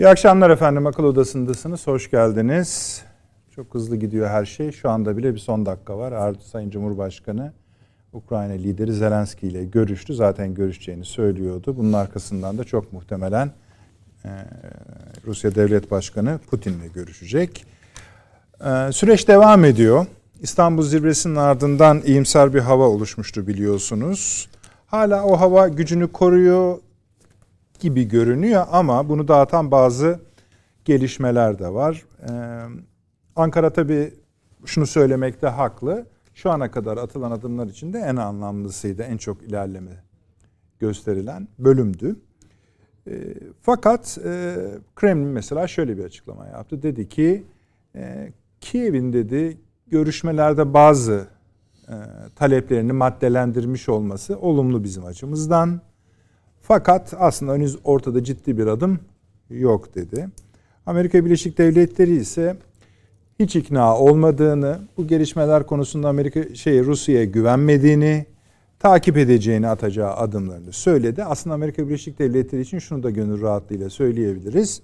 İyi akşamlar efendim. Akıl Odası'ndasınız. Hoş geldiniz. Çok hızlı gidiyor her şey. Şu anda bile bir son dakika var. Artı Sayın Cumhurbaşkanı Ukrayna lideri Zelenski ile görüştü. Zaten görüşeceğini söylüyordu. Bunun arkasından da çok muhtemelen e, Rusya Devlet Başkanı Putin ile görüşecek. E, süreç devam ediyor. İstanbul zirvesinin ardından iyimser bir hava oluşmuştu biliyorsunuz. Hala o hava gücünü koruyor gibi görünüyor ama bunu dağıtan bazı gelişmeler de var. Ee, Ankara tabii şunu söylemekte haklı. Şu ana kadar atılan adımlar içinde en anlamlısıydı, en çok ilerleme gösterilen bölümdü. E, fakat e, Kremlin mesela şöyle bir açıklama yaptı. Dedi ki e, Kiev'in dedi görüşmelerde bazı e, taleplerini maddelendirmiş olması olumlu bizim açımızdan. Fakat aslında henüz ortada ciddi bir adım yok dedi. Amerika Birleşik Devletleri ise hiç ikna olmadığını, bu gelişmeler konusunda Amerika şey Rusya'ya güvenmediğini, takip edeceğini atacağı adımlarını söyledi. Aslında Amerika Birleşik Devletleri için şunu da gönül rahatlığıyla söyleyebiliriz.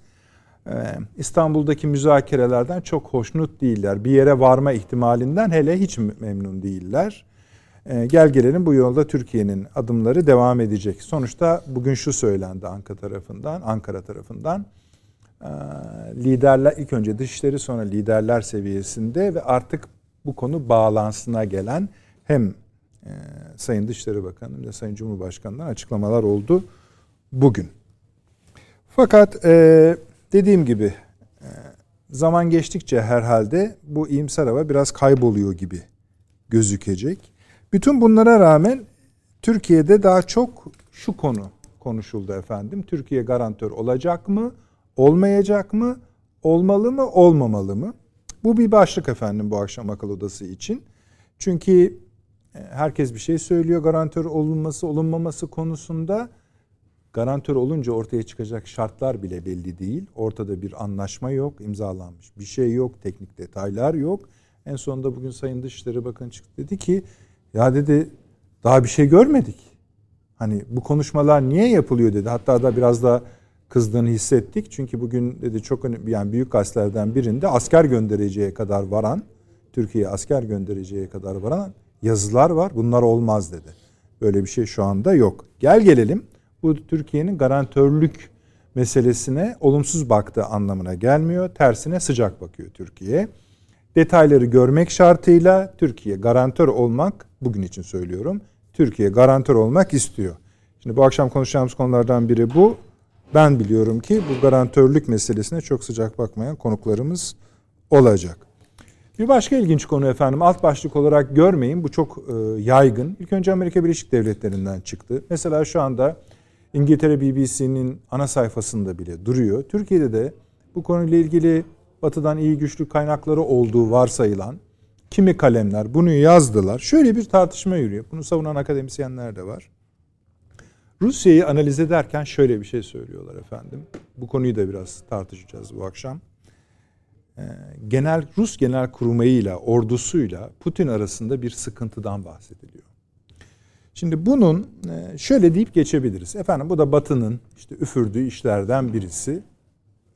Ee, İstanbul'daki müzakerelerden çok hoşnut değiller. Bir yere varma ihtimalinden hele hiç memnun değiller. Ee, gel gelelim bu yolda Türkiye'nin adımları devam edecek. Sonuçta bugün şu söylendi Ankara tarafından, Ankara tarafından. Ee, liderler ilk önce dışişleri sonra liderler seviyesinde ve artık bu konu bağlantısına gelen hem e, Sayın Dışişleri Bakanı hem de Sayın Cumhurbaşkanı'ndan açıklamalar oldu bugün. Fakat e, dediğim gibi e, zaman geçtikçe herhalde bu iyimser hava biraz kayboluyor gibi gözükecek. Bütün bunlara rağmen Türkiye'de daha çok şu konu konuşuldu efendim. Türkiye garantör olacak mı? Olmayacak mı? Olmalı mı? Olmamalı mı? Bu bir başlık efendim bu akşam akıl odası için. Çünkü e, herkes bir şey söylüyor garantör olunması olunmaması konusunda. Garantör olunca ortaya çıkacak şartlar bile belli değil. Ortada bir anlaşma yok, imzalanmış bir şey yok, teknik detaylar yok. En sonunda bugün Sayın Dışişleri Bakanı çıktı dedi ki ya dedi daha bir şey görmedik. Hani bu konuşmalar niye yapılıyor dedi. Hatta da biraz da kızdığını hissettik. Çünkü bugün dedi çok önemli yani büyük gazetelerden birinde asker göndereceğe kadar varan, Türkiye'ye asker göndereceğe kadar varan yazılar var. Bunlar olmaz dedi. Böyle bir şey şu anda yok. Gel gelelim bu Türkiye'nin garantörlük meselesine olumsuz baktığı anlamına gelmiyor. Tersine sıcak bakıyor Türkiye. Detayları görmek şartıyla Türkiye garantör olmak, bugün için söylüyorum, Türkiye garantör olmak istiyor. Şimdi bu akşam konuşacağımız konulardan biri bu. Ben biliyorum ki bu garantörlük meselesine çok sıcak bakmayan konuklarımız olacak. Bir başka ilginç konu efendim alt başlık olarak görmeyin bu çok e, yaygın. İlk önce Amerika Birleşik Devletleri'nden çıktı. Mesela şu anda İngiltere BBC'nin ana sayfasında bile duruyor. Türkiye'de de bu konuyla ilgili batıdan iyi güçlü kaynakları olduğu varsayılan kimi kalemler bunu yazdılar. Şöyle bir tartışma yürüyor. Bunu savunan akademisyenler de var. Rusya'yı analiz ederken şöyle bir şey söylüyorlar efendim. Bu konuyu da biraz tartışacağız bu akşam. Ee, genel Rus genel kurmayıyla, ordusuyla Putin arasında bir sıkıntıdan bahsediliyor. Şimdi bunun e, şöyle deyip geçebiliriz. Efendim bu da Batı'nın işte üfürdüğü işlerden birisi.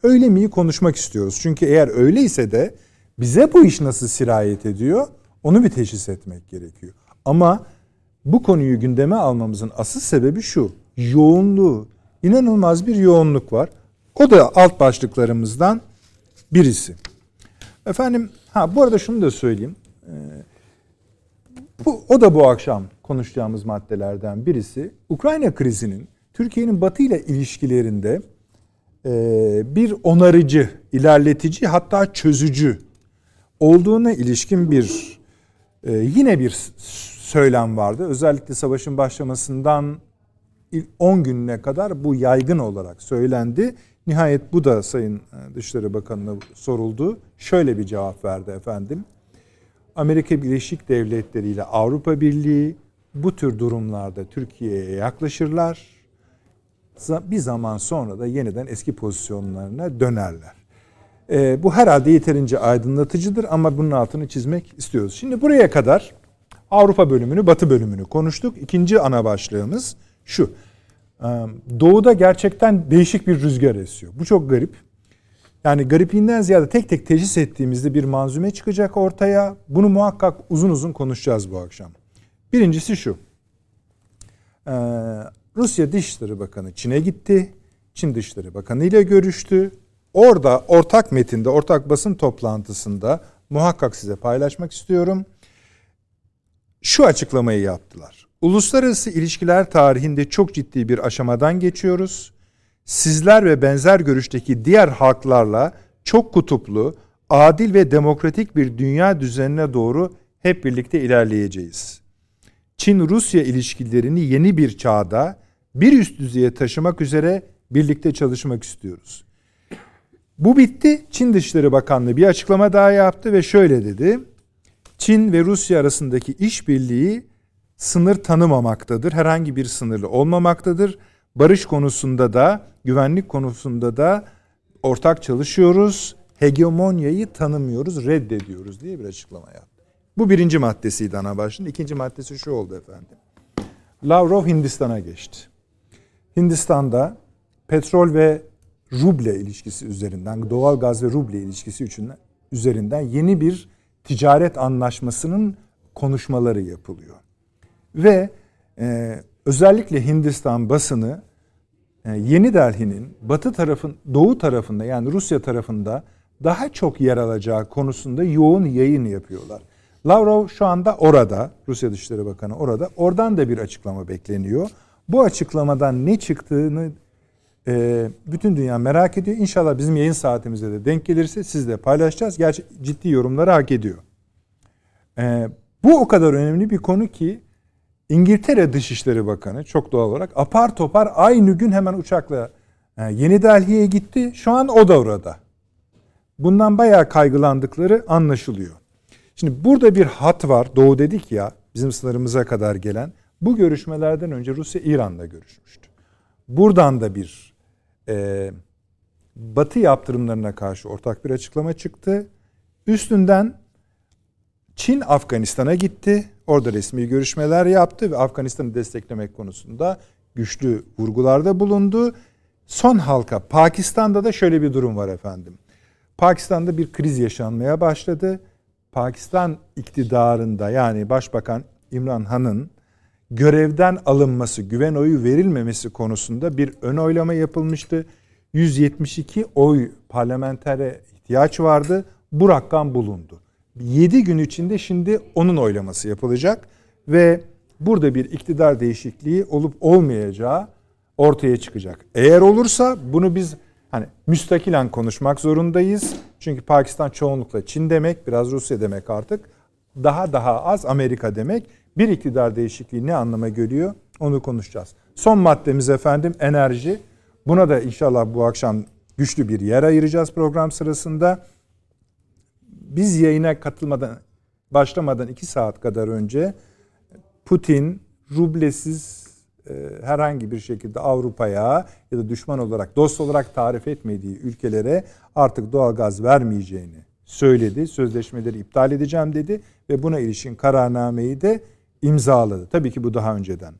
Öyle miyi konuşmak istiyoruz. Çünkü eğer öyleyse de bize bu iş nasıl sirayet ediyor onu bir teşhis etmek gerekiyor. Ama bu konuyu gündeme almamızın asıl sebebi şu. Yoğunluğu. inanılmaz bir yoğunluk var. O da alt başlıklarımızdan birisi. Efendim ha bu arada şunu da söyleyeyim. Ee, bu, o da bu akşam konuşacağımız maddelerden birisi. Ukrayna krizinin Türkiye'nin Batı ile ilişkilerinde bir onarıcı, ilerletici hatta çözücü olduğuna ilişkin bir e, yine bir söylem vardı. Özellikle savaşın başlamasından 10 gününe kadar bu yaygın olarak söylendi. Nihayet bu da Sayın e, Dışişleri Bakanı'na soruldu. Şöyle bir cevap verdi efendim. Amerika Birleşik Devletleri ile Avrupa Birliği bu tür durumlarda Türkiye'ye yaklaşırlar. Bir zaman sonra da yeniden eski pozisyonlarına dönerler. E, bu herhalde yeterince aydınlatıcıdır ama bunun altını çizmek istiyoruz. Şimdi buraya kadar Avrupa bölümünü, Batı bölümünü konuştuk. İkinci ana başlığımız şu. Doğu'da gerçekten değişik bir rüzgar esiyor. Bu çok garip. Yani garipliğinden ziyade tek tek teşhis ettiğimizde bir manzume çıkacak ortaya. Bunu muhakkak uzun uzun konuşacağız bu akşam. Birincisi şu. Rusya Dışişleri Bakanı Çin'e gitti. Çin Dışişleri Bakanı ile görüştü. Orada ortak metinde, ortak basın toplantısında muhakkak size paylaşmak istiyorum. Şu açıklamayı yaptılar. Uluslararası ilişkiler tarihinde çok ciddi bir aşamadan geçiyoruz. Sizler ve benzer görüşteki diğer halklarla çok kutuplu, adil ve demokratik bir dünya düzenine doğru hep birlikte ilerleyeceğiz. Çin-Rusya ilişkilerini yeni bir çağda bir üst düzeye taşımak üzere birlikte çalışmak istiyoruz. Bu bitti. Çin Dışişleri Bakanlığı bir açıklama daha yaptı ve şöyle dedi. Çin ve Rusya arasındaki işbirliği sınır tanımamaktadır. Herhangi bir sınırlı olmamaktadır. Barış konusunda da, güvenlik konusunda da ortak çalışıyoruz. Hegemonyayı tanımıyoruz, reddediyoruz diye bir açıklama yaptı. Bu birinci maddesiydi ana başlığın. İkinci maddesi şu oldu efendim. Lavrov Hindistan'a geçti. Hindistan'da petrol ve ruble ilişkisi üzerinden, doğal gaz ve ruble ilişkisi üzerinden yeni bir ticaret anlaşmasının konuşmaları yapılıyor. Ve e, özellikle Hindistan basını e, Yeni Delhi'nin batı tarafın, doğu tarafında yani Rusya tarafında daha çok yer alacağı konusunda yoğun yayın yapıyorlar. Lavrov şu anda orada, Rusya Dışişleri Bakanı orada. Oradan da bir açıklama bekleniyor. Bu açıklamadan ne çıktığını e, bütün dünya merak ediyor. İnşallah bizim yayın saatimizde de denk gelirse sizle paylaşacağız. Gerçi ciddi yorumları hak ediyor. E, bu o kadar önemli bir konu ki İngiltere Dışişleri Bakanı çok doğal olarak apar topar aynı gün hemen uçakla e, Yeni Delhi'ye gitti. Şu an o da orada. Bundan bayağı kaygılandıkları anlaşılıyor. Şimdi burada bir hat var. Doğu dedik ya bizim sınırımıza kadar gelen. Bu görüşmelerden önce Rusya İran'la görüşmüştü. Buradan da bir e, Batı yaptırımlarına karşı ortak bir açıklama çıktı. Üstünden Çin Afganistan'a gitti. Orada resmi görüşmeler yaptı ve Afganistan'ı desteklemek konusunda güçlü vurgularda bulundu. Son halka Pakistan'da da şöyle bir durum var efendim. Pakistan'da bir kriz yaşanmaya başladı. Pakistan iktidarında yani Başbakan İmran Han'ın görevden alınması, güven oyu verilmemesi konusunda bir ön oylama yapılmıştı. 172 oy parlamentere ihtiyaç vardı. Bu rakam bulundu. 7 gün içinde şimdi onun oylaması yapılacak ve burada bir iktidar değişikliği olup olmayacağı ortaya çıkacak. Eğer olursa bunu biz hani müstakilen konuşmak zorundayız. Çünkü Pakistan çoğunlukla Çin demek, biraz Rusya demek artık. Daha daha az Amerika demek. Bir iktidar değişikliği ne anlama geliyor? Onu konuşacağız. Son maddemiz efendim enerji. Buna da inşallah bu akşam güçlü bir yer ayıracağız program sırasında. Biz yayına katılmadan başlamadan iki saat kadar önce Putin rublesiz herhangi bir şekilde Avrupa'ya ya da düşman olarak dost olarak tarif etmediği ülkelere artık doğal gaz vermeyeceğini söyledi. Sözleşmeleri iptal edeceğim dedi ve buna ilişkin kararnameyi de imzaladı. Tabii ki bu daha önceden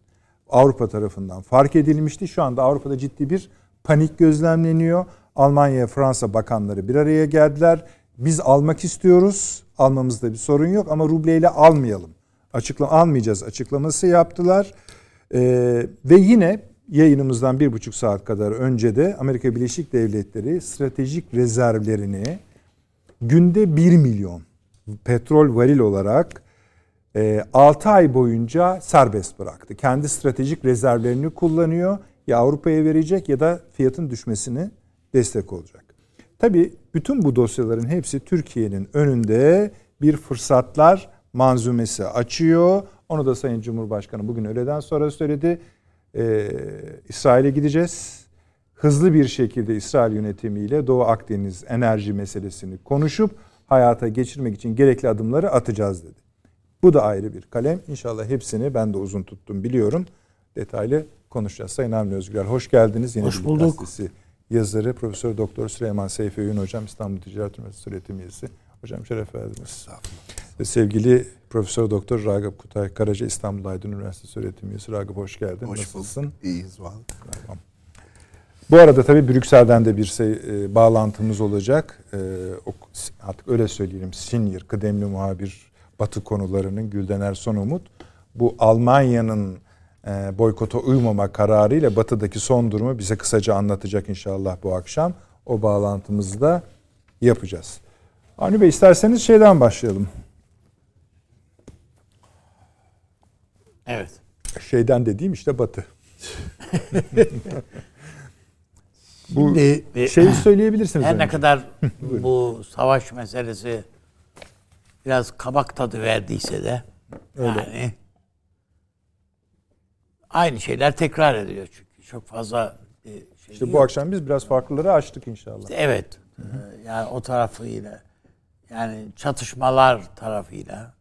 Avrupa tarafından fark edilmişti. Şu anda Avrupa'da ciddi bir panik gözlemleniyor. Almanya, Fransa bakanları bir araya geldiler. Biz almak istiyoruz. Almamızda bir sorun yok ama rubleyle almayalım. Açıkla almayacağız açıklaması yaptılar. Ee, ve yine yayınımızdan bir buçuk saat kadar önce de Amerika Birleşik Devletleri stratejik rezervlerini günde 1 milyon petrol varil olarak 6 e, ay boyunca serbest bıraktı. Kendi stratejik rezervlerini kullanıyor. Ya Avrupa'ya verecek ya da fiyatın düşmesini destek olacak. Tabii bütün bu dosyaların hepsi Türkiye'nin önünde bir fırsatlar manzumesi açıyor. Onu da Sayın Cumhurbaşkanı bugün öğleden sonra söyledi. Ee, İsrail'e gideceğiz. Hızlı bir şekilde İsrail yönetimiyle Doğu Akdeniz enerji meselesini konuşup hayata geçirmek için gerekli adımları atacağız dedi. Bu da ayrı bir kalem. İnşallah hepsini ben de uzun tuttum biliyorum. Detaylı konuşacağız. Sayın Avni Özgürler hoş geldiniz. Yine hoş bulduk. Gazetesi yazarı Profesör Doktor Süleyman Seyfi Öğün Hocam İstanbul Ticaret Üniversitesi öğretim üyesi. Hocam şeref verdiniz. Ve sevgili Profesör Doktor Ragıp Kutay Karaca İstanbul Aydın Üniversitesi öğretim üyesi. Ragıp hoş geldin. Hoş Nasılsın? Bulduk. İyiyiz. Tamam. Bu arada tabii Brüksel'den de bir şey, e, bağlantımız olacak. E, artık öyle söyleyelim. Senior, kıdemli muhabir Batı konularının Gülden Erson Umut. Bu Almanya'nın e, boykota uymama kararıyla Batı'daki son durumu bize kısaca anlatacak inşallah bu akşam. O bağlantımızı da yapacağız. Avni Bey isterseniz şeyden başlayalım. Evet. Şeyden dediğim işte Batı. bu Şimdi, şeyi söyleyebilirsiniz. Her önce. ne kadar bu savaş meselesi biraz kabak tadı verdiyse de Öyle. yani aynı şeyler tekrar ediliyor çünkü çok fazla e, şey İşte yok. bu akşam biz biraz farklıları açtık inşallah. Evet. Ee, Yani o tarafıyla yani çatışmalar tarafıyla.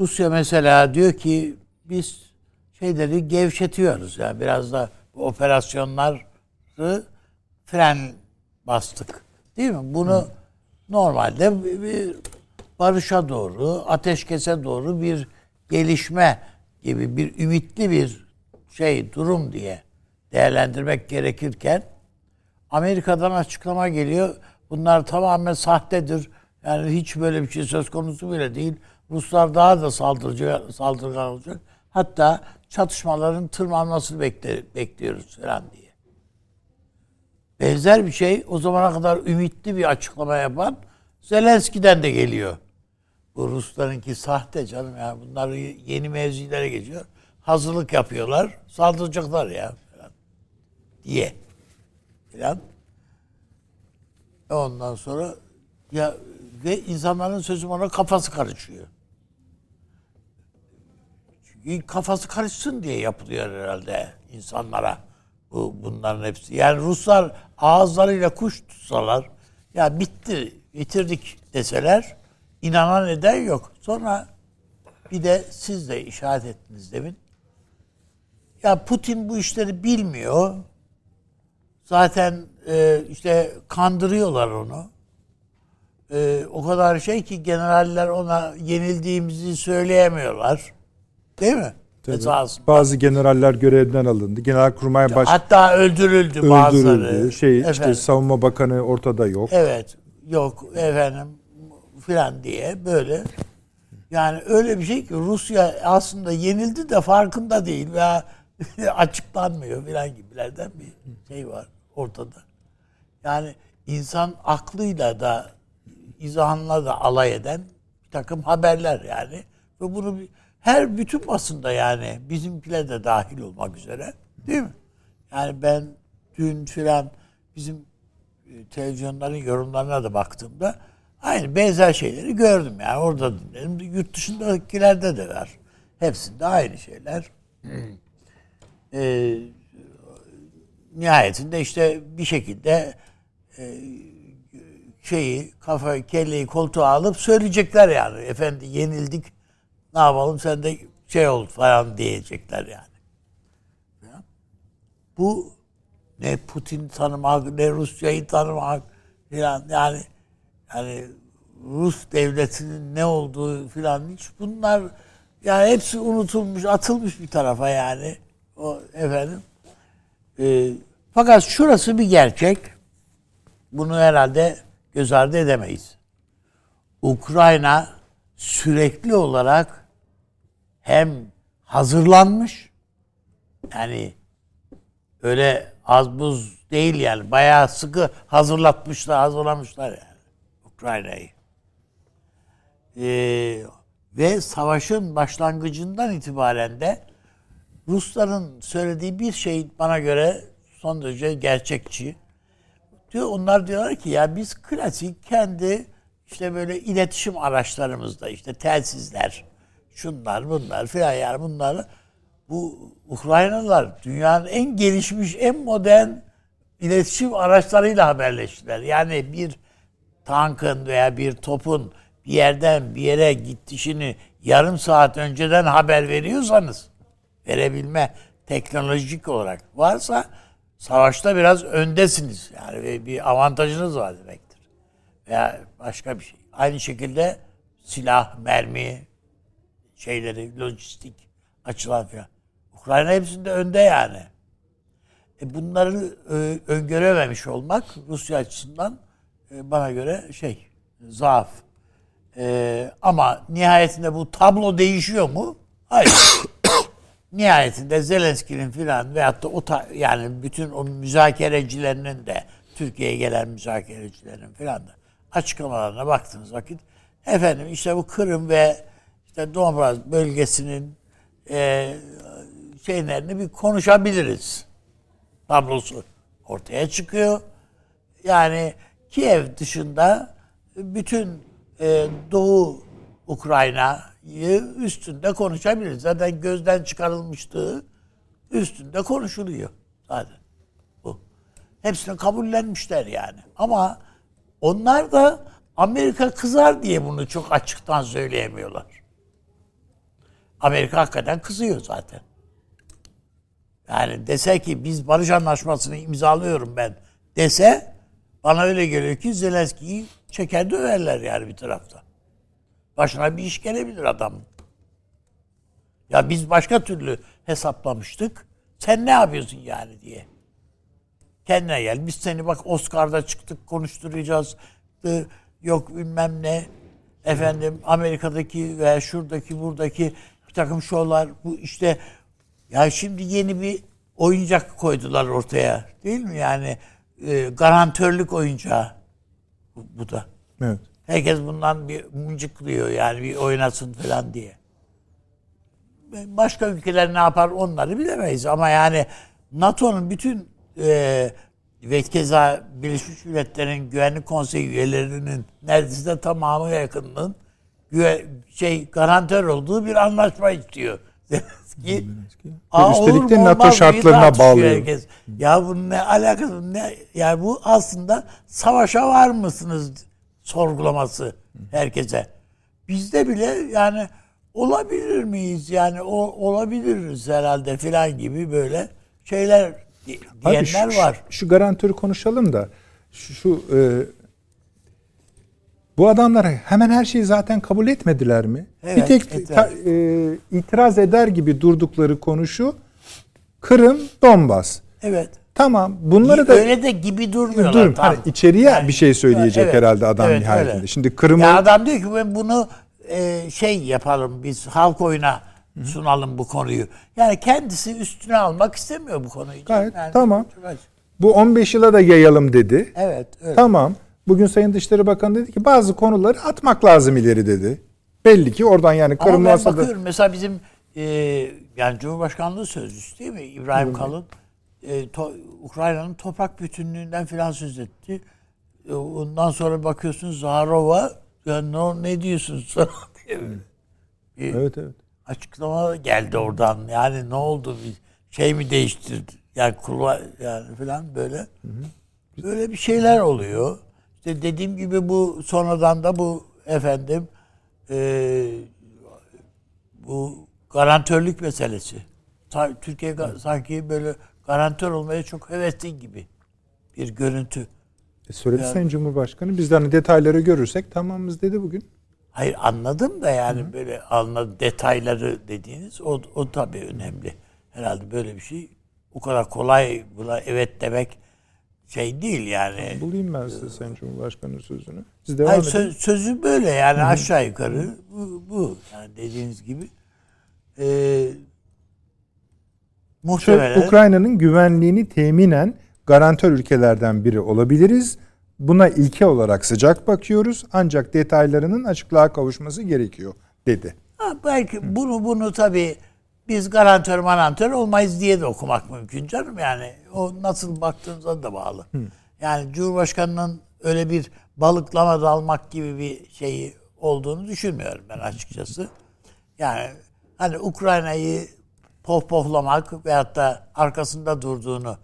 Rusya mesela diyor ki biz şeyleri gevşetiyoruz. Yani biraz da bu operasyonları fren bastık. Değil mi? Bunu normalde bir- bir barışa doğru, ateşkese doğru bir gelişme gibi bir ümitli bir şey durum diye değerlendirmek gerekirken Amerika'dan açıklama geliyor. Bunlar tamamen sahtedir. Yani hiç böyle bir şey söz konusu bile değil. Ruslar daha da saldırıcı, saldırgan olacak. Hatta çatışmaların tırmanmasını bekle, bekliyoruz falan diye. Benzer bir şey o zamana kadar ümitli bir açıklama yapan Zelenski'den de geliyor. Bu Ruslarınki sahte canım ya. Bunlar yeni mevzilere geçiyor. Hazırlık yapıyorlar. Saldıracaklar ya falan diye. Falan. Ondan sonra ya ve insanların sözü ona kafası karışıyor. Kafası karışsın diye yapılıyor herhalde insanlara bu bunların hepsi. Yani Ruslar ağızlarıyla kuş tutsalar ya bitti, bitirdik deseler inanan eden yok. Sonra bir de siz de işaret ettiniz demin. Ya Putin bu işleri bilmiyor. Zaten e, işte kandırıyorlar onu. E, o kadar şey ki generaller ona yenildiğimizi söyleyemiyorlar. Değil mi? Tabii. Esasında. Bazı generaller görevden alındı. Genelkurmay baş Hatta öldürüldü, bazıları. öldürüldü. Şey işte Efendim. savunma bakanı ortada yok. Evet. Yok efendim filan diye böyle. Yani öyle bir şey ki Rusya aslında yenildi de farkında değil veya açıklanmıyor filan gibilerden bir şey var ortada. Yani insan aklıyla da izahınla da alay eden bir takım haberler yani. Ve bunu bir- her bütün basında yani bizimkiler de dahil olmak üzere değil mi? Yani ben dün filan bizim e, televizyonların yorumlarına da baktığımda aynı benzer şeyleri gördüm. Yani orada dinledim. Yurt dışındakilerde de var. Hepsinde aynı şeyler. Ee, nihayetinde işte bir şekilde e, şeyi kafa kelleyi koltuğa alıp söyleyecekler yani. Efendi yenildik. Ne yapalım sen de şey ol falan diyecekler yani. Ya. Bu ne Putin tanımak ne Rusya'yı tanımak filan yani yani Rus devletinin ne olduğu filan hiç bunlar yani hepsi unutulmuş atılmış bir tarafa yani o efendim Ee, fakat şurası bir gerçek bunu herhalde göz ardı edemeyiz. Ukrayna sürekli olarak hem hazırlanmış yani öyle az buz değil yani bayağı sıkı hazırlatmışlar hazırlamışlar yani Ukrayna'yı. Ee, ve savaşın başlangıcından itibaren de Rusların söylediği bir şey bana göre son derece gerçekçi. Diyor onlar diyorlar ki ya biz klasik kendi işte böyle iletişim araçlarımızda işte telsizler, şunlar bunlar filan yani bunlar bu Ukraynalılar dünyanın en gelişmiş, en modern iletişim araçlarıyla haberleştiler. Yani bir tankın veya bir topun bir yerden bir yere gidişini yarım saat önceden haber veriyorsanız verebilme teknolojik olarak varsa savaşta biraz öndesiniz. Yani bir avantajınız var demektir. Veya başka bir şey. Aynı şekilde silah, mermi şeyleri, lojistik açılan falan. Ukrayna hepsinde önde yani. E bunları e, öngörememiş olmak Rusya açısından e, bana göre şey zaaf. E, ama nihayetinde bu tablo değişiyor mu? Hayır. nihayetinde Zelenski'nin filan veyahut da o ta, yani bütün o müzakerecilerinin de Türkiye'ye gelen müzakerecilerin filan da açıklamalarına baktığınız vakit efendim işte bu Kırım ve işte Donbas bölgesinin e, şeylerini bir konuşabiliriz tablosu ortaya çıkıyor. Yani Kiev dışında bütün e, Doğu Ukrayna'yı üstünde konuşabiliriz. Zaten gözden çıkarılmıştı. Üstünde konuşuluyor zaten. Bu. Hepsini kabullenmişler yani. Ama onlar da Amerika kızar diye bunu çok açıktan söyleyemiyorlar. Amerika hakikaten kızıyor zaten. Yani dese ki biz barış anlaşmasını imzalıyorum ben dese bana öyle geliyor ki Zelenski'yi çeker döverler yani bir tarafta. Başına bir iş gelebilir adam. Ya biz başka türlü hesaplamıştık. Sen ne yapıyorsun yani diye. Kendine gel. Biz seni bak Oscar'da çıktık konuşturacağız. Yok bilmem ne. Efendim Amerika'daki veya şuradaki buradaki bir takım şovlar bu işte ya şimdi yeni bir oyuncak koydular ortaya. Değil mi? Yani e, garantörlük oyuncağı bu, bu da. Evet. Herkes bundan bir mıncıklıyor yani bir oynasın falan diye. Başka ülkeler ne yapar onları bilemeyiz ama yani NATO'nun bütün e, ve keza Birleşmiş Milletler'in Güvenlik Konseyi üyelerinin neredeyse tamamı yakınının güve, şey garantör olduğu bir anlaşma istiyor. Zelenski. Aa, Üstelik de NATO şartlarına bağlıyor. Herkes. Ya bunun ne alakası ne yani bu aslında savaşa var mısınız sorgulaması herkese. Bizde bile yani olabilir miyiz yani o, olabiliriz herhalde filan gibi böyle şeyler diyenler Abi şu, var. Şu, şu garantörü konuşalım da şu, şu e, bu adamlar hemen her şeyi zaten kabul etmediler mi? Evet, bir tek ta, e, itiraz eder gibi durdukları konu şu. Kırım, Donbas. Evet. Tamam. Bunları da öyle de gibi durmuyorlar. Dur, hani içeriye yani, bir şey söyleyecek evet, herhalde adam evet, nihayetinde. Öyle. Şimdi Kırım'ı ya adam diyor ki ben bunu e, şey yapalım biz halk oyuna sunalım bu konuyu. Yani kendisi üstüne almak istemiyor bu konuyu. Gayet yani, tamam. Bu 15 yıla da yayalım dedi. Evet. Öyle. Tamam. Bugün Sayın Dışişleri Bakanı dedi ki bazı konuları atmak lazım ileri dedi. Belli ki oradan yani Kırım Ama ben bakıyorum mesela bizim e, yani Cumhurbaşkanlığı Sözcüsü değil mi İbrahim Kalın e, to, Ukrayna'nın toprak bütünlüğünden filan söz etti. E, ondan sonra bakıyorsunuz Zaharova ya ne, ne diyorsun sana diye bir evet evet. Açıklama geldi oradan. Yani ne oldu bir şey mi değiştirdi? Yani kurva yani filan böyle. Böyle bir şeyler oluyor. İşte dediğim gibi bu sonradan da bu efendim e, bu garantörlük meselesi. Türkiye sanki böyle garantör olmaya çok hevesli gibi bir görüntü. E söyledi yani, Sayın Cumhurbaşkanı. Biz de hani detayları görürsek tamamız dedi bugün. Hayır anladım da yani Hı. böyle anladım detayları dediğiniz o, o tabii önemli. Herhalde böyle bir şey o kadar kolay buna evet demek şey değil yani. Bulayım ben size Sayın Cumhurbaşkanı sözünü. Siz devam Hayır, edin. sözü böyle yani Hı. aşağı yukarı bu, bu yani dediğiniz gibi. Ee, Muhtemelen. Ukrayna'nın güvenliğini teminen garantör ülkelerden biri olabiliriz. Buna ilke olarak sıcak bakıyoruz ancak detaylarının açıklığa kavuşması gerekiyor dedi. Ha, belki Hı. bunu bunu tabii biz garantör manantör olmayız diye de okumak mümkün canım yani. O nasıl baktığınıza da bağlı. Hı. Yani Cumhurbaşkanı'nın öyle bir balıklama dalmak gibi bir şeyi olduğunu düşünmüyorum ben açıkçası. Yani hani Ukrayna'yı pohpohlamak veyahut da arkasında durduğunu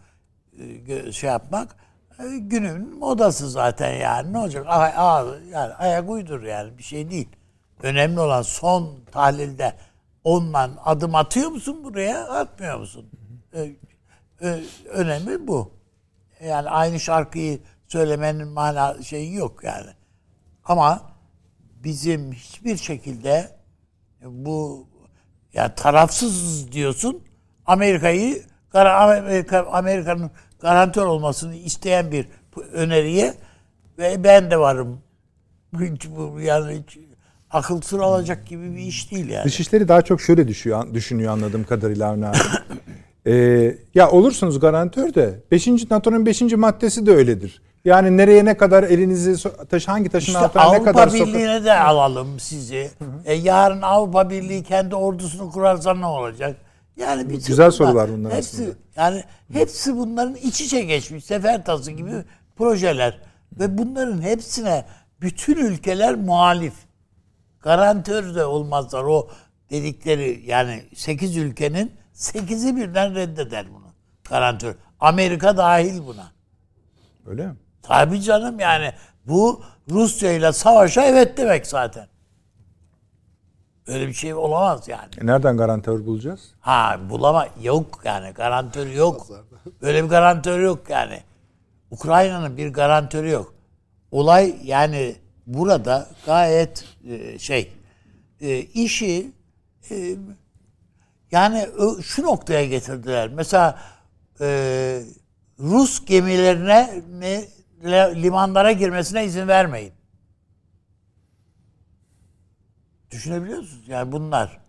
e, şey yapmak günün modası zaten yani. Ne olacak? Ay, ay, yani ayak uydur yani bir şey değil. Önemli olan son tahlilde ondan adım atıyor musun buraya? Atmıyor musun? Ee, önemli bu. Yani aynı şarkıyı söylemenin mana şeyi yok yani. Ama bizim hiçbir şekilde bu yani tarafsız diyorsun. Amerika'yı Amerika'nın garantör olmasını isteyen bir öneriye ve ben de varım. Hiç bu yani hiç akıl sır alacak gibi bir iş değil yani. Dışişleri daha çok şöyle düşüyor, düşünüyor anladığım kadarıyla Avni abi. Ee, ya olursunuz garantör de 5. NATO'nun 5. maddesi de öyledir. Yani nereye ne kadar elinizi taş hangi taşın İşte altına ne Avrupa kadar soka- Birliği'ne de alalım sizi. E, yarın Avrupa Birliği kendi ordusunu kurarsa ne olacak? Yani bir Güzel sorular bunlar hepsi, aslında. Yani hepsi bunların iç içe geçmiş sefer tası gibi projeler ve bunların hepsine bütün ülkeler muhalif. Garantör de olmazlar o dedikleri yani 8 ülkenin 8'i birden reddeder bunu. Garantör. Amerika dahil buna. Öyle mi? Tabii canım yani bu Rusya ile savaşa evet demek zaten. Öyle bir şey olamaz yani. E nereden garantör bulacağız? Ha bulama yok yani garantörü yok. Öyle bir garantörü yok yani. Ukrayna'nın bir garantörü yok. Olay yani burada gayet e, şey e, işi e, yani şu noktaya getirdiler. Mesela Rus gemilerine ne, le- limanlara girmesine izin vermeyin. Düşünebiliyor musunuz? Yani bunlar.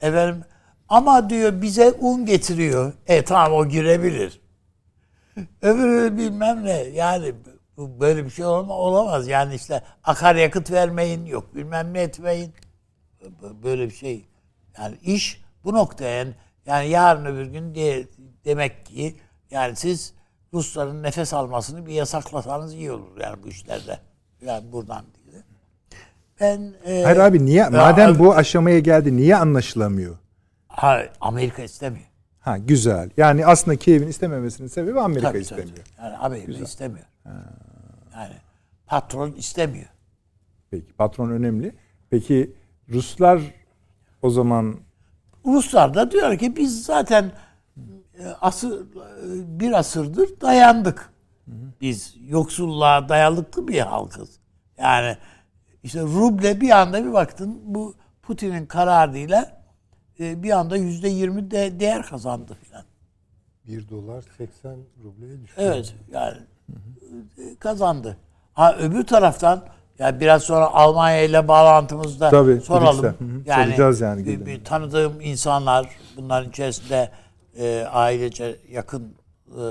Efendim ama diyor bize un getiriyor. E tamam o girebilir. Öbürü bilmem ne. Yani böyle bir şey olma, olamaz. Yani işte akaryakıt vermeyin yok. Bilmem ne etmeyin. Böyle bir şey. Yani iş bu noktaya yani, yani yarın öbür gün diye, demek ki yani siz Rusların nefes almasını bir yasaklasanız iyi olur yani bu işlerde. Yani buradan. Ben e, Hayır abi niye? Madem bu aşamaya geldi niye anlaşılamıyor? ha, Amerika istemiyor. Ha güzel. Yani aslında Kiev'in istememesinin sebebi Amerika Tabii, istemiyor. tabii. Yani Amerika istemiyor. Yani patron istemiyor. Peki patron önemli. Peki Ruslar o zaman Ruslar da diyor ki biz zaten e, asır, e, bir asırdır dayandık. Biz yoksulluğa dayalıklı bir halkız. Yani işte ruble bir anda bir baktın bu Putin'in kararıyla e, bir anda yüzde yirmi de değer kazandı filan. 1 dolar 80 rubleye düştü. Evet yani e, kazandı. Ha öbür taraftan ya biraz sonra Almanya ile bağlantımızda Tabii, soralım. Hı hı. Soracağız yani bir, bir tanıdığım insanlar bunların içerisinde e, ailece yakın e,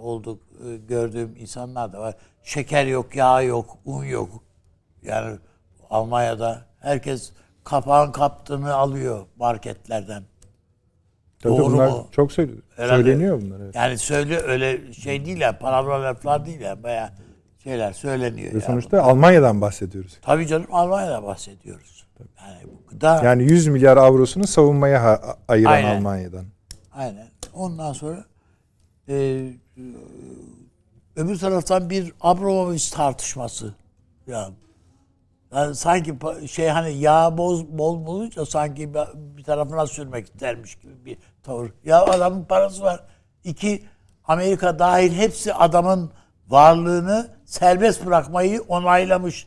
olduk e, gördüğüm insanlar da var. Şeker yok, yağ yok, un yok. Yani Almanya'da herkes kapağın kaptığını alıyor marketlerden. tabii Doğru bunlar mu? çok söyleniyor. Herhalde. Söyleniyor bunlar evet. Yani söyle öyle şey değil ya, palavra laflar değil ya, baya şeyler söyleniyor. Ve ya. sonuçta Almanya'dan bahsediyoruz. Tabii canım Almanya'da bahsediyoruz. Yani bu gıda Yani 100 milyar avrosunu savunmaya ha- ayıran Aynen. Almanya'dan. aynen. Ondan sonra e, e, öbür taraftan bir Abramovich tartışması. Yani, yani sanki şey hani yağ boz, bol bulunca sanki bir- tarafına sürmek istermiş gibi bir tavır. Ya adamın parası var. İki Amerika dahil hepsi adamın varlığını serbest bırakmayı onaylamış.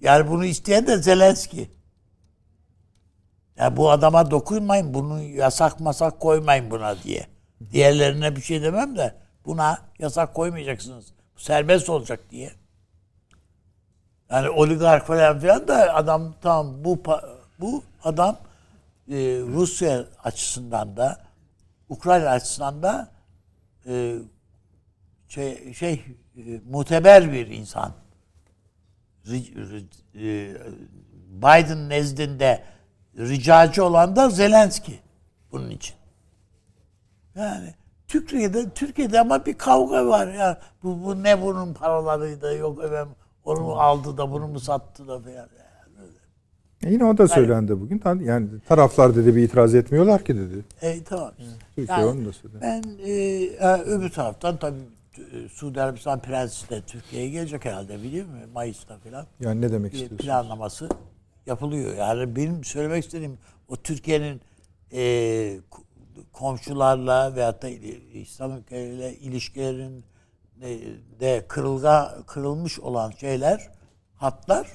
Yani bunu isteyen de Zelenski. Ya bu adama dokunmayın, bunu yasak masak koymayın buna diye. Diğerlerine bir şey demem de buna yasak koymayacaksınız. Serbest olacak diye. Yani oligark falan filan da adam tamam bu bu adam e, Rusya açısından da Ukrayna açısından da e, şey, şey e, muteber bir insan. E, Biden nezdinde ricacı olan da Zelenski bunun için. Yani Türkiye'de Türkiye'de ama bir kavga var ya. Bu, bu ne bunun paralarıydı yok efendim onu mu aldı da bunu mu sattı da falan. E yine o da söylendi bugün. Ta- Yani taraflar dedi bir itiraz etmiyorlar ki dedi. E, tamam. Türkiye Yani onu da söyledi. Ben e, öbür taraftan tabii e, Suudi Arabistan Prensi de Türkiye'ye gelecek herhalde biliyor musun? Mayıs'ta falan. Yani ne demek istiyorsun? planlaması yapılıyor. Yani benim söylemek istediğim o Türkiye'nin e, ko- komşularla veyahut da İslam ülkeleriyle ilişkilerin de, de kırılga kırılmış olan şeyler hatlar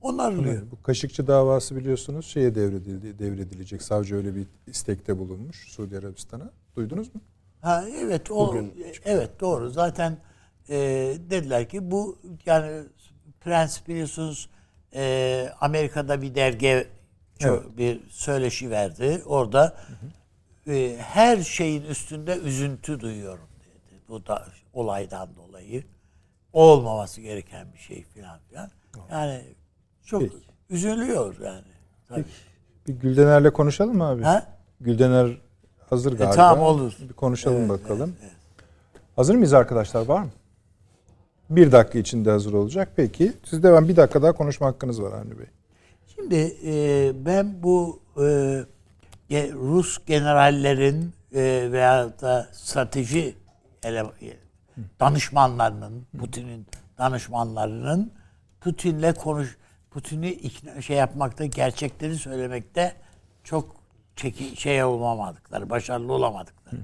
onarılıyor. Bu Kaşıkçı davası biliyorsunuz şeye devredildi, devredilecek. Savcı öyle bir istekte bulunmuş Suudi Arabistan'a. Duydunuz mu? Ha, evet o evet doğru. Zaten e, dediler ki bu yani Prens biliyorsunuz e, Amerika'da bir dergi çok, bir söyleşi verdi. Orada e, her şeyin üstünde üzüntü duyuyorum dedi. Bu da olaydan dolayı olmaması gereken bir şey filan filan. Yani çok Peki. üzülüyor yani. Tabii. Bir Güldener'le konuşalım mı abi? Ha? Güldener hazır galiba. tamam, olur. Bir konuşalım bakalım. Hazır mıyız arkadaşlar? Var mı? Bir dakika içinde hazır olacak. Peki. Siz devam. Bir dakika daha konuşma hakkınız var Avni Bey. Şimdi e, ben bu e, Rus generallerin e, veya da strateji ele, danışmanlarının, Putin'in danışmanlarının Putin'le konuş Putin'i ikna şey yapmakta, gerçekleri söylemekte çok çeki, şey olamadıkları, başarılı olamadıkları.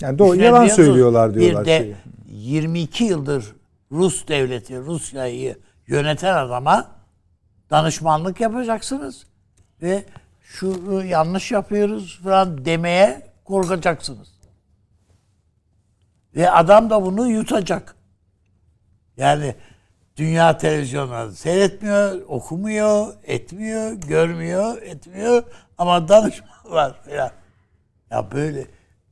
Yani doğru Düşünebiliyor yalan söylüyorlar diyorlar. Bir de şeyi. 22 yıldır Rus devleti, Rusya'yı yöneten adama danışmanlık yapacaksınız ve şunu yanlış yapıyoruz falan demeye korkacaksınız. Ve adam da bunu yutacak. Yani dünya televizyonları seyretmiyor, okumuyor, etmiyor, görmüyor, etmiyor ama danışmanlar falan. Ya böyle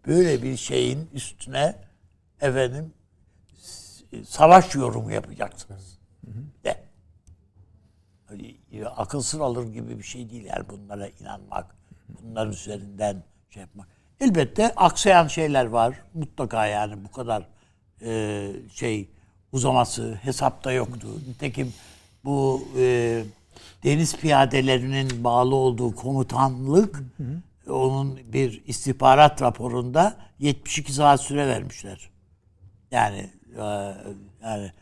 böyle bir şeyin üstüne efendim savaş yorumu yapacaksınız. De. Akıl sır alır gibi bir şey değil yani bunlara inanmak. Bunların üzerinden şey yapmak. Elbette aksayan şeyler var. Mutlaka yani bu kadar e, şey uzaması hesapta yoktu. Nitekim bu e, deniz piyadelerinin bağlı olduğu komutanlık onun bir istihbarat raporunda 72 saat süre vermişler. Yani e, yani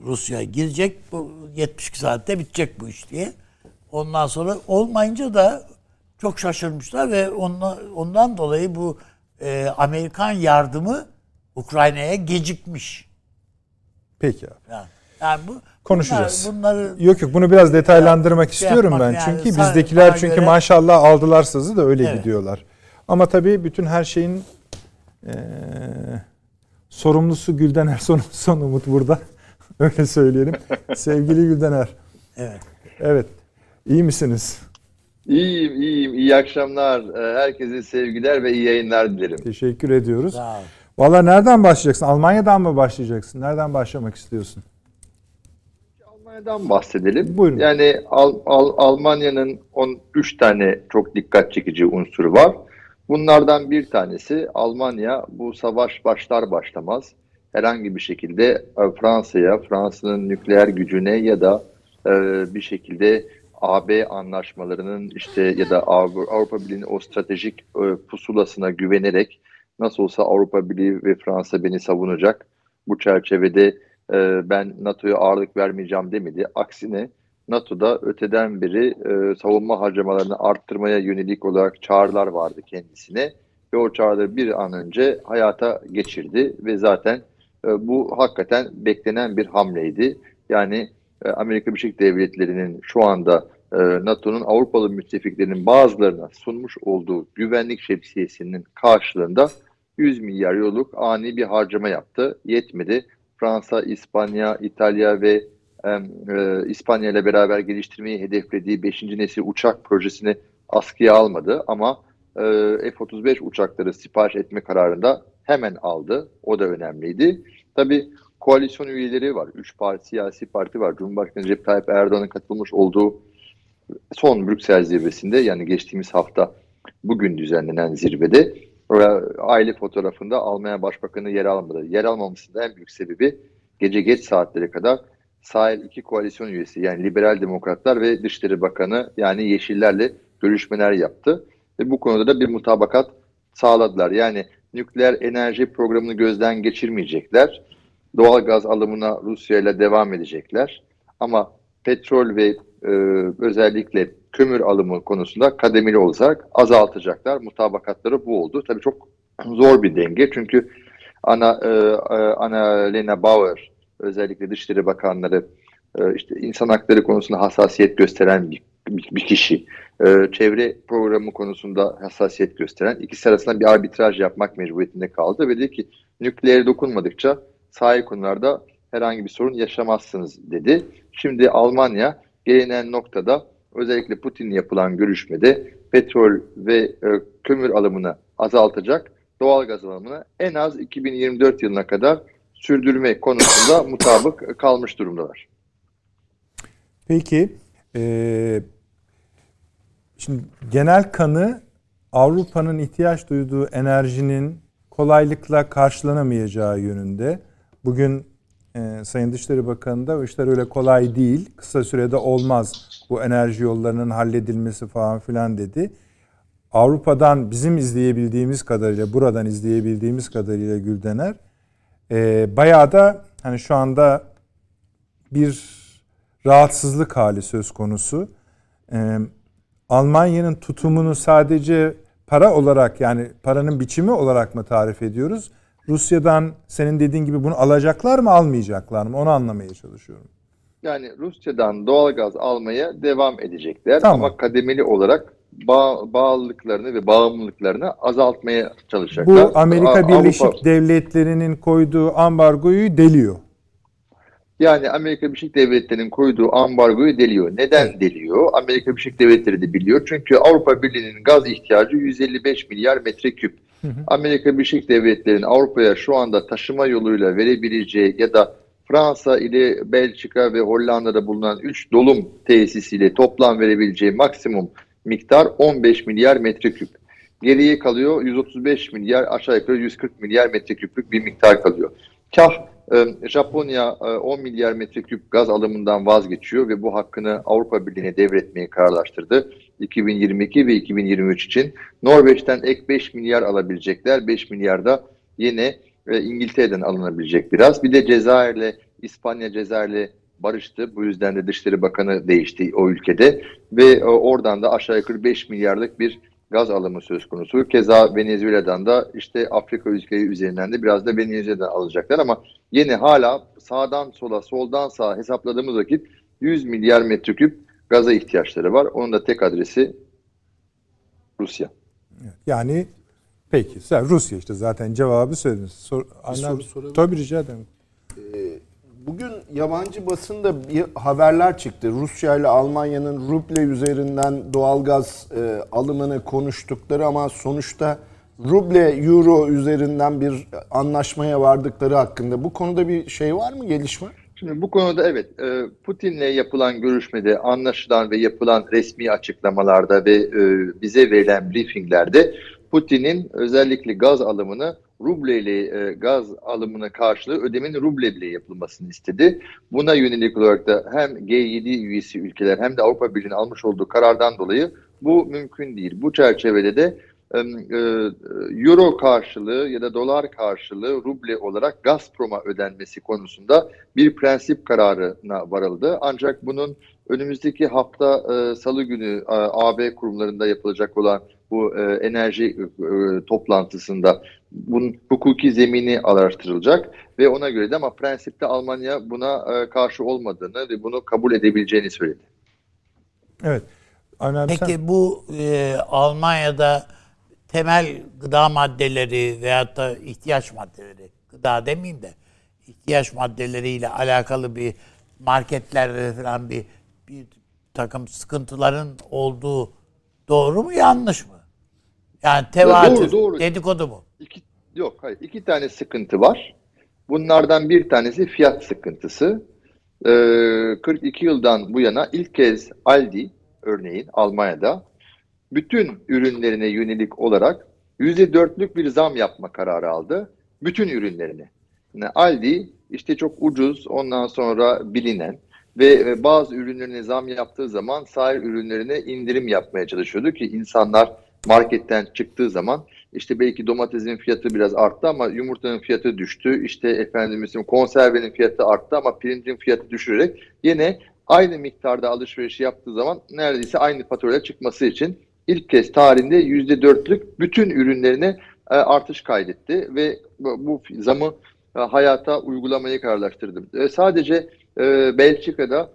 Rusya girecek bu 72 saatte bitecek bu iş diye. Ondan sonra olmayınca da çok şaşırmışlar ve ondan, ondan dolayı bu e, Amerikan yardımı Ukrayna'ya gecikmiş. Peki abi. Yani, yani bu Konuşacağız. Bunlar, bunları Yok yok bunu biraz detaylandırmak şey istiyorum ben. yani, çünkü bizdekiler çünkü göre- maşallah aldılar sazı da öyle Evet. gidiyorlar. Ama tabii bütün her şeyin eee, sorumlusu Güldener son, son umut burada. öyle söyleyelim. Sevgili Güldener. evet. Evet. İyi misiniz? İyiyim, iyiyim. İyi akşamlar. Ee, Herkese sevgiler ve iyi yayınlar dilerim. Teşekkür ediyoruz. Sağ ol. Valla nereden başlayacaksın? Almanya'dan mı başlayacaksın? Nereden başlamak istiyorsun? Almanya'dan bahsedelim. Buyurun. Yani Al- Al- Almanya'nın 13 tane çok dikkat çekici unsuru var. Bunlardan bir tanesi Almanya bu savaş başlar başlamaz herhangi bir şekilde e, Fransa'ya, Fransa'nın nükleer gücüne ya da e, bir şekilde AB anlaşmalarının işte ya da Avru- Avrupa Birliği'nin o stratejik e, pusulasına güvenerek nasıl olsa Avrupa Birliği ve Fransa beni savunacak. Bu çerçevede e, ben NATO'ya ağırlık vermeyeceğim demedi. Aksine NATO'da öteden beri e, savunma harcamalarını arttırmaya yönelik olarak çağrılar vardı kendisine ve o çağrıları bir an önce hayata geçirdi ve zaten bu hakikaten beklenen bir hamleydi. Yani e, Amerika Birleşik Devletleri'nin şu anda e, NATO'nun Avrupalı müttefiklerinin bazılarına sunmuş olduğu güvenlik şemsiyesinin karşılığında 100 milyar euroluk ani bir harcama yaptı. Yetmedi. Fransa, İspanya, İtalya ve e, İspanya ile beraber geliştirmeyi hedeflediği 5. nesil uçak projesini askıya almadı ama e, F-35 uçakları sipariş etme kararında hemen aldı. O da önemliydi. Tabii koalisyon üyeleri var. Üç parti, siyasi parti var. Cumhurbaşkanı Recep Tayyip Erdoğan'ın katılmış olduğu son Brüksel zirvesinde yani geçtiğimiz hafta bugün düzenlenen zirvede e, aile fotoğrafında Almanya Başbakanı yer almadı. Yer almamasının en büyük sebebi gece geç saatlere kadar sahil iki koalisyon üyesi yani Liberal Demokratlar ve Dışişleri Bakanı yani Yeşillerle görüşmeler yaptı. Ve bu konuda da bir mutabakat sağladılar. Yani nükleer enerji programını gözden geçirmeyecekler. Doğal gaz alımına Rusya ile devam edecekler. Ama petrol ve e, özellikle kömür alımı konusunda kademeli olarak azaltacaklar. Mutabakatları bu oldu. Tabii çok zor bir denge çünkü Ana e, e, Ana Lena Bauer özellikle Dışişleri Bakanları e, işte insan hakları konusunda hassasiyet gösteren bir, bir, kişi. e, çevre programı konusunda hassasiyet gösteren ikisi arasında bir arbitraj yapmak mecburiyetinde kaldı ve dedi ki nükleere dokunmadıkça sahil konularda herhangi bir sorun yaşamazsınız dedi. Şimdi Almanya gelinen noktada özellikle Putin'le yapılan görüşmede petrol ve e, kömür alımını azaltacak, doğal gaz alımını en az 2024 yılına kadar sürdürme konusunda mutabık kalmış durumdalar. Peki, e, şimdi genel kanı Avrupa'nın ihtiyaç duyduğu enerjinin kolaylıkla karşılanamayacağı yönünde. Bugün e, Sayın Dışişleri Bakanı da işler öyle kolay değil, kısa sürede olmaz bu enerji yollarının halledilmesi falan filan dedi. Avrupa'dan bizim izleyebildiğimiz kadarıyla, buradan izleyebildiğimiz kadarıyla Güldener, e, bayağı da hani şu anda bir rahatsızlık hali söz konusu. E, Almanya'nın tutumunu sadece para olarak yani paranın biçimi olarak mı tarif ediyoruz? Rusya'dan senin dediğin gibi bunu alacaklar mı almayacaklar mı onu anlamaya çalışıyorum. Yani Rusya'dan doğal gaz almaya devam edecekler tamam. ama kademeli olarak bağ, bağlılıklarını ve bağımlılıklarını azaltmaya çalışacaklar. Bu Amerika Birleşik Avrupa... Devletleri'nin koyduğu ambargoyu deliyor. Yani Amerika Birleşik Devletleri'nin koyduğu ambargoyu deliyor. Neden evet. deliyor? Amerika Birleşik Devletleri de biliyor. Çünkü Avrupa Birliği'nin gaz ihtiyacı 155 milyar metreküp. Amerika Birleşik Devletleri'nin Avrupa'ya şu anda taşıma yoluyla verebileceği ya da Fransa ile Belçika ve Hollanda'da bulunan 3 dolum tesisiyle toplam verebileceği maksimum miktar 15 milyar metreküp. Geriye kalıyor 135 milyar aşağı yukarı 140 milyar metreküplük bir miktar kalıyor. Kah Japonya 10 e, milyar metreküp gaz alımından vazgeçiyor ve bu hakkını Avrupa Birliği'ne devretmeyi kararlaştırdı. 2022 ve 2023 için Norveç'ten ek 5 milyar alabilecekler. 5 milyar da yine e, İngiltere'den alınabilecek biraz. Bir de Cezayir'le İspanya Cezayir'le barıştı. Bu yüzden de Dışişleri Bakanı değişti o ülkede ve e, oradan da aşağı yukarı 5 milyarlık bir gaz alımı söz konusu. Keza Venezuela'dan da işte Afrika ülkeyi üzerinden de biraz da Venezuela'dan alacaklar ama yine hala sağdan sola soldan sağa hesapladığımız vakit 100 milyar metreküp gaza ihtiyaçları var. Onun da tek adresi Rusya. Yani peki sen Rusya işte zaten cevabı söylediniz. Sor, soru sorabilir Tabii rica ederim. Ee, Bugün yabancı basında bir haberler çıktı. Rusya ile Almanya'nın ruble üzerinden doğalgaz e, alımını konuştukları ama sonuçta ruble euro üzerinden bir anlaşmaya vardıkları hakkında. Bu konuda bir şey var mı gelişme? Şimdi bu konuda evet e, Putin'le yapılan görüşmede anlaşılan ve yapılan resmi açıklamalarda ve e, bize verilen briefinglerde Putin'in özellikle gaz alımını rubleyle e, gaz alımına karşılığı ödemenin ruble bile yapılmasını istedi. Buna yönelik olarak da hem G7 üyesi ülkeler hem de Avrupa Birliği'nin almış olduğu karardan dolayı bu mümkün değil. Bu çerçevede de e, euro karşılığı ya da dolar karşılığı ruble olarak Gazprom'a ödenmesi konusunda bir prensip kararına varıldı. Ancak bunun önümüzdeki hafta e, salı günü e, AB kurumlarında yapılacak olan bu e, enerji e, toplantısında bunun hukuki zemini araştırılacak ve ona göre de ama prensipte Almanya buna e, karşı olmadığını ve bunu kabul edebileceğini söyledi. Evet. Önemli Peki bu e, Almanya'da temel gıda maddeleri veyahut da ihtiyaç maddeleri, gıda demeyeyim de ihtiyaç maddeleriyle alakalı bir marketlerde falan bir bir takım sıkıntıların olduğu doğru mu yanlış mı? Yani tevatür, doğru, doğru. dedikodu mu? Yok hayır. iki tane sıkıntı var. Bunlardan bir tanesi fiyat sıkıntısı. Ee, 42 yıldan bu yana ilk kez Aldi örneğin Almanya'da bütün ürünlerine yönelik olarak %4'lük bir zam yapma kararı aldı. Bütün ürünlerine. Yani Aldi işte çok ucuz ondan sonra bilinen ve bazı ürünlerine zam yaptığı zaman sahil ürünlerine indirim yapmaya çalışıyordu ki insanlar marketten çıktığı zaman işte belki domatesin fiyatı biraz arttı ama yumurtanın fiyatı düştü. İşte efendimizin konservenin fiyatı arttı ama pirincin fiyatı düşürerek yine aynı miktarda alışveriş yaptığı zaman neredeyse aynı faturayla çıkması için ilk kez tarihinde %4'lük bütün ürünlerine e, artış kaydetti ve bu zamı e, hayata uygulamayı kararlaştırdı. E, sadece Belçika'da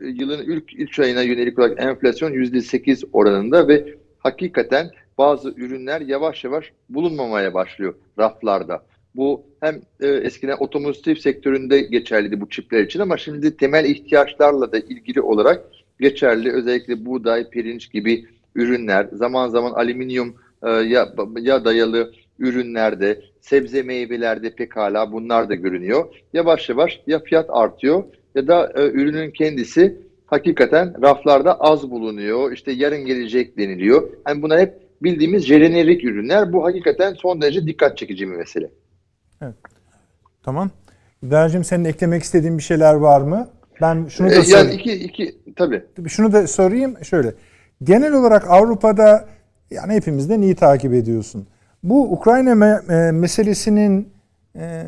yılın ilk 3 ayına yönelik olarak enflasyon %8 oranında ve hakikaten bazı ürünler yavaş yavaş bulunmamaya başlıyor raflarda. Bu hem e, eskiden otomotiv sektöründe geçerliydi bu çipler için ama şimdi temel ihtiyaçlarla da ilgili olarak geçerli. Özellikle buğday, pirinç gibi ürünler, zaman zaman alüminyum e, ya, ya dayalı ürünlerde, sebze meyvelerde pekala bunlar da görünüyor. Yavaş yavaş ya fiyat artıyor ya da e, ürünün kendisi hakikaten raflarda az bulunuyor. İşte yarın gelecek deniliyor. Yani bunlar hep bildiğimiz jenerik ürünler. Bu hakikaten son derece dikkat çekici bir mesele. Evet. Tamam. İdarcığım senin eklemek istediğin bir şeyler var mı? Ben şunu da Ee, sorayım. yani iki, iki tabii. Şunu da sorayım şöyle. Genel olarak Avrupa'da yani hepimizden iyi takip ediyorsun. Bu Ukrayna me- e, meselesinin e,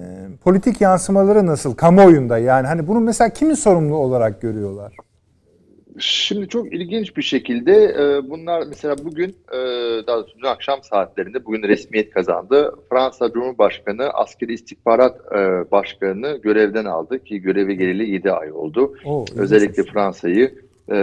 politik yansımaları nasıl kamuoyunda? Yani hani bunu mesela kimin sorumlu olarak görüyorlar? Şimdi çok ilginç bir şekilde e, bunlar mesela bugün e, daha doğrusu dün akşam saatlerinde bugün resmiyet kazandı. Fransa Cumhurbaşkanı askeri istihbarat e, başkanını görevden aldı ki görevi geleli 7 ay oldu. Oo, Özellikle Fransa'yı e,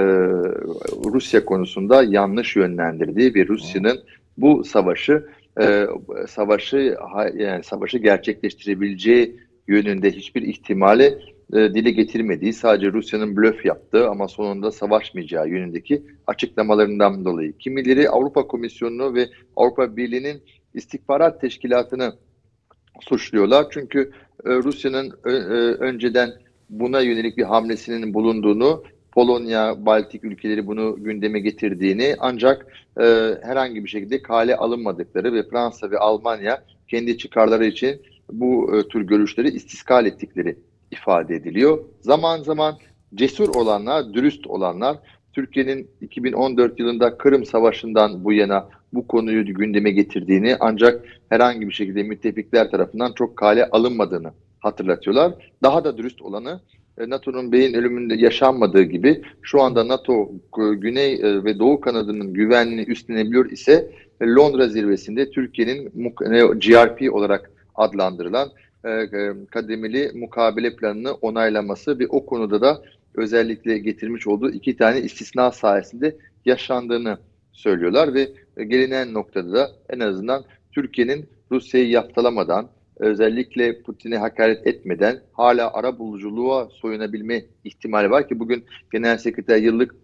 Rusya konusunda yanlış yönlendirdiği ve Rusya'nın bu savaşı e, savaşı yani savaşı gerçekleştirebileceği yönünde hiçbir ihtimali e, dile getirmediği, sadece Rusya'nın blöf yaptığı ama sonunda savaşmayacağı yönündeki açıklamalarından dolayı. Kimileri Avrupa Komisyonu'nu ve Avrupa Birliği'nin istihbarat teşkilatını suçluyorlar. Çünkü e, Rusya'nın ö- ö- önceden buna yönelik bir hamlesinin bulunduğunu, Polonya, Baltik ülkeleri bunu gündeme getirdiğini ancak e, herhangi bir şekilde kale alınmadıkları ve Fransa ve Almanya kendi çıkarları için bu e, tür görüşleri istiskal ettikleri ifade ediliyor. Zaman zaman cesur olanlar, dürüst olanlar Türkiye'nin 2014 yılında Kırım Savaşı'ndan bu yana bu konuyu gündeme getirdiğini ancak herhangi bir şekilde müttefikler tarafından çok kale alınmadığını hatırlatıyorlar. Daha da dürüst olanı e, NATO'nun beyin ölümünde yaşanmadığı gibi şu anda NATO e, Güney e, ve Doğu kanadının güvenliğini üstlenebiliyor ise Londra zirvesinde Türkiye'nin GRP olarak adlandırılan e, e, kademeli mukabele planını onaylaması ve o konuda da özellikle getirmiş olduğu iki tane istisna sayesinde yaşandığını söylüyorlar ve e, gelinen noktada da en azından Türkiye'nin Rusya'yı yaptalamadan özellikle Putin'e hakaret etmeden hala ara buluculuğa soyunabilme ihtimali var ki bugün Genel Sekreter yıllık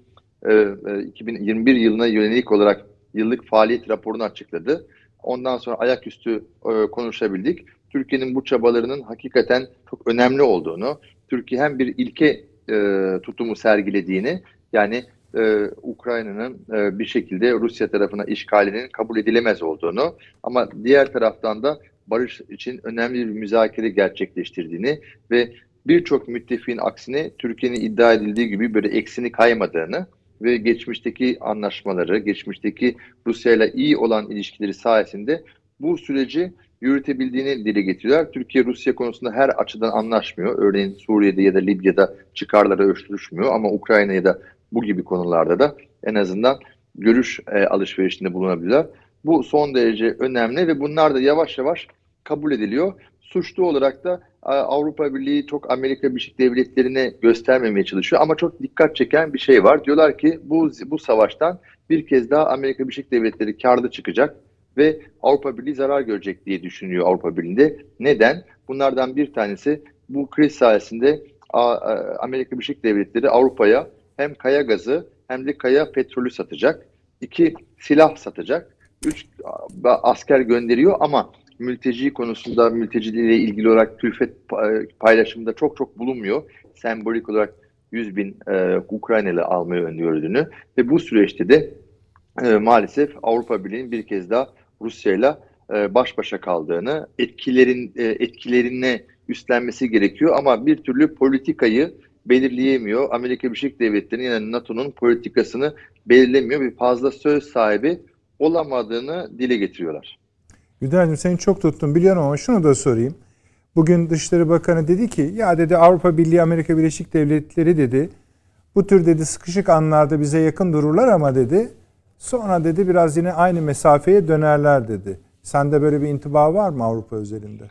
e, e, 2021 yılına yönelik olarak yıllık faaliyet raporunu açıkladı. Ondan sonra ayaküstü konuşabildik. Türkiye'nin bu çabalarının hakikaten çok önemli olduğunu, Türkiye hem bir ilke e, tutumu sergilediğini, yani e, Ukrayna'nın e, bir şekilde Rusya tarafına işgalinin kabul edilemez olduğunu ama diğer taraftan da barış için önemli bir müzakere gerçekleştirdiğini ve birçok müttefiğin aksine Türkiye'nin iddia edildiği gibi böyle eksini kaymadığını ve geçmişteki anlaşmaları, geçmişteki Rusya ile iyi olan ilişkileri sayesinde bu süreci yürütebildiğini dile getiriyorlar. Türkiye Rusya konusunda her açıdan anlaşmıyor. Örneğin Suriye'de ya da Libya'da çıkarları ölçüşmüyor ama Ukrayna'ya da bu gibi konularda da en azından görüş e, alışverişinde bulunabilirler. Bu son derece önemli ve bunlar da yavaş yavaş kabul ediliyor. Suçlu olarak da e, Avrupa Birliği çok Amerika Birleşik Devletleri'ne göstermemeye çalışıyor ama çok dikkat çeken bir şey var. Diyorlar ki bu bu savaştan bir kez daha Amerika Birleşik Devletleri karlı çıkacak ve Avrupa Birliği zarar görecek diye düşünüyor Avrupa Birliği'nde. Neden? Bunlardan bir tanesi bu kriz sayesinde Amerika Birleşik Devletleri Avrupa'ya hem kaya gazı hem de kaya petrolü satacak. İki, silah satacak. Üç, asker gönderiyor ama mülteci konusunda mülteciliğiyle ilgili olarak külfet paylaşımında çok çok bulunmuyor. Sembolik olarak 100 bin e, Ukraynalı almayı öngördüğünü ve bu süreçte de e, maalesef Avrupa Birliği'nin bir kez daha Rusya ile baş başa kaldığını, etkilerin e, üstlenmesi gerekiyor ama bir türlü politikayı belirleyemiyor. Amerika Birleşik Devletleri'nin yani NATO'nun politikasını belirlemiyor ve fazla söz sahibi olamadığını dile getiriyorlar. Güder'cim seni çok tuttum biliyorum ama şunu da sorayım. Bugün Dışişleri Bakanı dedi ki ya dedi Avrupa Birliği Amerika Birleşik Devletleri dedi bu tür dedi sıkışık anlarda bize yakın dururlar ama dedi sonra dedi biraz yine aynı mesafeye dönerler dedi. Sende böyle bir intiba var mı Avrupa özelinde?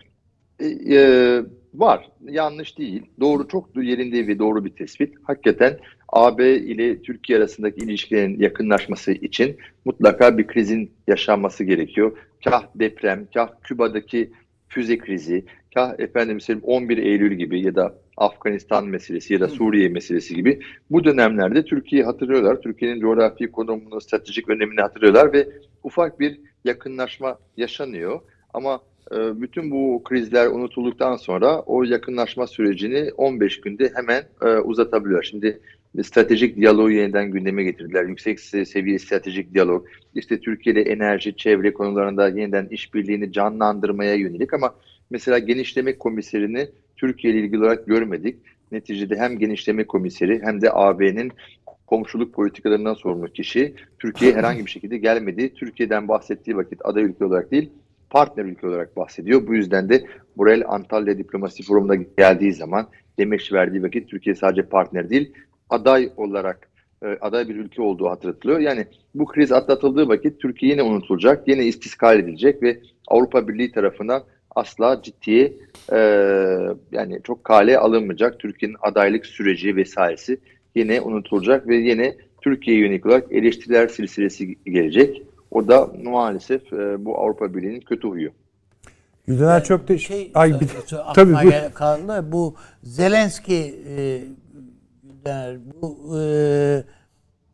E, Var. Yanlış değil. Doğru çok yerinde ve doğru bir tespit. Hakikaten AB ile Türkiye arasındaki ilişkilerin yakınlaşması için mutlaka bir krizin yaşanması gerekiyor. Kah deprem, kah Küba'daki füze krizi, kah efendim 11 Eylül gibi ya da Afganistan meselesi ya da Suriye meselesi gibi bu dönemlerde Türkiye'yi hatırlıyorlar. Türkiye'nin coğrafi konumunu, stratejik önemini hatırlıyorlar ve ufak bir yakınlaşma yaşanıyor. Ama e, bütün bu krizler unutulduktan sonra o yakınlaşma sürecini 15 günde hemen e, uzatabiliyor. Şimdi stratejik diyaloğu yeniden gündeme getirdiler. Yüksek seviye stratejik diyalog. İşte Türkiye ile enerji, çevre konularında yeniden işbirliğini canlandırmaya yönelik ama mesela genişleme komiserini Türkiye ile ilgili olarak görmedik. Neticede hem genişleme komiseri hem de AB'nin komşuluk politikalarından sorumlu kişi Türkiye herhangi bir şekilde gelmedi. Türkiye'den bahsettiği vakit aday ülke olarak değil partner ülke olarak bahsediyor. Bu yüzden de Borel Antalya Diplomasi Forumu'na geldiği zaman demeç verdiği vakit Türkiye sadece partner değil aday olarak e, aday bir ülke olduğu hatırlatılıyor. Yani bu kriz atlatıldığı vakit Türkiye yine unutulacak, yine istiskal edilecek ve Avrupa Birliği tarafından asla ciddiye e, yani çok kale alınmayacak. Türkiye'nin adaylık süreci vesairesi yine unutulacak ve yine Türkiye'ye yönelik olarak eleştiriler silsilesi gelecek. O da maalesef e, bu Avrupa Birliği'nin kötü huyu. Güldener yani çok de şey, ay bir tabii bu kaldı. Bu Zelenski e, Güldener bu e,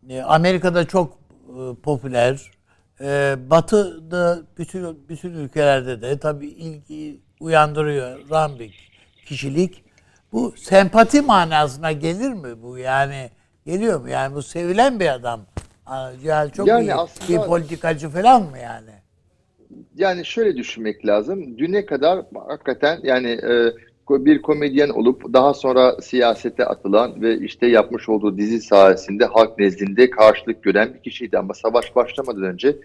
e, Amerika'da çok e, popüler. E, Batı'da bütün bütün ülkelerde de tabii ilgi uyandırıyor bir kişilik. Bu sempati manasına gelir mi bu yani? Geliyor mu? Yani bu sevilen bir adam. Yani çok yani iyi aslında, bir politikacı falan mı yani? Yani şöyle düşünmek lazım. Düne kadar hakikaten yani e, bir komedyen olup daha sonra siyasete atılan ve işte yapmış olduğu dizi sayesinde halk nezdinde karşılık gören bir kişiydi. Ama savaş başlamadan önce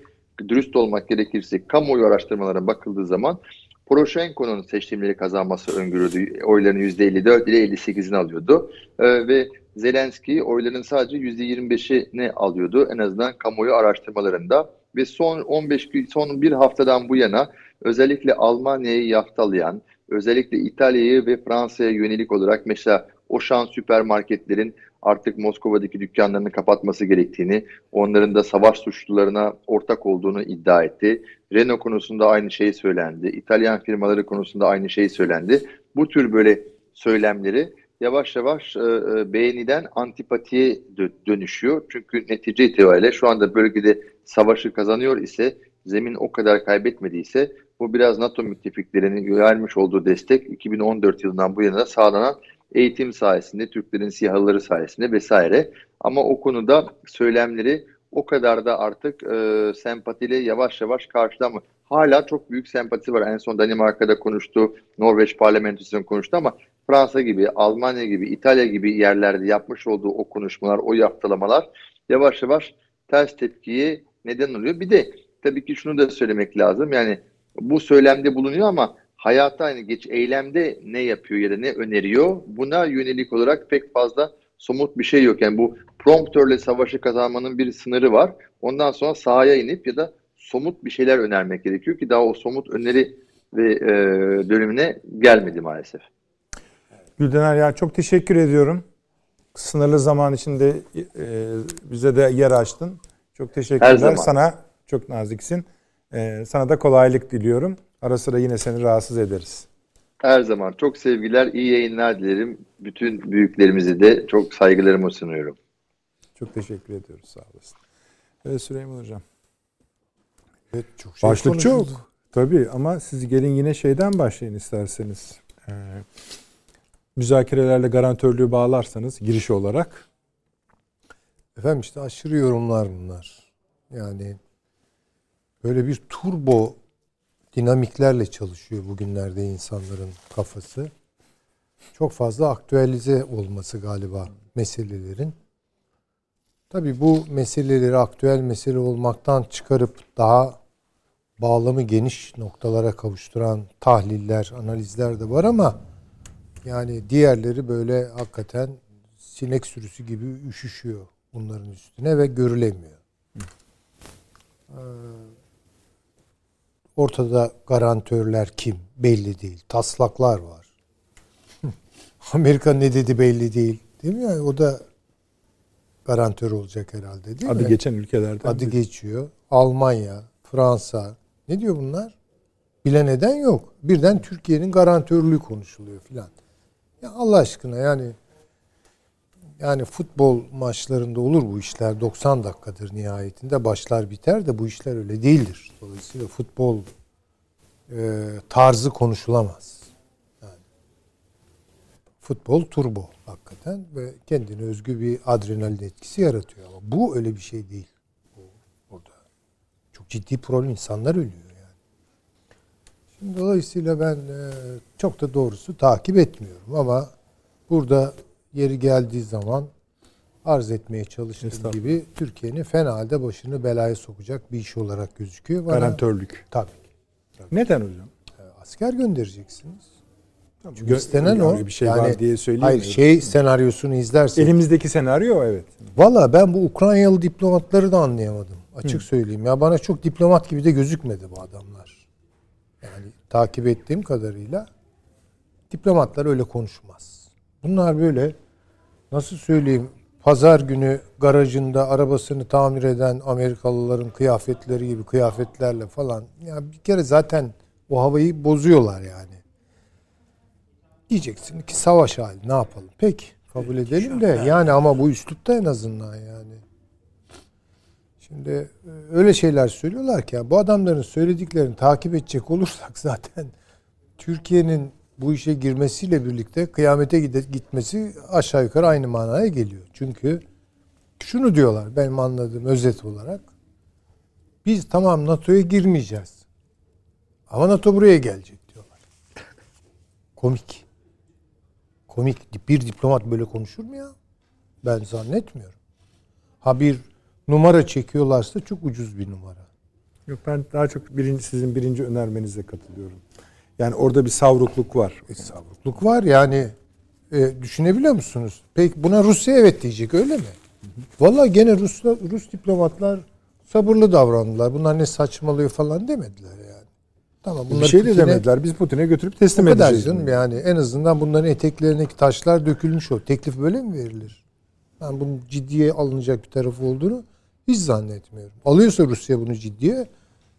dürüst olmak gerekirse kamuoyu araştırmalarına bakıldığı zaman Poroshenko'nun seçimleri kazanması öngörüldü. Oyların %54 ile 58'ini alıyordu. Ee, ve Zelenski oyların sadece %25'ini alıyordu en azından kamuoyu araştırmalarında. Ve son 15 gün, son bir haftadan bu yana özellikle Almanya'yı yaftalayan, özellikle İtalya'yı ve Fransa'ya yönelik olarak mesela Oşan süpermarketlerin artık Moskova'daki dükkanlarını kapatması gerektiğini, onların da savaş suçlularına ortak olduğunu iddia etti. Renault konusunda aynı şey söylendi. İtalyan firmaları konusunda aynı şey söylendi. Bu tür böyle söylemleri yavaş yavaş e, e, beğeniden antipatiye dönüşüyor. Çünkü netice itibariyle şu anda bölgede savaşı kazanıyor ise zemin o kadar kaybetmediyse bu biraz NATO müttefiklerinin vermiş olduğu destek 2014 yılından bu yana sağlanan eğitim sayesinde, Türklerin siyahları sayesinde vesaire. Ama o konuda söylemleri o kadar da artık e, sempatiyle yavaş yavaş karşılama. Hala çok büyük sempati var. En son Danimarka'da konuştu, Norveç parlamentosunda konuştu ama Fransa gibi, Almanya gibi, İtalya gibi yerlerde yapmış olduğu o konuşmalar, o yaptılamalar yavaş yavaş ters tepkiye neden oluyor. Bir de tabii ki şunu da söylemek lazım. Yani bu söylemde bulunuyor ama hayatta aynı geç eylemde ne yapıyor ya da ne öneriyor buna yönelik olarak pek fazla somut bir şey yok. Yani bu promptörle savaşı kazanmanın bir sınırı var. Ondan sonra sahaya inip ya da somut bir şeyler önermek gerekiyor ki daha o somut öneri ve e, dönemine gelmedi maalesef. Güldener ya çok teşekkür ediyorum. Sınırlı zaman içinde e, bize de yer açtın. Çok teşekkürler. Sana çok naziksin. E, sana da kolaylık diliyorum. Ara sıra yine seni rahatsız ederiz. Her zaman çok sevgiler, iyi yayınlar dilerim. Bütün büyüklerimize de çok saygılarımı sunuyorum. Çok teşekkür ediyoruz. Sağ olasın. Evet Süleyman Hocam. Evet, çok şey Başlık çok. Tabii ama siz gelin yine şeyden başlayın isterseniz. Ee, müzakerelerle garantörlüğü bağlarsanız giriş olarak. Efendim işte aşırı yorumlar bunlar. Yani böyle bir turbo dinamiklerle çalışıyor bugünlerde insanların kafası. Çok fazla aktüelize olması galiba meselelerin. Tabii bu meseleleri aktüel mesele olmaktan çıkarıp daha bağlamı geniş noktalara kavuşturan tahliller, analizler de var ama yani diğerleri böyle hakikaten sinek sürüsü gibi üşüşüyor bunların üstüne ve görülemiyor. Ee, ortada garantörler kim belli değil. Taslaklar var. Amerika ne dedi belli değil. Değil mi? Yani o da garantör olacak herhalde değil Adı mi? geçen ülkelerden. Adı biri. geçiyor. Almanya, Fransa. Ne diyor bunlar? Bile neden yok. Birden Türkiye'nin garantörlüğü konuşuluyor filan. Ya Allah aşkına yani yani futbol maçlarında olur bu işler 90 dakikadır nihayetinde başlar biter de bu işler öyle değildir. Dolayısıyla futbol e, tarzı konuşulamaz. Yani futbol turbo hakikaten ve kendine özgü bir adrenalin etkisi yaratıyor ama bu öyle bir şey değil. Bu, burada çok ciddi problem insanlar ölüyor yani. Şimdi dolayısıyla ben e, çok da doğrusu takip etmiyorum ama burada yeri geldiği zaman arz etmeye çalıştığım gibi Türkiye'nin fena halde başını belaya sokacak bir iş olarak gözüküyor. Bana, Garantörlük. Tabii. Neden hocam? E, Asker göndereceksiniz. Çünkü Gö- istenen o. Bir şey Yani- var diye Hayır söyleyemiyorum. şey senaryosunu izlersen. Elimizdeki senaryo evet. Valla ben bu Ukraynalı diplomatları da anlayamadım. Açık söyleyeyim. Ya bana çok diplomat gibi de gözükmedi bu adamlar. Yani takip ettiğim kadarıyla diplomatlar öyle konuşmaz. Bunlar böyle nasıl söyleyeyim pazar günü garajında arabasını tamir eden Amerikalıların kıyafetleri gibi kıyafetlerle falan. Ya bir kere zaten o havayı bozuyorlar yani. Diyeceksin ki savaş hali ne yapalım? Peki kabul edelim de yani ama bu üslupta en azından yani. Şimdi e, öyle şeyler söylüyorlar ki ya, bu adamların söylediklerini takip edecek olursak zaten Türkiye'nin bu işe girmesiyle birlikte kıyamete gitmesi aşağı yukarı aynı manaya geliyor. Çünkü şunu diyorlar benim anladığım özet olarak. Biz tamam NATO'ya girmeyeceğiz. Ama NATO buraya gelecek diyorlar. Komik. Komik. Bir diplomat böyle konuşur mu ya? Ben zannetmiyorum. Ha bir numara çekiyorlarsa çok ucuz bir numara. Yok ben daha çok birinci sizin birinci önermenize katılıyorum. Yani orada bir savrukluk var. E, savrukluk var yani. E, düşünebiliyor musunuz? Peki buna Rusya evet diyecek öyle mi? Vallahi gene Ruslar, Rus diplomatlar sabırlı davrandılar. Bunlar ne saçmalıyor falan demediler yani. Tamam bir bunlar şey de demediler. Biz Putin'e götürüp teslim O kadar edeceğiz. canım yani en azından bunların eteklerindeki taşlar dökülmüş o. Teklif böyle mi verilir? Ben bunun ciddiye alınacak bir tarafı olduğunu hiç zannetmiyorum. Alıyorsa Rusya bunu ciddiye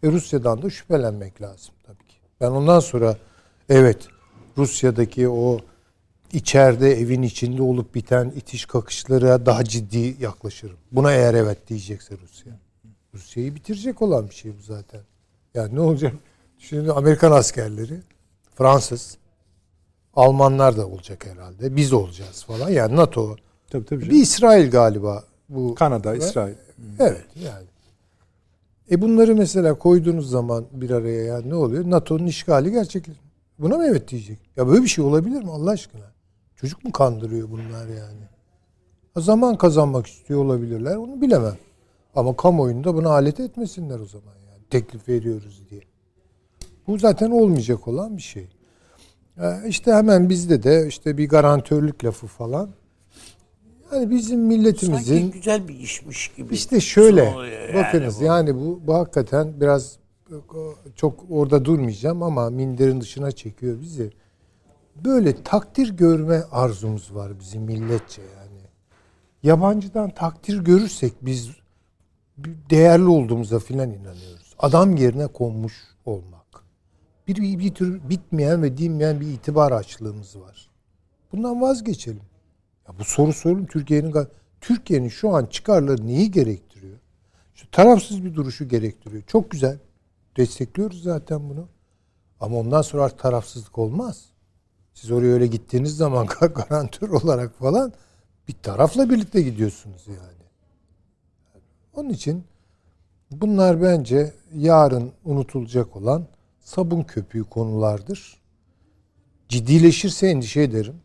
e Rusya'dan da şüphelenmek lazım tabii. Ben ondan sonra evet Rusya'daki o içeride evin içinde olup biten itiş kakışlara daha ciddi yaklaşırım. Buna eğer evet diyecekse Rusya. Rusya'yı bitirecek olan bir şey bu zaten. Yani ne olacak? Şimdi Amerikan askerleri, Fransız, Almanlar da olacak herhalde. Biz olacağız falan. Yani NATO. Tabii tabii. Bir canım. İsrail galiba bu. Kanada, Ve- İsrail. Evet yani. E bunları mesela koyduğunuz zaman bir araya yani ne oluyor? NATO'nun işgali gerçekleşiyor. Buna mı evet diyecek? Ya böyle bir şey olabilir mi Allah aşkına? Çocuk mu kandırıyor bunlar yani? Ha, zaman kazanmak istiyor olabilirler. Onu bilemem. Ama kamuoyunda buna alet etmesinler o zaman yani. Teklif veriyoruz diye. Bu zaten olmayacak olan bir şey. E, işte hemen bizde de işte bir garantörlük lafı falan. Yani bizim milletimizin Sanki güzel bir işmiş gibi. işte şöyle oluyor yani bakınız bu. yani bu, bu hakikaten biraz çok orada durmayacağım ama minderin dışına çekiyor bizi. Böyle takdir görme arzumuz var bizim milletçe yani. Yabancıdan takdir görürsek biz değerli olduğumuza filan inanıyoruz. Adam yerine konmuş olmak. Bir, bir, bir tür bitmeyen ve dinmeyen bir itibar açlığımız var. Bundan vazgeçelim. Ya bu soru sorun Türkiye'nin Türkiye'nin şu an çıkarları neyi gerektiriyor? Şu tarafsız bir duruşu gerektiriyor. Çok güzel. Destekliyoruz zaten bunu. Ama ondan sonra artık tarafsızlık olmaz. Siz oraya öyle gittiğiniz zaman garantör olarak falan bir tarafla birlikte gidiyorsunuz yani. Onun için bunlar bence yarın unutulacak olan sabun köpüğü konulardır. Ciddileşirse endişe ederim.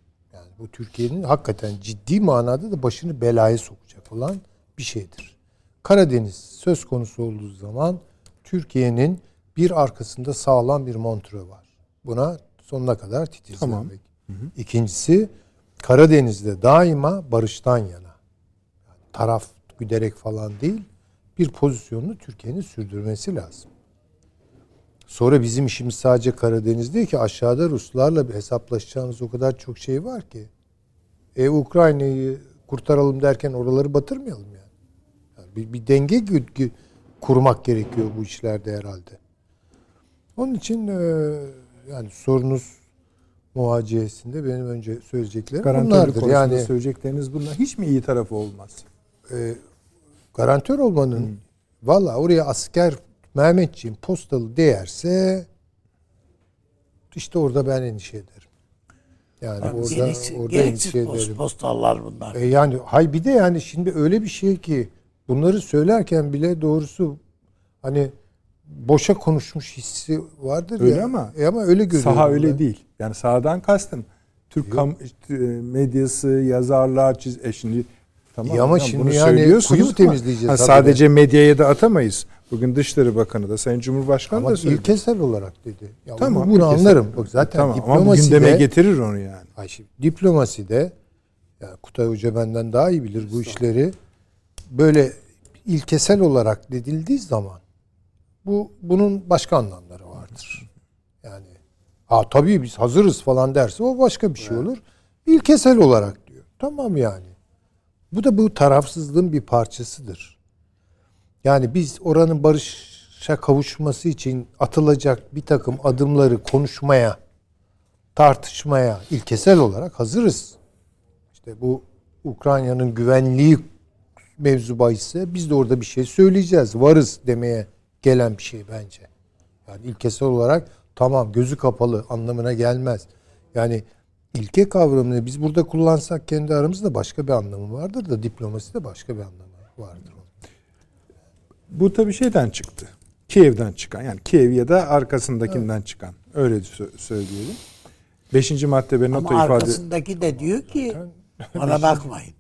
Bu Türkiye'nin hakikaten ciddi manada da başını belaya sokacak olan bir şeydir. Karadeniz söz konusu olduğu zaman Türkiye'nin bir arkasında sağlam bir montre var. Buna sonuna kadar titizlenmek. Tamam. İkincisi Karadeniz'de daima barıştan yana. Yani taraf güderek falan değil bir pozisyonunu Türkiye'nin sürdürmesi lazım. Sonra bizim işimiz sadece Karadeniz değil ki aşağıda Ruslarla bir hesaplaşacağımız o kadar çok şey var ki. E Ukrayna'yı kurtaralım derken oraları batırmayalım yani. yani bir, bir denge kurmak gerekiyor bu işlerde herhalde. Onun için e, yani sorunuz muhaciyesinde benim önce söyleyeceklerim Garantörlük bunlardır. Yani söyleyecekleriniz bunlar. Hiç mi iyi tarafı olmaz? e, garantör olmanın valla oraya asker Mehmetçiğin postalı değerse işte orada ben endişe ederim. Yani orada Gereksiz, orada gereksiz endişe post, ederim. postallar bunlar. E yani hay bir de yani şimdi öyle bir şey ki bunları söylerken bile doğrusu hani boşa konuşmuş hissi vardır Öyle ya. ama E ama öyle görüyorum. Saha ben. öyle değil. Yani sahadan kastım. Türk kam, e, medyası, yazarlar, çiz, e şimdi tamam. Ya ama şimdi bunu yani söylüyorsunuz kuyu temizleyeceğiz ha, habire? sadece medyaya da atamayız. Bugün Dışişleri Bakanı da Sayın Cumhurbaşkanı Ama da söyledi. ilkesel olarak dedi. Ya Tamam. bunu ilkesel. anlarım. Bak zaten tamam, ama diplomasi gündeme de- getirir onu yani. Ay şimdi diplomaside ya Kutay Hoca benden daha iyi bilir bu işleri. Böyle ilkesel olarak dedildiği zaman bu bunun başka anlamları vardır. Yani ha tabii biz hazırız falan derse o başka bir şey olur. İlkesel olarak diyor. Tamam yani. Bu da bu tarafsızlığın bir parçasıdır. Yani biz oranın barışa kavuşması için atılacak bir takım adımları konuşmaya tartışmaya ilkesel olarak hazırız. İşte bu Ukrayna'nın güvenliği mevzu bahisse biz de orada bir şey söyleyeceğiz. Varız demeye gelen bir şey bence. Yani ilkesel olarak tamam gözü kapalı anlamına gelmez. Yani ilke kavramını biz burada kullansak kendi aramızda başka bir anlamı vardır da diplomasi de başka bir anlamı vardır. Bu tabii şeyden çıktı. Kiev'den çıkan yani Kiev ya da arkasındakinden çıkan. Öyle sö- söyleyelim. Beşinci madde ve nota Ama ifade... arkasındaki de diyor ki bana bakmayın.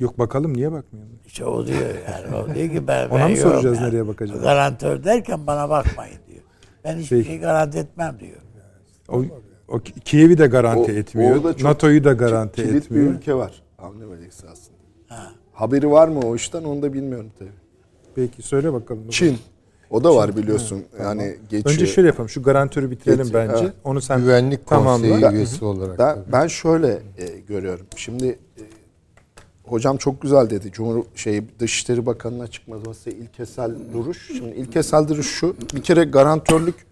Yok bakalım niye bakmıyorsun? İşte o diyor yani. O diyor ki ben, Ona ben mı soracağız yani. nereye bakacağız? Garantör derken bana bakmayın diyor. Ben hiçbir Peki. şey garanti etmem diyor. O, o Ki- Kiev'i de garanti O- etmiyor. NATO'yu da garanti Kilit etmiyor. bir ülke var. Hamle Melek'si aslında. Haberi var mı o işten onu da bilmiyorum tabii. Peki söyle bakalım. Çin. O da var biliyorsun. Yani geçiyor. Önce şöyle yapalım. Şu garantörü bitirelim Getir, bence. evet. Onu sen Güvenlik tamamla. Konseyi üyesi olarak. Ben, tabii. ben şöyle e, görüyorum. Şimdi e, hocam çok güzel dedi. Cumhur şey Dışişleri Bakanı'nın açıklaması ilkesel duruş. Şimdi ilkesel duruş şu. Bir kere garantörlük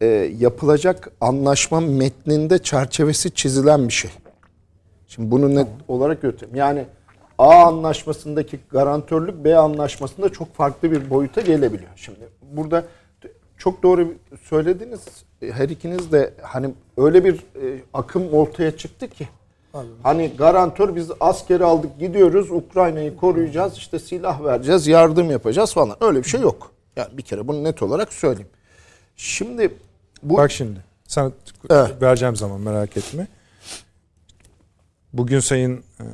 e, yapılacak anlaşma metninde çerçevesi çizilen bir şey. Şimdi bunu net olarak götüreyim. Yani A anlaşmasındaki garantörlük B anlaşmasında çok farklı bir boyuta gelebiliyor. Şimdi burada çok doğru söylediniz. Her ikiniz de hani öyle bir e, akım ortaya çıktı ki. Hani garantör biz askeri aldık gidiyoruz Ukrayna'yı koruyacağız işte silah vereceğiz yardım yapacağız falan. Öyle bir şey yok. Yani bir kere bunu net olarak söyleyeyim. Şimdi bu Bak şimdi. Sana Evet. vereceğim zaman merak etme. Bugün Sayın e,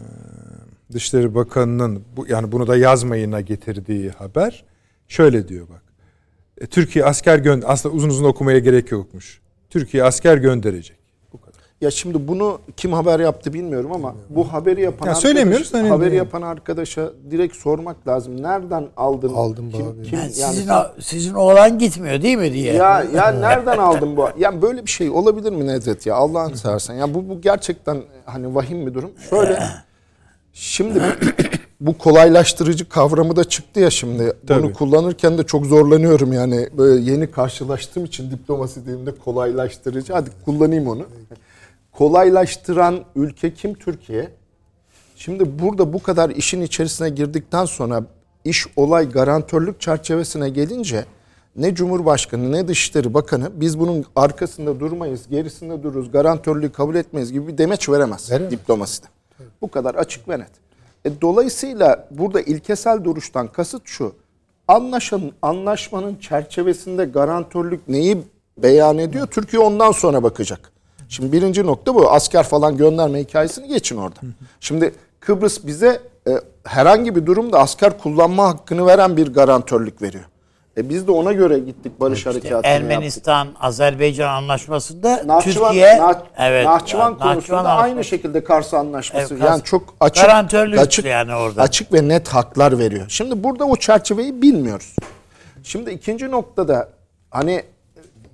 Dışişleri Bakanı'nın bu, yani bunu da yazmayına getirdiği haber şöyle diyor bak. E, Türkiye asker gönder aslında uzun uzun okumaya gerek yokmuş. Türkiye asker gönderecek. Bu kadar. Ya şimdi bunu kim haber yaptı bilmiyorum ama bu haberi yapan Ya arkadaş, söylemiyoruz da hani- haberi yapan arkadaşa direkt sormak lazım. Nereden aldın? Aldım bu kim, haberi. kim Yani yani sizin, o- sizin oğlan gitmiyor değil mi diye. ya ya nereden aldın bu? Ya böyle bir şey olabilir mi Nedret ya Allah'ını seversen. Ya bu bu gerçekten hani vahim bir durum. Şöyle şimdi bu kolaylaştırıcı kavramı da çıktı ya şimdi. Tabii. Bunu kullanırken de çok zorlanıyorum yani. Böyle yeni karşılaştığım için diplomasi diliminde kolaylaştırıcı. Hadi kullanayım onu. Kolaylaştıran ülke kim? Türkiye. Şimdi burada bu kadar işin içerisine girdikten sonra iş olay garantörlük çerçevesine gelince ne Cumhurbaşkanı ne Dışişleri Bakanı biz bunun arkasında durmayız, gerisinde dururuz, garantörlüğü kabul etmeyiz gibi bir demeç veremez, Veremez. diplomaside. Bu kadar açık ve net. E, dolayısıyla burada ilkesel duruştan kasıt şu. Anlaşan, anlaşmanın çerçevesinde garantörlük neyi beyan ediyor? Türkiye ondan sonra bakacak. Şimdi birinci nokta bu. Asker falan gönderme hikayesini geçin orada. Şimdi Kıbrıs bize e, herhangi bir durumda asker kullanma hakkını veren bir garantörlük veriyor. E biz de ona göre gittik barış harekatını yaptık. Ermenistan Azerbaycan anlaşmasında Nahçıvan, Türkiye Nah- evet Nahçıvan yani konusunda Nahçıvan aynı anlaşması. şekilde Kars Anlaşması. Evet, Kars- yani çok açık açık yani orada. açık ve net haklar veriyor. Şimdi burada o çerçeveyi bilmiyoruz. Şimdi ikinci noktada hani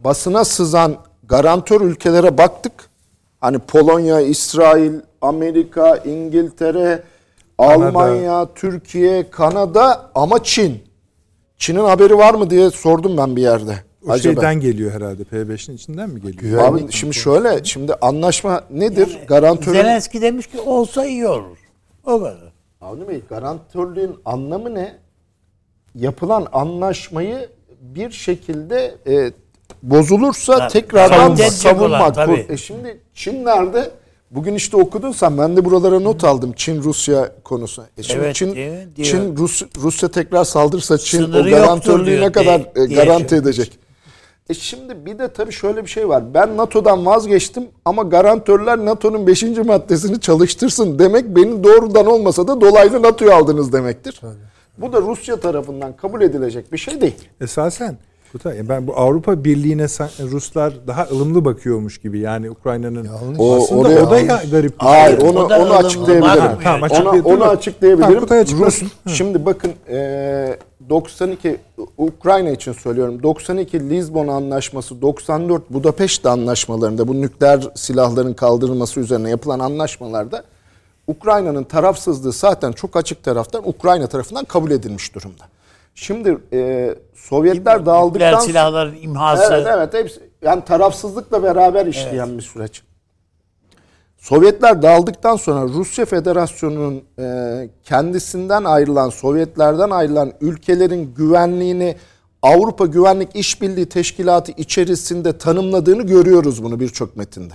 basına sızan garantör ülkelere baktık. Hani Polonya, İsrail, Amerika, İngiltere, Kanada. Almanya, Türkiye, Kanada ama Çin. Çin'in haberi var mı diye sordum ben bir yerde. O şeyden geliyor herhalde. P5'in içinden mi geliyor? Abi şimdi şöyle, şimdi anlaşma nedir? Garantörün Zelenski demiş ki olsa iyi olur. O kadar. Avni Bey garantörlüğün anlamı ne? Yapılan anlaşmayı bir şekilde e, bozulursa Tabii. tekrardan Savunmak. savunmak. Tabii. E şimdi Çin nerede? Bugün işte okudun sen. Ben de buralara not aldım Çin Rusya konusu. E şimdi Evet, Çin? Diyor. Çin Rus, Rusya tekrar saldırırsa Çin Sınırı o garantörlüğü ne kadar diye- e, diye garanti şey. edecek? E şimdi bir de tabii şöyle bir şey var. Ben NATO'dan vazgeçtim ama garantörler NATO'nun 5. maddesini çalıştırsın demek benim doğrudan olmasa da dolaylı NATO'yu aldınız demektir. Bu da Rusya tarafından kabul edilecek bir şey değil. Esasen Kutay, e ben bu Avrupa Birliği'ne san- Ruslar daha ılımlı bakıyormuş gibi. Yani Ukrayna'nın O- aslında oraya- o da ya garip. bir Hayır şey. onu onu açıklayabilirim. bakmıyor. Tamam, Ona, açıklayabilirim. onu açıklayabilirim. Kutay Rus şimdi bakın e, 92 Ukrayna için söylüyorum. 92 Lizbon Anlaşması, 94 Budapeşte anlaşmalarında bu nükleer silahların kaldırılması üzerine yapılan anlaşmalarda Ukrayna'nın tarafsızlığı zaten çok açık taraftan Ukrayna tarafından kabul edilmiş durumda. Şimdi e, Sovyetler Nükleer dağıldıktan sonra silahların imhası. Evet evet hepsi yani tarafsızlıkla beraber işleyen bir süreç. Sovyetler dağıldıktan sonra Rusya Federasyonu'nun e, kendisinden ayrılan, Sovyetlerden ayrılan ülkelerin güvenliğini Avrupa Güvenlik İşbirliği Teşkilatı içerisinde tanımladığını görüyoruz bunu birçok metinde.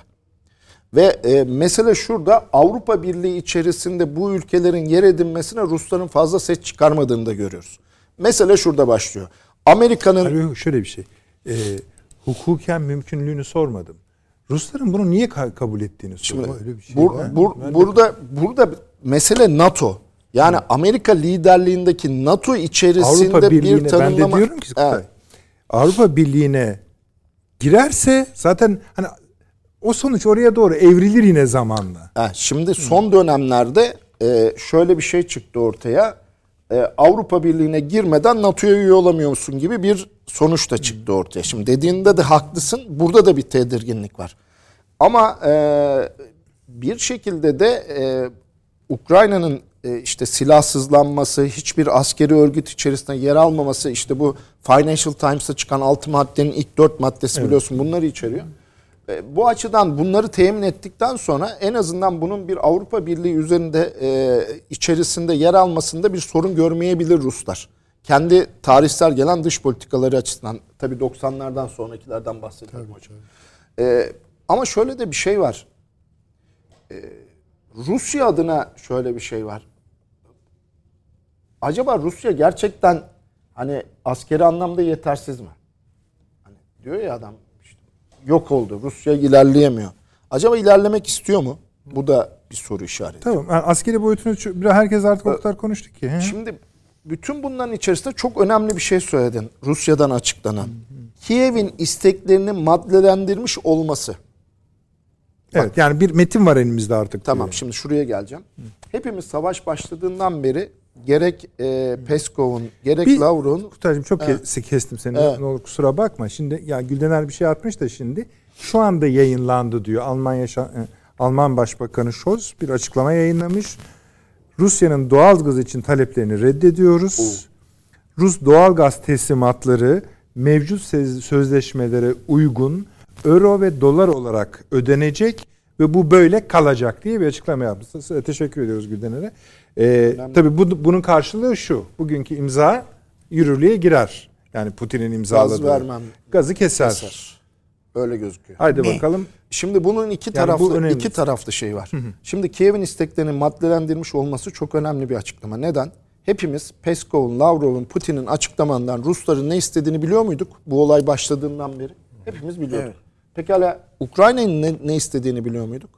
Ve e, mesele şurada Avrupa Birliği içerisinde bu ülkelerin yer edinmesine Rusların fazla ses çıkarmadığını da görüyoruz. Mesele şurada başlıyor. Amerika'nın şöyle bir şey. Ee, hukuken mümkünlüğünü sormadım. Rusların bunu niye ka- kabul ettiğini sordum. Öyle bir şey Bur- var. bur- burada burada mesele NATO. Yani Amerika liderliğindeki NATO içerisinde Avrupa bir Birliği'ne ben de tanımlama. diyorum ki Kutay, Evet. Avrupa Birliği'ne girerse zaten hani o sonuç oraya doğru evrilir yine zamanla. Ha, şimdi son dönemlerde e, şöyle bir şey çıktı ortaya. E, Avrupa Birliği'ne girmeden NATO'ya üye olamıyorsun gibi bir sonuç da çıktı ortaya. Şimdi dediğinde de haklısın. Burada da bir tedirginlik var. Ama e, bir şekilde de e, Ukrayna'nın e, işte silahsızlanması, hiçbir askeri örgüt içerisinde yer almaması, işte bu Financial Times'ta çıkan 6 maddenin ilk 4 maddesi biliyorsun bunları içeriyor. E, Bu açıdan bunları temin ettikten sonra en azından bunun bir Avrupa Birliği üzerinde e, içerisinde yer almasında bir sorun görmeyebilir Ruslar. Kendi tarihsel gelen dış politikaları açısından tabii 90'lardan sonrakilerden bahsediyorum hocam. E, ama şöyle de bir şey var. E, Rusya adına şöyle bir şey var. Acaba Rusya gerçekten hani askeri anlamda yetersiz mi? Hani diyor ya adam yok oldu. Rusya ilerleyemiyor. Acaba ilerlemek istiyor mu? Bu da bir soru işareti. Tamam. Yani askeri boyutunu biraz herkes artık o kadar konuştu ki. he? Şimdi bütün bunların içerisinde çok önemli bir şey söyledin. Rusya'dan açıklanan. Kiev'in isteklerini maddelendirmiş olması. evet yani bir metin var elimizde artık. Tamam diyor. şimdi şuraya geleceğim. Hepimiz savaş başladığından beri gerek e, Peskov'un gerek Bir- Lavrov'un Kutaycığım çok ke- kestim seni. Evet. Ne olur kusura bakma. Şimdi ya Güldener bir şey atmış da şimdi şu anda yayınlandı diyor. Almanya e, Alman Başbakanı Scholz bir açıklama yayınlamış. Rusya'nın doğal gaz için taleplerini reddediyoruz. Rus doğal gaz teslimatları mevcut sözleşmelere uygun euro ve dolar olarak ödenecek ve bu böyle kalacak diye bir açıklama yaptı. Teşekkür ediyoruz Güldener'e. Ee, tabii bu, bunun karşılığı şu. Bugünkü imza yürürlüğe girer. Yani Putin'in imzaladığı. vermem. Gazı keser. keser. Öyle gözüküyor. Haydi Ne? bakalım. Şimdi bunun iki Yani bu taraflı önemli. iki taraflı şey var. Şimdi Kiev'in isteklerini maddelendirmiş olması çok önemli bir açıklama. Neden? Hepimiz Peskov'un, Lavrov'un, Putin'in açıklamalarından Rusların ne istediğini biliyor muyduk? Bu olay başladığından beri. Hepimiz biliyorduk. Evet. Pekala Ukrayna'nın ne, ne istediğini biliyor muyduk?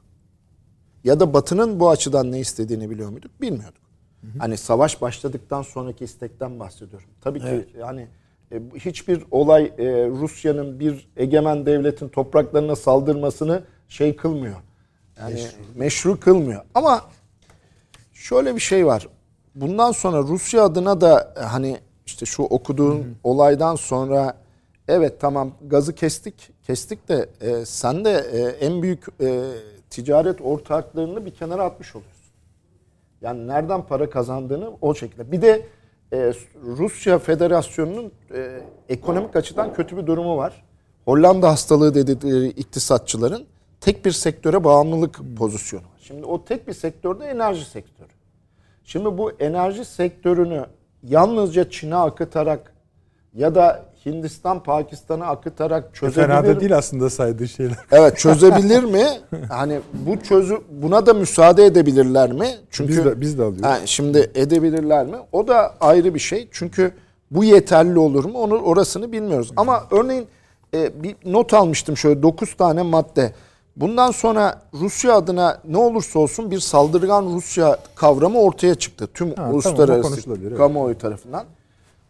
Ya da Batı'nın bu açıdan ne istediğini biliyor muyduk? Bilmiyorduk. Hani savaş başladıktan sonraki istekten bahsediyorum. Tabii ki yani e, hiçbir olay e, Rusya'nın bir egemen devletin topraklarına saldırmasını şey kılmıyor. Yani meşru, kılmıyor. Ama şöyle bir şey var. Bundan sonra Rusya adına da e, hani işte şu okuduğun olaydan sonra evet tamam gazı kestik kestik de e, sen de e, en büyük e, ticaret ortaklarını bir kenara atmış oluyorsun. Yani nereden para kazandığını o şekilde. Bir de e, Rusya Federasyonu'nun e, ekonomik açıdan kötü bir durumu var. Hollanda hastalığı dedikleri iktisatçıların tek bir sektöre bağımlılık pozisyonu. Şimdi o tek bir sektörde enerji sektörü. Şimdi bu enerji sektörünü yalnızca Çin'e akıtarak ya da Hindistan, Pakistan'a akıtarak çözebilir Fena da değil aslında saydığı şeyler. Evet çözebilir mi? Hani bu çözü buna da müsaade edebilirler mi? Çünkü Biz de- biz de alıyoruz. Ha, şimdi edebilirler mi? O da ayrı bir şey. Çünkü bu yeterli olur mu? Onu orasını bilmiyoruz. Ama örneğin e, bir not almıştım şöyle 9 tane madde. Bundan sonra Rusya adına ne olursa olsun bir saldırgan Rusya kavramı ortaya çıktı. Tüm tamam, o uluslararası evet. kamuoyu tarafından.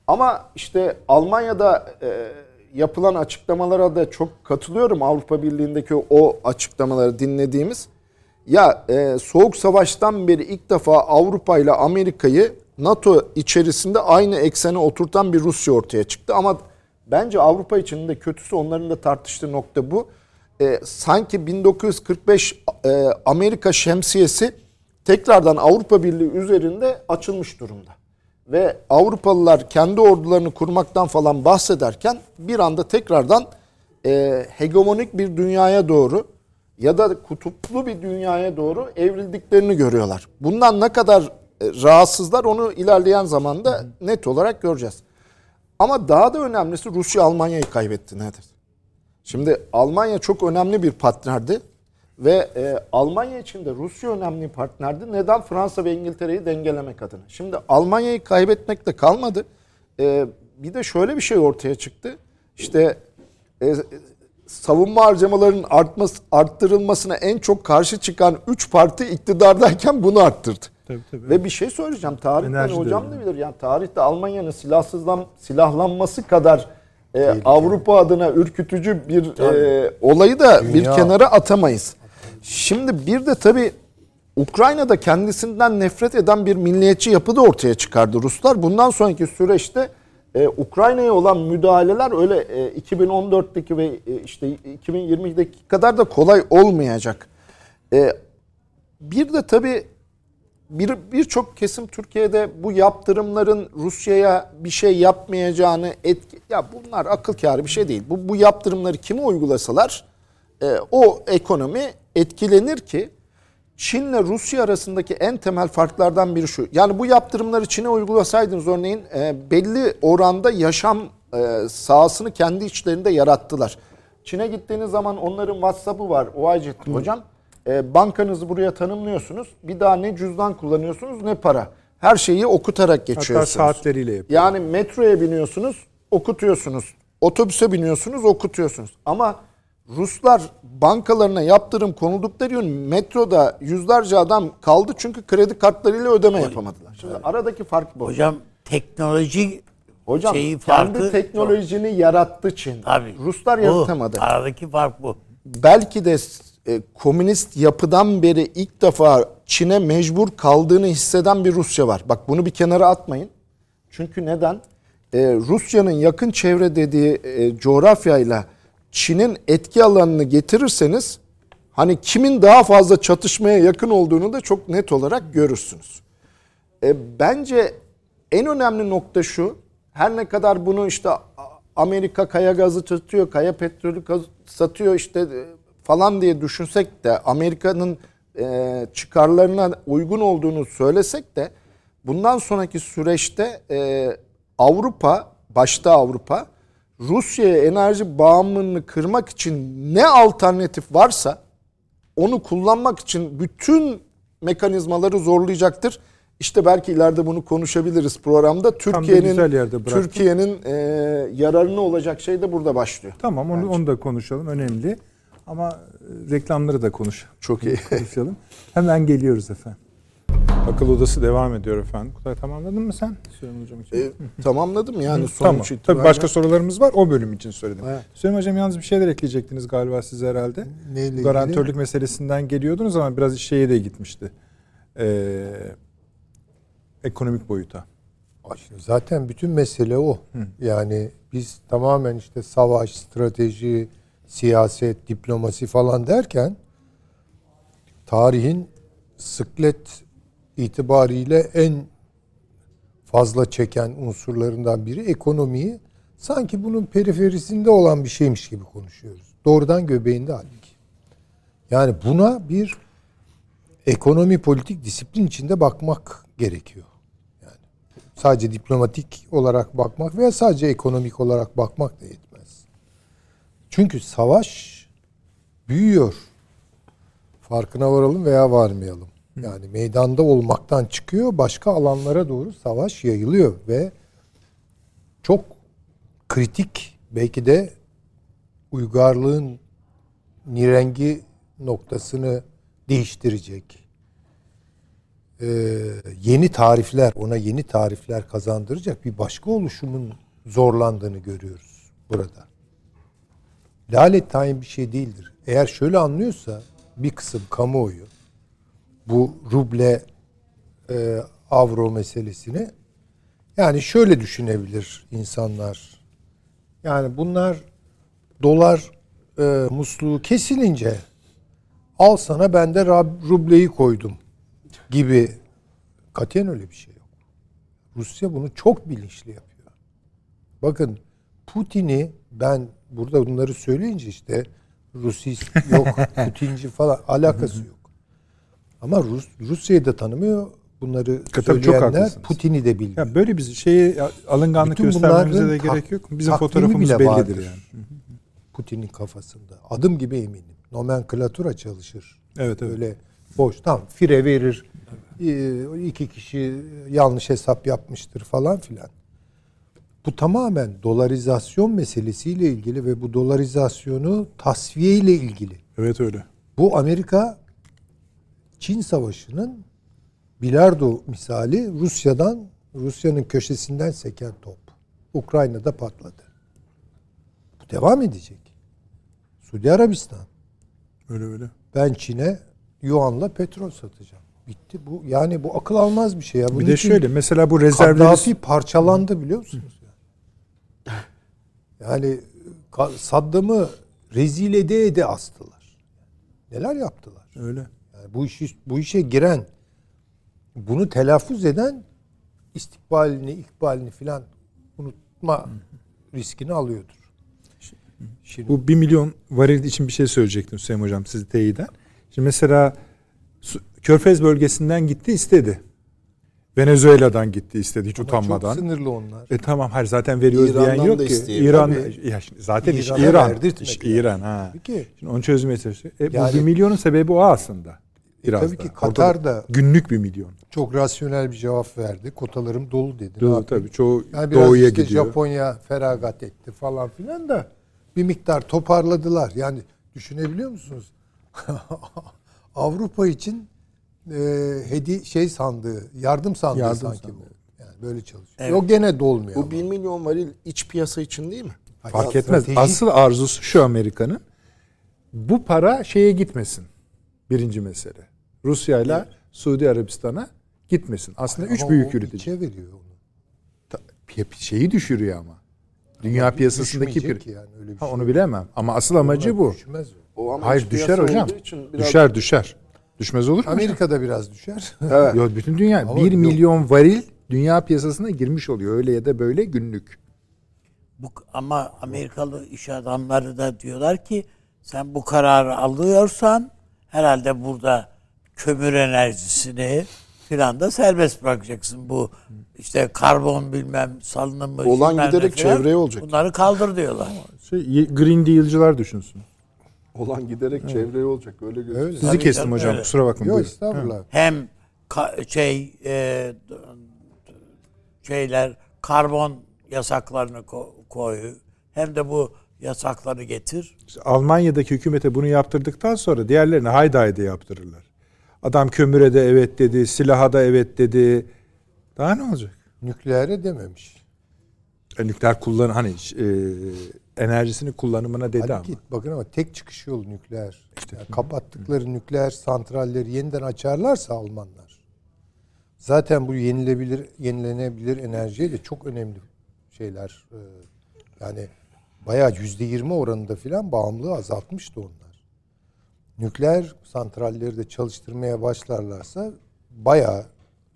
Ama işte Almanya'da e, yapılan açıklamalara da çok katılıyorum. Avrupa Birliği'ndeki o açıklamaları dinlediğimiz. Ya e, Soğuk Savaş'tan beri ilk defa Avrupa ile Amerika'yı NATO içerisinde aynı eksene oturtan bir Rusya ortaya çıktı. Ama bence Avrupa için de kötüsü onların da tartıştığı nokta bu. E, sanki 1945 e, Amerika şemsiyesi tekrardan Avrupa Birliği üzerinde açılmış durumda ve Avrupalılar kendi ordularını kurmaktan falan bahsederken bir anda tekrardan e, hegemonik bir dünyaya doğru ya da kutuplu bir dünyaya doğru evrildiklerini görüyorlar. Bundan ne kadar e, rahatsızlar onu ilerleyen zamanda net olarak göreceğiz. Ama daha da önemlisi Rusya Almanya'yı kaybetti nedir? Şimdi Almanya çok önemli bir partnerdi ve e, Almanya için de Rusya önemli bir partnerdi. Neden? Fransa ve İngiltere'yi dengelemek adına. Şimdi Almanya'yı kaybetmekle kalmadı. E, bir de şöyle bir şey ortaya çıktı. İşte e, savunma harcamalarının artması, arttırılmasına en çok karşı çıkan 3 parti iktidardayken bunu arttırdı. Tabii, tabii. Ve bir şey söyleyeceğim. Tarihten Enerji hocam da bilir. Yani tarihte Almanya'nın silahsızlan silahlanması kadar e, Avrupa adına ürkütücü bir e, olayı da bir Dünya. kenara atamayız. Şimdi bir de tabii Ukrayna'da kendisinden nefret eden bir milliyetçi yapı da ortaya çıkardı Ruslar. Bundan sonraki süreçte e, Ukrayna'ya olan müdahaleler öyle e, 2014'teki ve e, işte 2020'deki kadar da kolay olmayacak. E, bir de tabii bir birçok kesim Türkiye'de bu yaptırımların Rusya'ya bir şey yapmayacağını etki ya bunlar akıl kârı bir şey değil. Bu bu yaptırımları kime uygulasalar e, o ekonomi etkilenir ki Çin'le Rusya arasındaki en temel farklardan biri şu. Yani bu yaptırımları Çin'e uygulasaydınız örneğin e, belli oranda yaşam e, sahasını kendi içlerinde yarattılar. Çin'e gittiğiniz zaman onların WhatsApp'ı var. OACİT hocam. E, bankanızı buraya tanımlıyorsunuz. Bir daha ne cüzdan kullanıyorsunuz ne para. Her şeyi okutarak Hatta geçiyorsunuz. saatleriyle yapıyor. Yani metroya biniyorsunuz, okutuyorsunuz. Otobüse biniyorsunuz, okutuyorsunuz. Ama Ruslar bankalarına yaptırım konuldukları gün metroda yüzlerce adam kaldı çünkü kredi kartlarıyla ödeme yapamadılar. Şimdi aradaki fark bu. Hocam teknoloji Hocam şeyi kendi farkı teknolojini yarattı Çin. Tabii. Ruslar Bu, yaratamadı. Aradaki fark bu. Belki de e, komünist yapıdan beri ilk defa Çin'e mecbur kaldığını hisseden bir Rusya var. Bak bunu bir kenara atmayın. Çünkü neden? E, Rusya'nın yakın çevre dediği e, coğrafyayla Çin'in etki alanını getirirseniz hani kimin daha fazla çatışmaya yakın olduğunu da çok net olarak görürsünüz. E, bence en önemli nokta şu. Her ne kadar bunu işte Amerika kaya gazı satıyor, kaya petrolü satıyor işte e, falan diye düşünsek de Amerika'nın e, çıkarlarına uygun olduğunu söylesek de bundan sonraki süreçte e, Avrupa, başta Avrupa Rusya'ya enerji bağımlılığını kırmak için ne alternatif varsa onu kullanmak için bütün mekanizmaları zorlayacaktır. İşte belki ileride bunu konuşabiliriz programda. Türkiye'nin. Türkiye'nin e, yararına olacak şey de burada başlıyor. Tamam onu, onu da konuşalım önemli. Ama e, reklamları da konuşalım. Çok iyi. konuşalım. Hemen geliyoruz efendim. Akıl odası devam ediyor efendim. Kutay tamamladın mı sen? Süleyman Hocam için. E, tamamladım yani Hı, sonuç tamam. itibariyle. Tabii başka sorularımız var. O bölüm için söyledim. Evet. Süleyman Hocam yalnız bir şeyler ekleyecektiniz galiba siz herhalde. Neyle ilgili? Garantörlük meselesinden geliyordunuz ama biraz şeye de gitmişti. Ee, ekonomik boyuta. Zaten bütün mesele o. Yani biz tamamen işte savaş, strateji, siyaset, diplomasi falan derken tarihin sıklet itibariyle en fazla çeken unsurlarından biri ekonomiyi sanki bunun periferisinde olan bir şeymiş gibi konuşuyoruz. Doğrudan göbeğinde halbuki. Yani buna bir ekonomi politik disiplin içinde bakmak gerekiyor. Yani sadece diplomatik olarak bakmak veya sadece ekonomik olarak bakmak da yetmez. Çünkü savaş büyüyor. Farkına varalım veya varmayalım. Yani meydanda olmaktan çıkıyor, başka alanlara doğru savaş yayılıyor ve çok kritik belki de uygarlığın nirengi noktasını değiştirecek. Ee, yeni tarifler, ona yeni tarifler kazandıracak bir başka oluşumun zorlandığını görüyoruz burada. Lalet tayin bir şey değildir. Eğer şöyle anlıyorsa bir kısım kamuoyu bu ruble e, avro meselesini yani şöyle düşünebilir insanlar. Yani bunlar dolar e, musluğu kesilince al sana ben de rubleyi koydum gibi katiyen öyle bir şey yok. Rusya bunu çok bilinçli yapıyor. Bakın Putin'i ben burada bunları söyleyince işte Rusist yok, Putinci falan alakası yok. Ama Rus, Rusya'yı da tanımıyor. Bunları Tabii çok söyleyenler. Putin'i de bilmiyor. Ya böyle bir şeyi alınganlık Bütün göstermemize de gerek yok. Bizim fotoğrafımız bile bellidir vardır. yani. Putin'in kafasında. Adım gibi eminim. Nomenklatura çalışır. Evet evet. Öyle boş. Tamam fire verir. Ee, iki kişi yanlış hesap yapmıştır falan filan. Bu tamamen dolarizasyon meselesiyle ilgili ve bu dolarizasyonu tasfiye ile ilgili. Evet öyle. Bu Amerika Çin Savaşı'nın bilardo misali Rusya'dan Rusya'nın köşesinden seken top. Ukrayna'da patladı. Bu devam edecek. Suudi Arabistan Öyle öyle. ben Çin'e yuanla petrol satacağım. Bitti bu. Yani bu akıl almaz bir şey ya. Bunun Bir de şöyle mesela bu rezervleri Kaddafi parçalandı biliyor musunuz? Yani Ka- Saddam'ı rezil ede ede astılar. Neler yaptılar? öyle. Yani bu işi bu işe giren bunu telaffuz eden istikbalini, ikbalini filan unutma riskini alıyordur. Şimdi Bu 1 milyon varil için bir şey söyleyecektim Hüseyin Hocam sizi teyiden. Şimdi mesela Körfez bölgesinden gitti istedi. Venezuela'dan gitti istedi hiç ama utanmadan. çok sınırlı onlar. E tamam her zaten veriyoruz İran'dan diyen yok ki. İran Tabii. ya şimdi zaten iş İran'a İran. verdirtmek İş. İran ha. Peki. Şimdi onu çözmeye çalışıyor. E, Yani- bu 1 milyonun sebebi o aslında. Biraz Tabii ki Orada Katar da günlük 1 milyon. çok rasyonel bir cevap verdi. Kotalarım dolu dedi. Yapayım? tabii çoğu Yani biraz doğuya işte gidiyor. Japonya feragat etti falan filan da bir miktar toparladılar. Yani düşünebiliyor musunuz? Avrupa için e, hedi şey sandığı, yardım sandığı Yardım sanki sandığı. bu. Yani böyle çalışıyor. Evet. Yok gene dolmuyor. Bu ama. 1 milyon varil iç piyasa için değil mi? Fark Ya etmez. stratejik- Asıl arzusu şu Amerika'nın. Bu para şeye gitmesin. Birinci mesele. Rusya ile Suudi Arabistan'a gitmesin. Aslında üç Ama büyük üretici. içe veriyor onu. Ta- Şeyi düşürüyor ama. Dünya piyasasındaki Düşmeyecek bir. yani öyle bir Ha, şey. onu bilemem. Ama asıl amacı Ona bu. Düşmez o. O ama Hayır düşer hocam. biraz- Düşer düşer. Düşmez olur mu? Amerika'da biraz düşer. Evet. Yo, bütün dünya. Ama 1 yok. milyon varil dünya piyasasına girmiş oluyor. Öyle ya da böyle günlük. Bu, ama Amerikalı iş adamları da diyorlar ki sen bu kararı alıyorsan herhalde burada kömür enerjisini filan da serbest bırakacaksın. Bu işte karbon bilmem salınımı Olan bilmem giderek filan. çevreye olacak. Bunları kaldır diyorlar. Şey, Green Deal'cılar düşünsün. Olan giderek çevreye olacak öyle gözüküyor. Öyle. Sizi Tabii kestim canım, hocam. öyle. Kusura bakmayın. Yok estağfurullah. Hem ka- şey e, şeyler karbon yasaklarını ko- koy hem de bu yasakları getir. İşte Almanya'daki hükümete bunu yaptırdıktan sonra diğerlerine haydi haydi yaptırırlar. Adam kömüre de evet dedi, silaha da evet dedi. Daha ne olacak? Nükleere dememiş. E, nükleer kullan hani e, enerjisini kullanımına dedi ama. Halbuki bakın ama tek çıkış yolu nükleer. Yani kapattıkları nükleer santralleri yeniden açarlarsa Almanlar. Zaten bu yenilebilir, yenilenebilir enerjiye de çok önemli şeyler e, Yani bayağı yüzde yirmi oranında filan bağımlılığı azaltmıştı onlar. Nükleer santralleri de çalıştırmaya başlarlarsa bayağı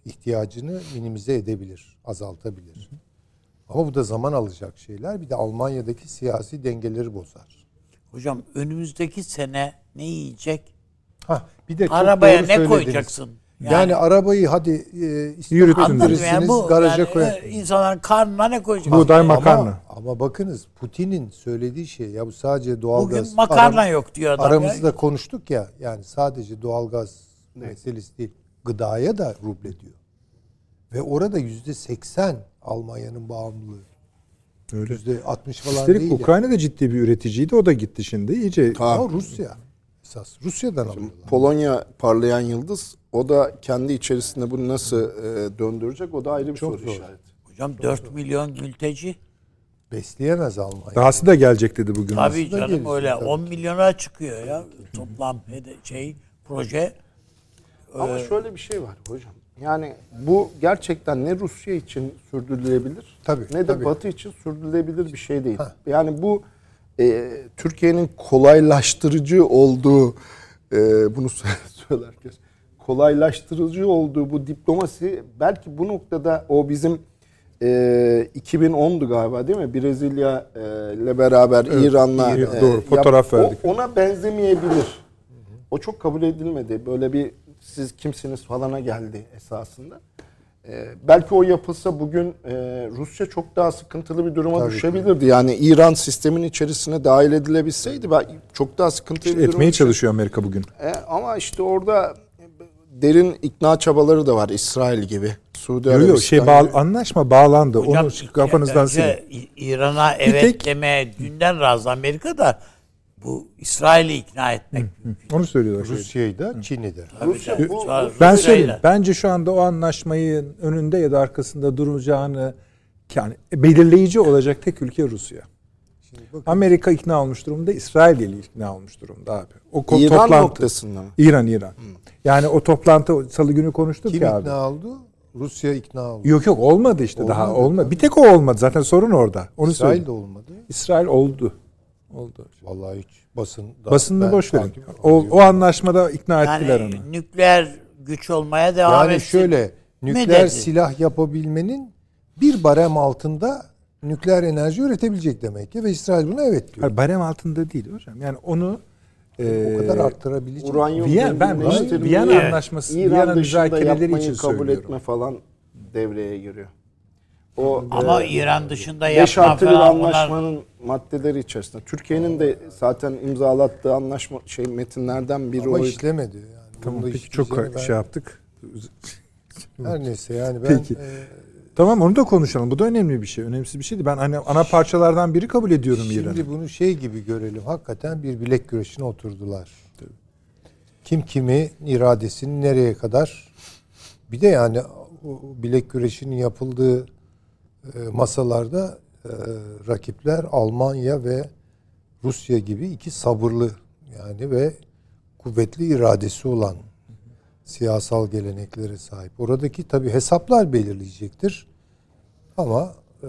ihtiyacını minimize edebilir, azaltabilir. Ama bu da zaman alacak şeyler. Bir de Almanya'daki siyasi dengeleri bozar. Hocam önümüzdeki sene ne yiyecek? Ha, bir de Arabaya ne söylediniz. koyacaksın? Yani, arabayı hadi e, diyorsun. yani bu garaja yani, e, insanların karnına ne koyacak? Buğday Ama- makarna. Ama, bakınız Putin'in söylediği şey ya bu sadece doğalgaz. Bugün makarna Aram- yok diyor adam. Aramızda ya. konuştuk ya yani sadece doğalgaz meselesi değil. Gıdaya da ruble diyor. Ve orada yüzde seksen Almanya'nın bağımlılığı. Öyle. Yüzde altmış falan Üstelik değil. Ukrayna da ciddi bir üreticiydi. O da gitti şimdi. İyice ya. Ama Rusya. Esas Rusya'dan alıyorlar. Polonya parlayan yıldız. O da kendi içerisinde bunu nasıl e, döndürecek o da ayrı bir Çok soru zor. işareti. Hocam 4 milyon mülteci. Besleyemez Almanya. dahası da gelecek dedi bugün. Tabii da canım öyle tabii. 10 milyona çıkıyor ya toplam şey proje. Ama şöyle bir şey var hocam. Yani bu gerçekten ne Rusya için sürdürülebilir Tabii, ne de tabii. Batı için sürdürülebilir bir şey değil. Ha. Yani bu e, Türkiye'nin kolaylaştırıcı olduğu e, bunu söylerken kolaylaştırıcı olduğu bu diplomasi belki bu noktada o bizim e, 2010'du galiba değil mi? Brezilya e, ile beraber Evet, İran'la İran- e, doğru, fotoğraf o- verdik. ona benzemeyebilir. O çok kabul edilmedi. Böyle bir siz kimsiniz falana geldi esasında. Ee, belki o yapılsa bugün e, Rusya çok daha sıkıntılı bir duruma Tabii ki. düşebilirdi. Yani İran sistemin içerisine dahil edilebilseydi çok daha sıkıntılı bir duruma Etmeye düşe- çalışıyor Amerika bugün. E, ama işte orada derin ikna çabaları da var İsrail gibi. Suudi Yok yok Arabistan şey bağ, anlaşma bağlandı. Hocam, Onu kafanızdan silin. İran'a Bir evet tek- demeye dünden razı Amerika da bu İsrail'i ikna etmek. Onu söylüyorlar. Rusya'yı da Çin'i de. Rusya bu, Ben söyleyeyim. Bence şu anda o anlaşmayı önünde ya da arkasında duracağını yani belirleyici olacak tek ülke Rusya. Amerika ikna olmuş durumda, İsrail ile ikna olmuş durumda abi. O ko- İran toplantı. noktasında mı? İran, İran. Yani o toplantı salı günü konuştuk Kim ya abi. ikna oldu? Rusya ikna oldu. Yok yok olmadı işte daha Olmadı, olmadı. tabii. Bir tek o olmadı. Zaten sorun orada. Onu İsrail söyleyeyim. de olmadı. İsrail oldu. Oldu. Vallahi hiç basın Basını ben boş verin. takip O, o anlaşmada ikna ettiler Yani onu. nükleer güç olmaya devam Yani etsin. şöyle nükleer silah yapabilmenin bir barem altında nükleer enerji üretebilecek demek ki ve İsrail buna evet diyor. Hayır, barem altında değil hocam. Yani onu o kadar e, arttırabilecek. Uranyum Viyana- ben zenginleştirmeyi Viyana. Anlaşması, İran Viyana dışında müzakereleri yapmayı için kabul söylüyorum. etme falan devreye giriyor. O Ama e, İran dışında Beş yapma falan bunlar anlaşmanın maddeleri içerisinde. Türkiye'nin de zaten imzalattığı anlaşma şey metinlerden biri Ama oydu. işlemedi yani. Tamam peki çok şey ben- yaptık. Her neyse yani ben Peki. e, Tamam onu da konuşalım. Bu da önemli bir şey. Önemsiz bir şeydi. Ben hani ana parçalardan biri kabul ediyorum İran'ı. Şimdi bunu şey gibi görelim. Hakikaten bir bilek güreşine oturdular. Kim kimi iradesini nereye kadar bir de yani o bilek güreşinin yapıldığı masalarda e, rakipler Almanya ve Rusya gibi iki sabırlı yani ve kuvvetli iradesi olan siyasal geleneklere sahip. Oradaki tabi hesaplar belirleyecektir. Ama e,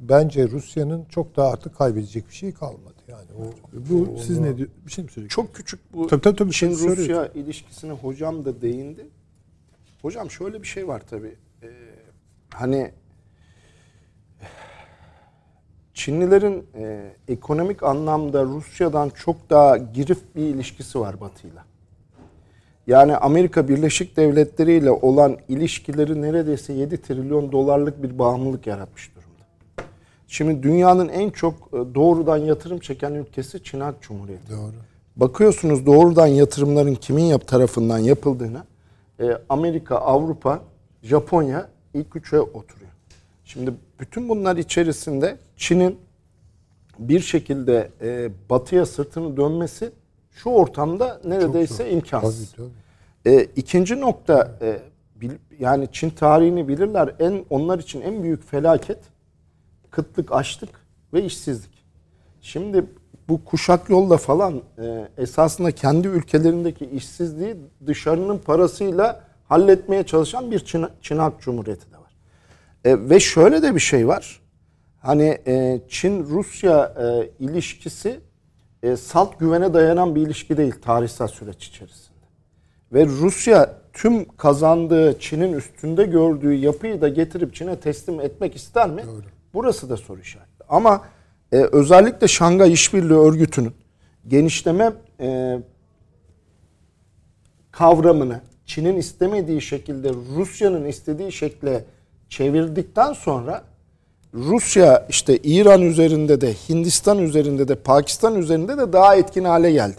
bence Rusya'nın çok daha artık kaybedecek bir şey kalmadı. Yani o Bu o- siz onu- ne diyor? Bir şey mi söyleyeceksiniz? Çok küçük bu Tabii, tabii, tabii. Çin-Rusya Söylüyorum. ilişkisine hocam da değindi. Hocam şöyle bir şey var tabii. Ee, hani Çinlilerin e, ekonomik anlamda Rusya'dan çok daha girif bir ilişkisi var Batı'yla. Yani Amerika Birleşik Devletleri ile olan ilişkileri neredeyse 7 trilyon dolarlık bir bağımlılık yaratmış durumda. Şimdi dünyanın en çok e, doğrudan yatırım çeken ülkesi Çin Halk Cumhuriyeti. Doğru. Bakıyorsunuz doğrudan yatırımların kimin yap tarafından yapıldığına e, Amerika, Avrupa, Japonya ilk üçe oturuyor. Şimdi bütün bunlar içerisinde Çin'in bir şekilde e, batıya sırtını dönmesi şu ortamda neredeyse imkansız. Tabii tabii. E, ikinci nokta e, bil- yani Çin tarihini bilirler. En onlar için en büyük felaket kıtlık, açlık ve işsizlik. Şimdi bu kuşak yolla falan e, esasında kendi ülkelerindeki işsizliği dışarının parasıyla halletmeye çalışan bir Çin, Çin Halk Cumhuriyeti de var. E, ve şöyle de bir şey var. Hani e, Çin-Rusya e, ilişkisi e, salt güvene dayanan bir ilişki değil tarihsel süreç içerisinde. Ve Rusya tüm kazandığı Çin'in üstünde gördüğü yapıyı da getirip Çin'e teslim etmek ister mi? Burası da soru işareti. Ama e, özellikle Şangay İşbirliği Örgütü'nün genişleme e, kavramını Çin'in istemediği şekilde Rusya'nın istediği şekle çevirdikten sonra Rusya işte İran üzerinde de Hindistan üzerinde de Pakistan üzerinde de daha etkin hale geldi.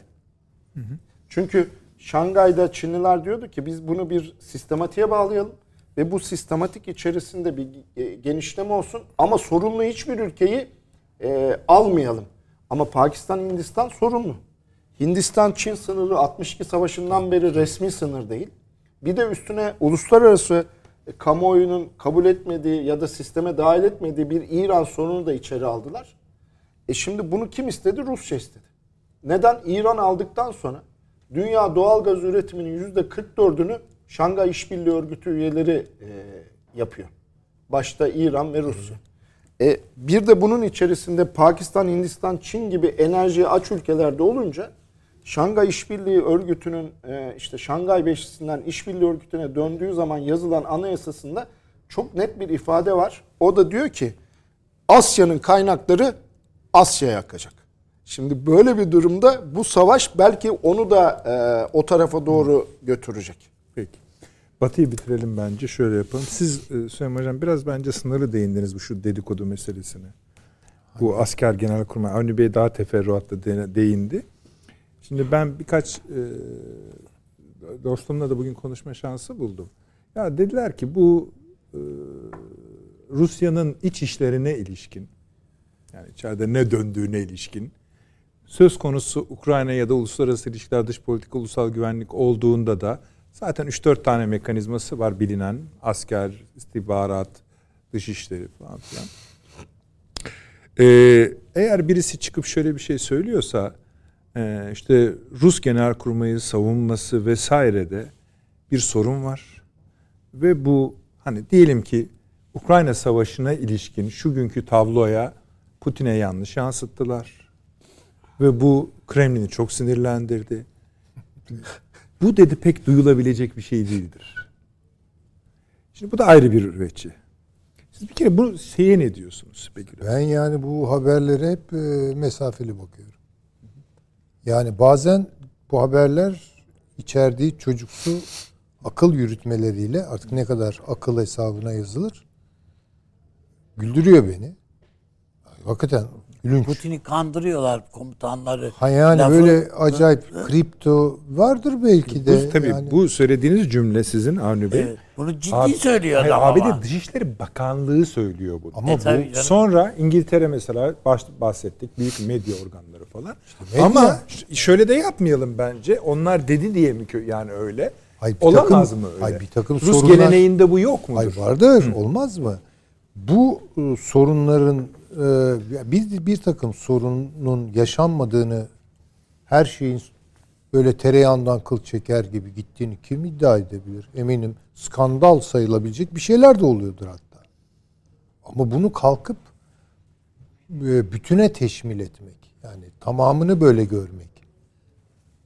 Çünkü Şangay'da Çinliler diyordu ki biz bunu bir sistematiğe bağlayalım ve bu sistematik içerisinde bir e, genişleme olsun ama sorunlu hiçbir ülkeyi e, almayalım. Ama Pakistan, Hindistan sorunlu. Hindistan-Çin sınırı 62 savaşından beri resmi sınır değil. Bir de üstüne uluslararası kamuoyunun kabul etmediği ya da sisteme dahil etmediği bir İran sorunu da içeri aldılar. E şimdi bunu kim istedi? Rusya istedi. Neden? İran aldıktan sonra dünya doğal gaz üretiminin %44'ünü Şangay İşbirliği Örgütü üyeleri e, yapıyor. Başta İran ve Rusya. E, bir de bunun içerisinde Pakistan, Hindistan, Çin gibi enerjiye aç ülkelerde olunca Şangay İşbirliği Örgütü'nün e, işte Şangay Beşlisi'nden İşbirliği Örgütü'ne döndüğü zaman yazılan anayasasında çok net bir ifade var. O da diyor ki Asya'nın kaynakları Asya'ya akacak. Şimdi böyle bir durumda bu savaş belki onu da e, o tarafa doğru götürecek. Peki. Batı'yı bitirelim bence. Şöyle yapalım. Siz e, Süleyman Hocam biraz bence sınırlı değindiniz bu şu dedikodu meselesine. Bu asker genelkurmay Avni Bey daha teferruatlı de- değindi. Şimdi ben birkaç e, dostumla da bugün konuşma şansı buldum. Ya dediler ki bu e, Rusya'nın iç işlerine ilişkin yani içeride ne döndüğüne ilişkin söz konusu Ukrayna ya da uluslararası ilişkiler, dış politika, ulusal güvenlik olduğunda da zaten 3-4 tane mekanizması var bilinen. Asker, istihbarat, dışişleri falan filan. Ee, eğer birisi çıkıp şöyle bir şey söylüyorsa e, işte Rus Genelkurmayı savunması vesairede bir sorun var. Ve bu hani diyelim ki Ukrayna Savaşı'na ilişkin şu günkü tabloya Putin'e yanlış yansıttılar. Ve bu Kremlin'i çok sinirlendirdi. Bu dedi pek duyulabilecek bir şey değildir. Şimdi bu da ayrı bir üretçi. Siz bir kere bu şeye ne diyorsunuz? Ben yani bu haberlere hep e, mesafeli bakıyorum. Yani bazen bu haberler içerdiği çocuksu akıl yürütmeleriyle artık ne kadar akıl hesabına yazılır güldürüyor beni. Hakikaten gülünç. Putin'i kandırıyorlar komutanları. Ha yani Lafı- böyle acayip kripto vardır belki de. Bu, tabii yani. bu söylediğiniz cümle sizin Avni Bey. Evet, bunu ciddi Abi- söylüyor Hayır, adam abi ama. de Dışişleri Bakanlığı söylüyor bunu. Ama E, bu canım. Sonra İngiltere mesela baş, bahsettik büyük medya organları falan. medya- Ama şöyle de yapmayalım bence. Onlar dedi diye mi yani öyle? Ay bir Olamaz takım- mı öyle? ay bir takım Rus sorunlar- geleneğinde bu yok mudur? Ay vardır, olmaz mı? Bu e, sorunların e, bir bir takım sorunun yaşanmadığını her şeyin böyle tereyağından kıl çeker gibi gittiğini kim iddia edebilir? Eminim skandal sayılabilecek bir şeyler de oluyordur hatta. Ama bunu kalkıp e, bütüne teşmil etmek. Yani tamamını böyle görmek.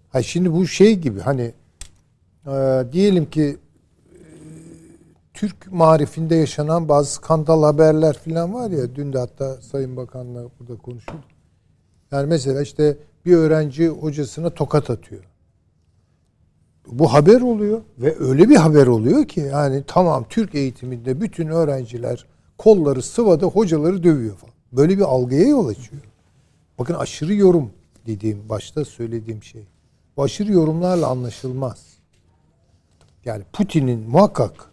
Ha şimdi bu şey gibi hani e, diyelim ki Türk marifinde yaşanan bazı skandal haberler falan var ya dün de hatta Sayın Bakan'la burada konuşuldu. Yani mesela işte bir öğrenci hocasına tokat atıyor. Bu haber oluyor ve öyle bir haber oluyor ki yani tamam Türk eğitiminde bütün öğrenciler kolları sıvada hocaları dövüyor falan. Böyle bir algıya yol açıyor. Bakın aşırı yorum dediğim başta söylediğim şey. Bu aşırı yorumlarla anlaşılmaz. Yani Putin'in muhakkak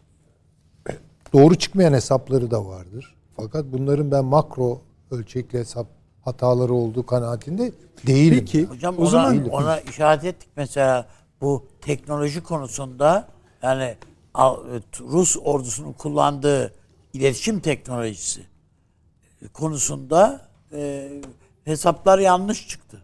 doğru çıkmayan hesapları da vardır. Fakat bunların ben makro ölçekli hesap hataları olduğu kanaatinde değilim. Peki Hocam o ona, zaman ona işaret ettik mesela bu teknoloji konusunda yani Rus ordusunun kullandığı iletişim teknolojisi konusunda e, hesaplar yanlış çıktı.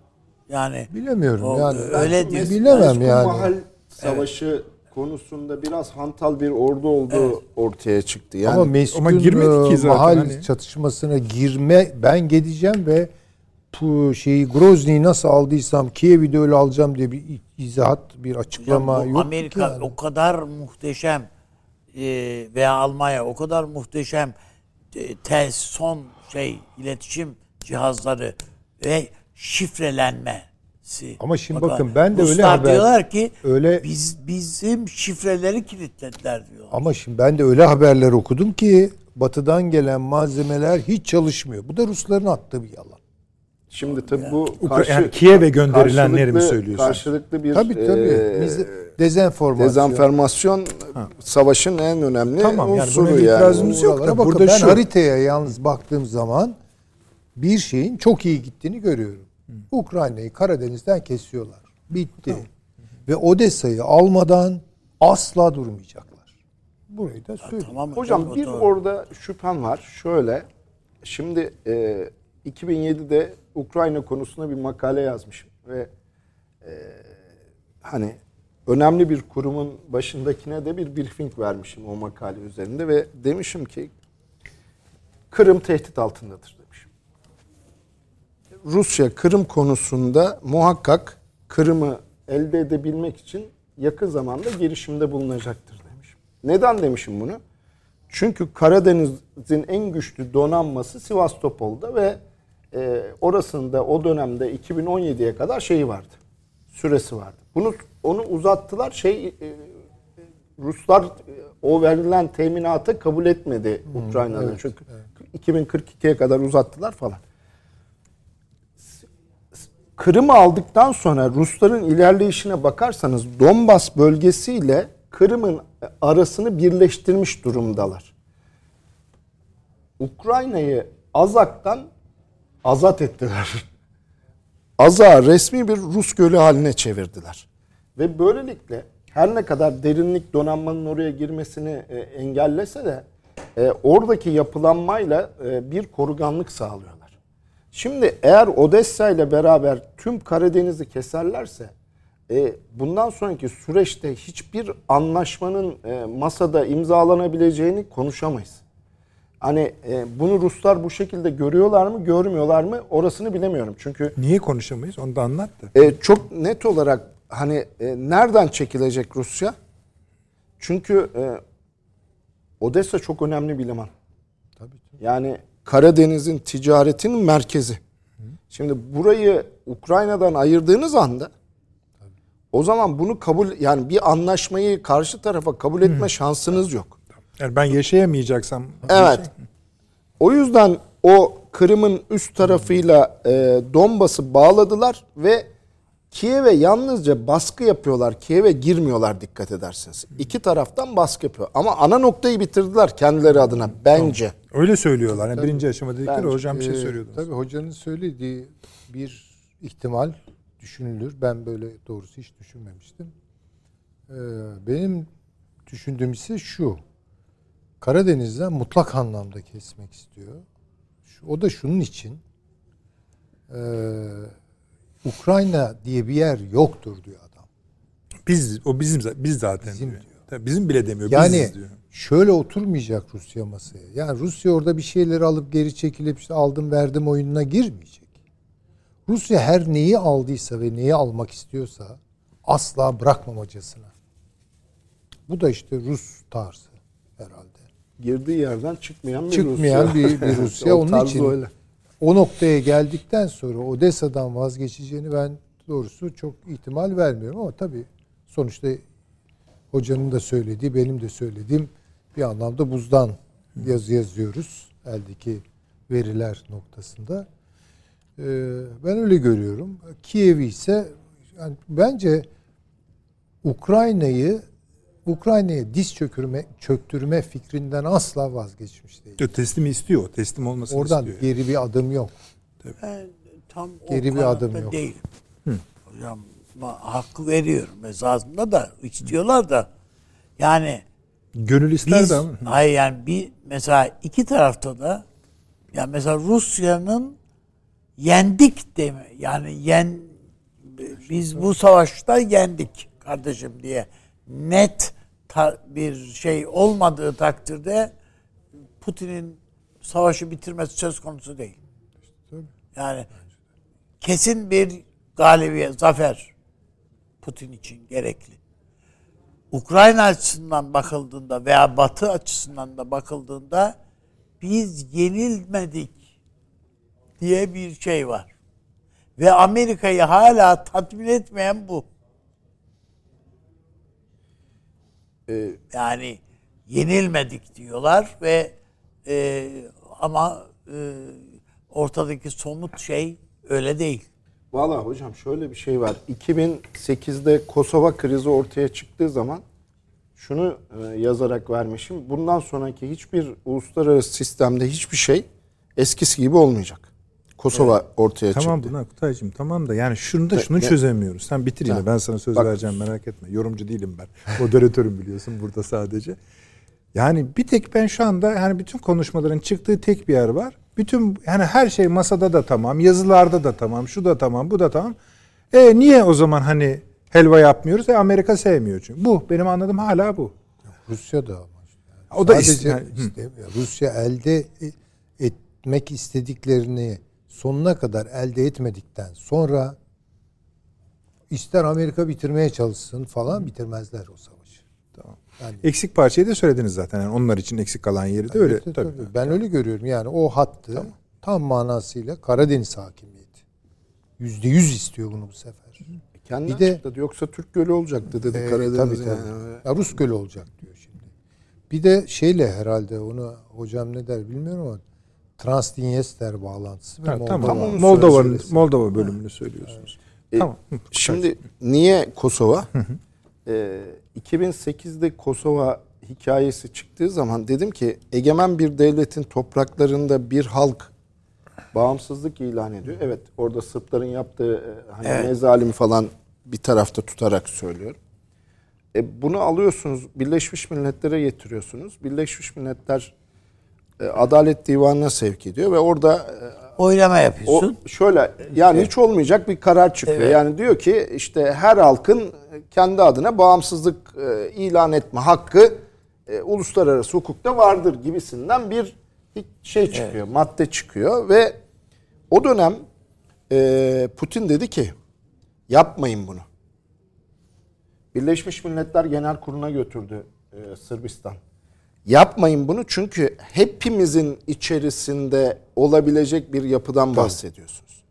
Yani Bilemiyorum O, yani. öyle Ben diyorsun. Bilemem yani. Mahal Savaşı konusunda biraz hantal bir ordu olduğu ortaya çıktı. Yani ama meskun ama girmedi ki e, zaten mahal hani. çatışmasına girme ben gideceğim ve bu şeyi Grozny'yi nasıl aldıysam Kiev'i de öyle alacağım diye bir izahat bir açıklama Hocam yok. Amerika yani. o kadar muhteşem e, veya Almanya o kadar muhteşem e, te, son şey iletişim cihazları ve şifrelenmesi. Ama şimdi bakın ben de öyle Ruslar haber- diyorlar ki öyle- biz bizim şifreleri kilitlediler diyor. Ama şimdi ben de öyle haberler okudum ki batıdan gelen malzemeler hiç çalışmıyor. Bu da Rusların attığı bir yalan. Şimdi tabii bu Ukra- yani Kiev'e gönderilenleri mi söylüyorsun? Karşılıklı bir Tabii tabii. e, dezenformasyon. dezenformasyon savaşın en önemli Tamam, yani unsuru yani. itirazımız yok Oralara da bakın burada ben şu. haritaya yalnız baktığım zaman bir şeyin çok iyi gittiğini görüyorum. Ukrayna'yı Karadeniz'den kesiyorlar. Bitti. Ve Odessa'yı almadan asla durmayacaklar. Burayı da söyleyeyim. Tamam Hocam o bir doğru. orada şüphem var. Şöyle, şimdi e, 2007'de Ukrayna konusunda bir makale yazmışım ve e, hani önemli bir kurumun başındakine de bir briefing vermişim o makale üzerinde ve demişim ki Kırım tehdit altındadır. Rusya Kırım konusunda muhakkak Kırım'ı elde edebilmek için yakın zamanda girişimde bulunacaktır demişim. Neden demişim bunu? Çünkü Karadeniz'in en güçlü donanması Sivastopol'da ve e, orasında o dönemde 2017'ye kadar şeyi vardı. Süresi vardı. Bunu onu uzattılar. Şey e, Ruslar e, o verilen teminatı kabul etmedi Ukrayna'da. Çünkü 2042'ye kadar uzattılar falan. Kırım'ı aldıktan sonra Rusların ilerleyişine bakarsanız Donbas bölgesiyle Kırım'ın arasını birleştirmiş durumdalar. Ukrayna'yı Azak'tan azat ettiler. Azak'ı resmi bir Rus gölü haline çevirdiler. Ve böylelikle her ne kadar derinlik donanmanın oraya girmesini e, engellese de e, oradaki yapılanmayla e, bir koruganlık sağlıyorlar. Şimdi eğer Odessa ile beraber tüm Karadeniz'i keserlerse e, bundan sonraki süreçte hiçbir anlaşmanın e, masada imzalanabileceğini konuşamayız. Hani e, bunu Ruslar bu şekilde görüyorlar mı, görmüyorlar mı? Orasını bilemiyorum. Çünkü Niye konuşamayız? Onu da anlat da. e, çok net olarak hani e, nereden çekilecek Rusya? Çünkü e, Odessa çok önemli bir liman. Yani Karadeniz'in ticaretinin merkezi. Şimdi burayı Ukrayna'dan ayırdığınız anda o zaman bunu kabul yani bir anlaşmayı karşı tarafa kabul etme şansınız yok. Yani ben yaşayamayacaksam Evet. O yüzden o Kırım'ın üst tarafıyla e, Donbas'ı bağladılar ve Kiev'e yalnızca baskı yapıyorlar. Kiev'e girmiyorlar dikkat ederseniz. İki taraftan baskı yapıyor. Ama ana noktayı bitirdiler kendileri adına bence. öyle söylüyorlar. Yani birinci aşama dedikleri Bence. hocam bir şey Ee, söylüyordunuz. Tabii hocanın söylediği bir ihtimal düşünülür. Ben böyle doğrusu hiç düşünmemiştim. Ee, benim düşündüğüm ise şu. Karadeniz'den mutlak anlamda kesmek istiyor. Şu, o da şunun için. Ee, Ukrayna diye bir yer yoktur diyor adam. Biz o bizim biz zaten Bizim diyor. diyor. Tabii bizim bile demiyor. Yani biziz diyor. şöyle oturmayacak Rusya masaya. Yani Rusya orada bir şeyleri alıp geri çekilip işte aldım verdim oyununa girmeyecek. Rusya her neyi aldıysa ve neyi almak istiyorsa asla bırakmamacasına. Bu da işte Rus tarzı herhalde. Girdiği yerden çıkmayan bir Çıkmayan Rusya. bir, bir Rusya. Onun için öyle. O noktaya geldikten sonra Odessa'dan vazgeçeceğini ben doğrusu çok ihtimal vermiyorum ama tabii sonuçta hocanın da söylediği, benim de söylediğim bir anlamda buzdan yazı yazıyoruz eldeki veriler noktasında. Ee, ben öyle görüyorum. Kiev'i ise yani bence Ukrayna'yı Ukrayna'ya diz çökürme, çöktürme fikrinden asla vazgeçmiş değil. Teslimi istiyor. Teslim olmasını Oradan istiyor. geri bir adım yok. Ben tam Geri o bir adım yok. değilim. Hocam ma- hakkı veriyorum esasında da istiyorlar da yani Gönül ister biz de ama. hayır yani bir mesela iki tarafta da ya mesela Rusya'nın yendik deme yani yen biz bu savaşta yendik kardeşim diye net bir şey olmadığı takdirde Putin'in savaşı bitirmesi söz konusu değil. Yani kesin bir galibiyet, zafer Putin için gerekli. Ukrayna açısından bakıldığında veya Batı açısından da bakıldığında biz yenilmedik diye bir şey var. Ve Amerika'yı hala tatmin etmeyen bu. Ee, Yani yenilmedik diyorlar ve e, ama e, ortadaki somut şey öyle değil. Valla hocam şöyle bir şey var. 2008'de Kosova krizi ortaya çıktığı zaman şunu e, yazarak vermişim. Bundan sonraki hiçbir uluslararası sistemde hiçbir şey eskisi gibi olmayacak. Kosova ortaya Tamam çıktı. buna Kutaycığım tamam da yani şunu da şunu ne- çözemiyoruz. Sen bitir yine ben sana söz Bak- vereceğim merak etme. Yorumcu değilim ben. Moderatörüm biliyorsun burada sadece. Yani bir tek ben şu anda yani bütün konuşmaların çıktığı tek bir yer var. Bütün yani her şey masada da tamam, yazılarda da tamam, şu da tamam, bu da tamam. E niye o zaman hani helva yapmıyoruz? E Amerika sevmiyor çünkü. Bu benim anladığım hala bu. Rusya da ama. işte. O da Sadece yani- hı. istemiyor. Rusya elde e- etmek istediklerini sonuna kadar elde etmedikten sonra ister Amerika bitirmeye çalışsın falan bitirmezler o savaşı. Tamam. Yani Eksik parçayı da söylediniz zaten. Yani onlar için eksik kalan yeri de öyle. Tabii. tabii. Ben öyle görüyorum. Yani o hattı tam manasıyla Karadeniz hakimiyeti. Yüzde yüz istiyor bunu bu sefer. Kendi Bir de- açıkladı. Yoksa Türk Gölü olacaktı dedi Ee, Karadeniz. tabii, yani. tabii. Ya Rus gölü olacak diyor şimdi. Bir de şeyle herhalde onu hocam ne der bilmiyorum ama Transdinyester bağlantısı. ve Ha, Moldova. tamam. Moldova'nın. Moldova bölümünü söylüyorsunuz. E, tamam. Şimdi niye Kosova? Ee, 2008'de Kosova hikayesi çıktığı zaman dedim ki egemen bir devletin topraklarında bir halk bağımsızlık ilan ediyor. Evet orada Sırpların yaptığı e, hani Evet. mezalimi falan bir tarafta tutarak söylüyorum. E, bunu alıyorsunuz Birleşmiş Milletler'e getiriyorsunuz. Birleşmiş Milletler e, Adalet Divanı'na sevk ediyor ve orada e, Oylama o yapıyorsun. şöyle yani hiç olmayacak bir karar çıkıyor. Evet. Yani diyor ki işte her halkın kendi adına bağımsızlık e, ilan etme hakkı e, uluslararası hukukta vardır gibisinden bir şey çıkıyor, madde çıkıyor ve o dönem e, Putin dedi ki yapmayın bunu. Birleşmiş Milletler Genel Kurulu'na götürdü e, Sırbistan. Yapmayın bunu çünkü hepimizin içerisinde olabilecek bir yapıdan bahsediyorsunuz.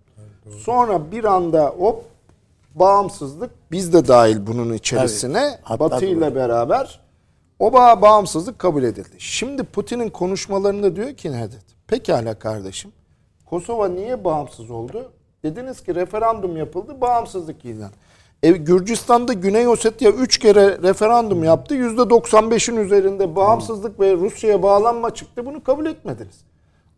Sonra bir anda hop bağımsızlık biz de dahil bunun içerisine Batı ile beraber o ba- bağımsızlık kabul edildi. Şimdi Putin'in konuşmalarında diyor ki Nedet, pekala kardeşim Kosova niye bağımsız oldu? Dediniz ki referandum yapıldı, bağımsızlık ilan. E, Gürcistan'da Güney Ossetya 3 kere referandum yaptı. %95'in üzerinde bağımsızlık ve Rusya'ya bağlanma çıktı. Bunu kabul etmediniz.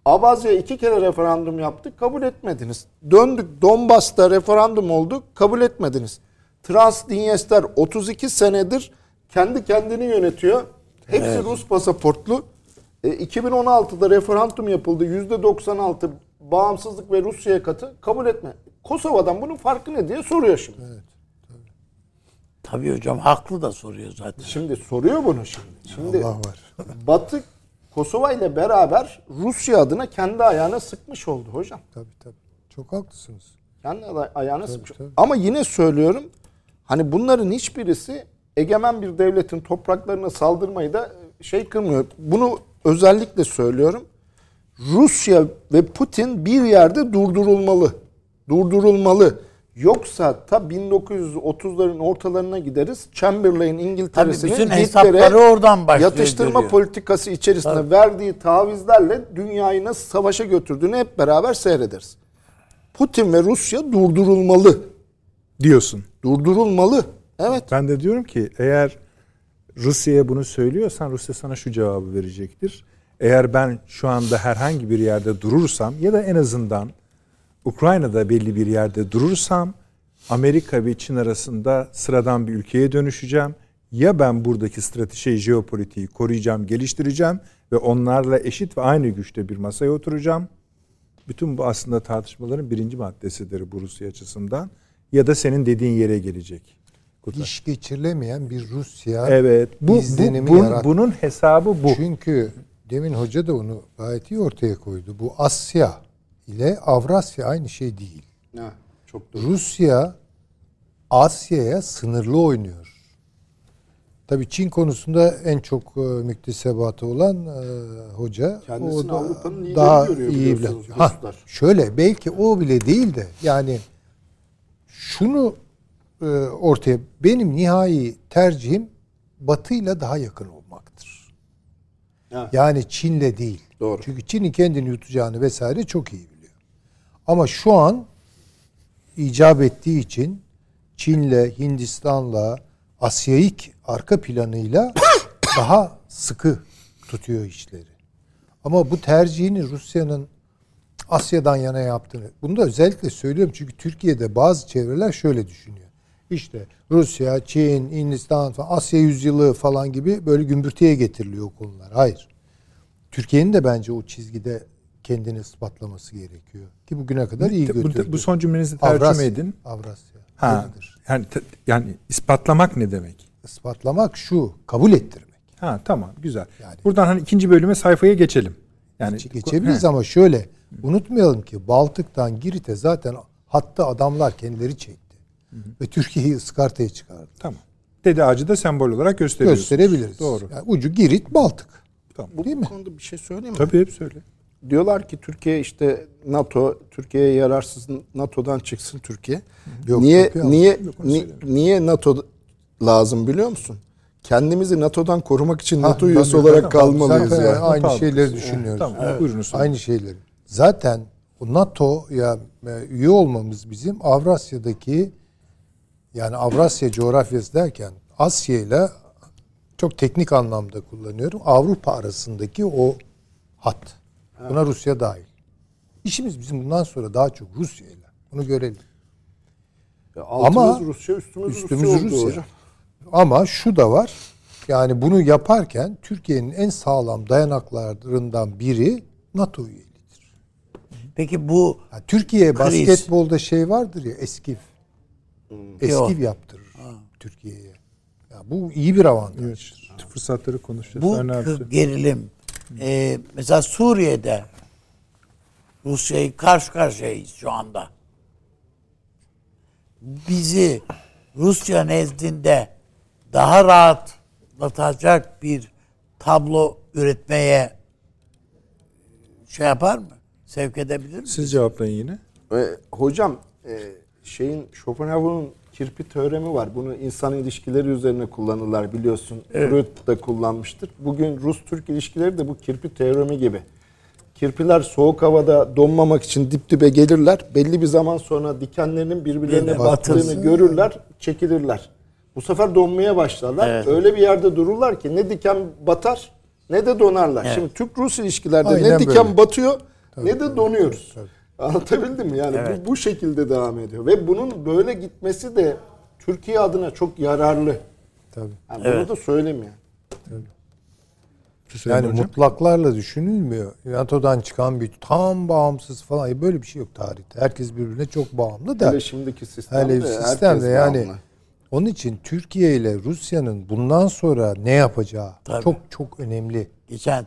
Abazya iki kere referandum yaptı. Kabul etmediniz. Döndük Donbas'ta referandum oldu. Kabul etmediniz. Transdinyester 32 senedir kendi kendini yönetiyor. Hepsi Rus pasaportlu. E, 2016'da referandum yapıldı. %96 bağımsızlık ve Rusya'ya katı kabul etme. Kosova'dan bunun farkı ne diye soruyor şimdi. Tabii hocam haklı da soruyor zaten. Şimdi soruyor bunu şimdi. Şimdi Allah var. Batı Kosova ile beraber Rusya adına kendi ayağına sıkmış oldu hocam. Tabii tabii. Çok haklısınız. Kendi ayağına sıkmış. tabii. Ama yine söylüyorum hani bunların hiçbirisi egemen bir devletin topraklarına saldırmayı da şey kırmıyor. Bunu özellikle söylüyorum. Rusya ve Putin bir yerde durdurulmalı. Durdurulmalı. Yoksa ta 1930'ların ortalarına gideriz. Chamberlain İngiltere'sinin bütün Hitler'e hesapları oradan başlıyor, Yatıştırma görüyor. politikası içerisinde verdiği tavizlerle dünyayı nasıl savaşa götürdüğünü hep beraber seyrederiz. Putin ve Rusya durdurulmalı. Diyorsun. Durdurulmalı. Evet. Ben de diyorum ki eğer Rusya'ya bunu söylüyorsan Rusya sana şu cevabı verecektir. Eğer ben şu anda herhangi bir yerde durursam ya da en azından Ukrayna'da belli bir yerde durursam Amerika ve Çin arasında sıradan bir ülkeye dönüşeceğim. Ya ben buradaki strateji jeopolitiği koruyacağım, geliştireceğim ve onlarla eşit ve aynı güçte bir masaya oturacağım. Bütün bu aslında tartışmaların birinci maddesidir bu Rusya açısından. Ya da senin dediğin yere gelecek. kurtar. iş geçirilemeyen bir Rusya Evet. Bu, bu, bun- yarattı. bunun hesabı bu. Çünkü demin hoca da onu gayet iyi ortaya koydu. Bu Asya ile Avrasya aynı şey değil. Ha, çok doğru. Rusya Asya'ya sınırlı oynuyor. Tabii Çin konusunda en çok e, müktesebatı olan e, hoca Kendisini o da Avrupa'nın daha görüyor iyi bilen. Ha, şöyle belki o bile değil de yani şunu e, ortaya benim nihai tercihim Batı'yla daha yakın olmaktır. Ha. Yani Çin'le değil. Doğru. Çünkü Çin'in kendini yutacağını vesaire çok iyi biliyor. Ama şu an icap ettiği için Çin'le, Hindistan'la, Asyaik arka planıyla daha sıkı tutuyor işleri. Ama bu tercihini Rusya'nın Asya'dan yana yaptığını. Bunu da özellikle söylüyorum çünkü Türkiye'de bazı çevreler şöyle düşünüyor. İşte Rusya, Çin, Hindistan falan Asya yüzyılı falan gibi böyle gümbürtüye getiriliyor konular. Hayır. Türkiye'nin de bence o çizgide kendini ispatlaması gerekiyor. Ki bugüne kadar iyi Bu- götürdü. Bu son cümlenizi tercüme Avrasya, edin. Avrasya. Ha, Öyledir. yani te- yani ispatlamak ne demek? Ispatlamak şu, kabul ettirmek. Ha tamam güzel. Yani- Buradan hani ikinci bölüme sayfaya geçelim. Yani Geçebiliriz He, ama şöyle unutmayalım ki Baltık'tan Girit'e zaten hatta adamlar kendileri çekti. Ve Türkiye'yi ıskartaya çıkardı. Tamam. Dede ağacı da sembol olarak gösteriyorsunuz. Gösterebiliriz. Doğru. Yani ucu Girit, Baltık. Tamam. Bu Değil mi? konuda bir şey söyleyeyim mi? Tabii hep söyle. Diyorlar ki Türkiye işte NATO Türkiye'ye yararsız NATO'dan çıksın Türkiye. Yok, niye yok, niye Yok, ni- niye NATO lazım biliyor musun? Kendimizi NATO'dan korumak için Ha, NATO üyesi olarak tamam, kalmalıyız zaten ya. Aynı Not şeyleri düşünüyoruz. Tamam, buyurunuz sonra. Aynı şeyleri. Zaten o NATO'ya e, üye olmamız bizim Avrasya'daki yani Avrasya coğrafyası derken Asya ile çok teknik anlamda kullanıyorum. Avrupa arasındaki o hat. Buna Rusya dahil. İşimiz bizim bundan sonra daha çok Rusya ile. Bunu görelim. Altımız Ama Rusya, üstümüz, Üstümüz Rusya, oldu Rusya. hocam. Ama şu da var. Yani bunu yaparken Türkiye'nin en sağlam dayanaklarından biri NATO üyeliğidir. Peki bu Yani Türkiye Kriz. basketbolda şey vardır ya eskif. Eskif Yok. yaptırır Türkiye'ye. Ya bu iyi bir avantaj. Fırsatları konuşacağız. bu gerilim e, mesela Suriye'de Rusya'yı karşı karşıyayız şu anda. Bizi Rusya nezdinde daha rahatlatacak bir tablo üretmeye şey yapar mı? Sevk edebilir mi? Siz cevaplayın yine. E, hocam e, şeyin Schopenhauer'un kirpi teoremi var. Bunu insan ilişkileri üzerine kullanırlar biliyorsun. Freud da kullanmıştır. Bugün Rus-Türk ilişkileri de bu kirpi teoremi gibi. Kirpiler soğuk havada donmamak için dip dibe gelirler. Belli bir zaman sonra dikenlerinin birbirlerine battığını görürler, çekilirler. Bu sefer donmaya başlarlar. Evet. Öyle bir yerde dururlar ki ne diken batar ne de donarlar. Evet. Şimdi Türk-Rus ilişkilerde Aynen ne diken böyle. batıyor ne de donuyoruz. Anlatabildim mi? Yani bu, bu şekilde devam ediyor. Ve bunun böyle gitmesi de Türkiye adına çok yararlı. Tabii. Yani Evet. Bunu da söyleyeyim yani. Hüseyin Yani hocam. mutlaklarla düşünülmüyor. NATO'dan çıkan bir tam bağımsız falan böyle bir şey yok tarihte. Herkes birbirine çok bağımlı da. Hele şimdiki sistemde, Hele herkes sistemde yani bağımlı. onun için Türkiye ile Rusya'nın bundan sonra ne yapacağı Tabii. çok çok önemli. Geçen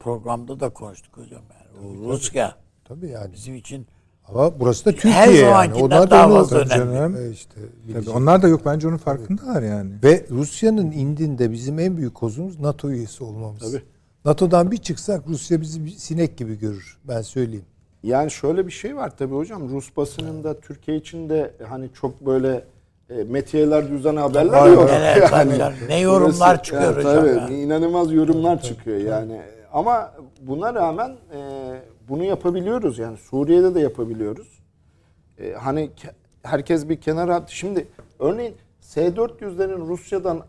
programda da konuştuk hocam yani. Rusya Tabii yani. bizim için Ama burası da Türkiye Her yani. Onlar da onu fazla önemli. E işte Tabii onlar da yok bence onun farkındalar yani. Ve Rusya'nın indinde bizim en büyük kozumuz NATO üyesi olmamız. Tabii. NATO'dan bir çıksak Rusya bizi bir sinek gibi görür. Ben söyleyeyim. Yani şöyle bir şey var tabii hocam. Rus basınında Türkiye için de hani çok böyle e, metiyeler düzen haberler Var, yok. Evet, canım. Ne yorumlar çıkıyor hocam tabii, ya. inanılmaz yorumlar çıkıyor yani. Ama buna rağmen e, bunu yapabiliyoruz yani Suriye'de de yapabiliyoruz. E, hani ke- herkes bir kenara şimdi örneğin S-400'lerin Rusya'dan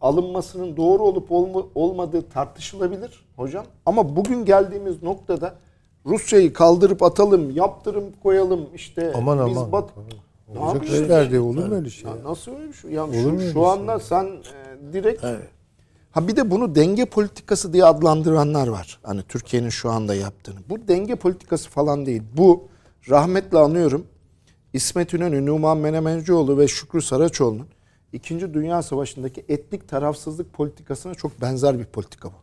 alınmasının doğru olup olma- olmadığı tartışılabilir hocam. Ama bugün geldiğimiz noktada Rusya'yı kaldırıp atalım, yaptırım koyalım işte Aman biz aman. bat. Ne Olacak işler de olur mu öyle şey? ya nasıl öyle bir şey? Ya Olur şu, şu şey? anda sen e, direkt Evet. Ha bir de bunu denge politikası diye adlandıranlar var. Hani Türkiye'nin şu anda yaptığını. Bu denge politikası falan değil. Bu rahmetle anıyorum. İsmet İnönü, Numan Menemencioğlu ve Şükrü Saraçoğlu'nun İkinci Dünya Savaşı'ndaki etnik tarafsızlık politikasına çok benzer bir politika bu.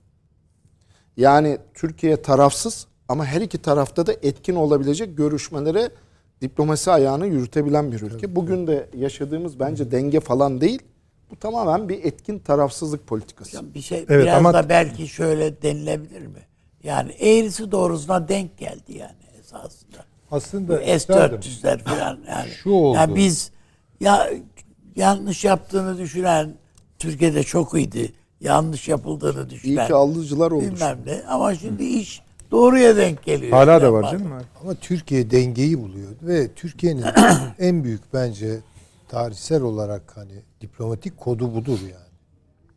Yani Türkiye tarafsız ama her iki tarafta da etkin olabilecek görüşmelere diplomasi ayağını yürütebilen bir ülke. Bugün de yaşadığımız bence denge falan değil. Bu tamamen bir etkin tarafsızlık politikası. Bir şey Evet, biraz ama- da belki şöyle denilebilir mi? Yani eğrisi doğrusuna denk geldi yani esasında. Aslında S-400'ler falan yani. Şu oldu. Yani biz ya yanlış yaptığını düşünen Türkiye'de çok iyiydi. Yanlış yapıldığını İyi düşünen. ki alıcılar olmuş. bilmem ne. Ama şimdi iş doğruya denk geliyor. Hala da var canım. Ama Türkiye dengeyi buluyor ve Türkiye'nin en büyük bence tarihsel olarak hani diplomatik kodu budur yani.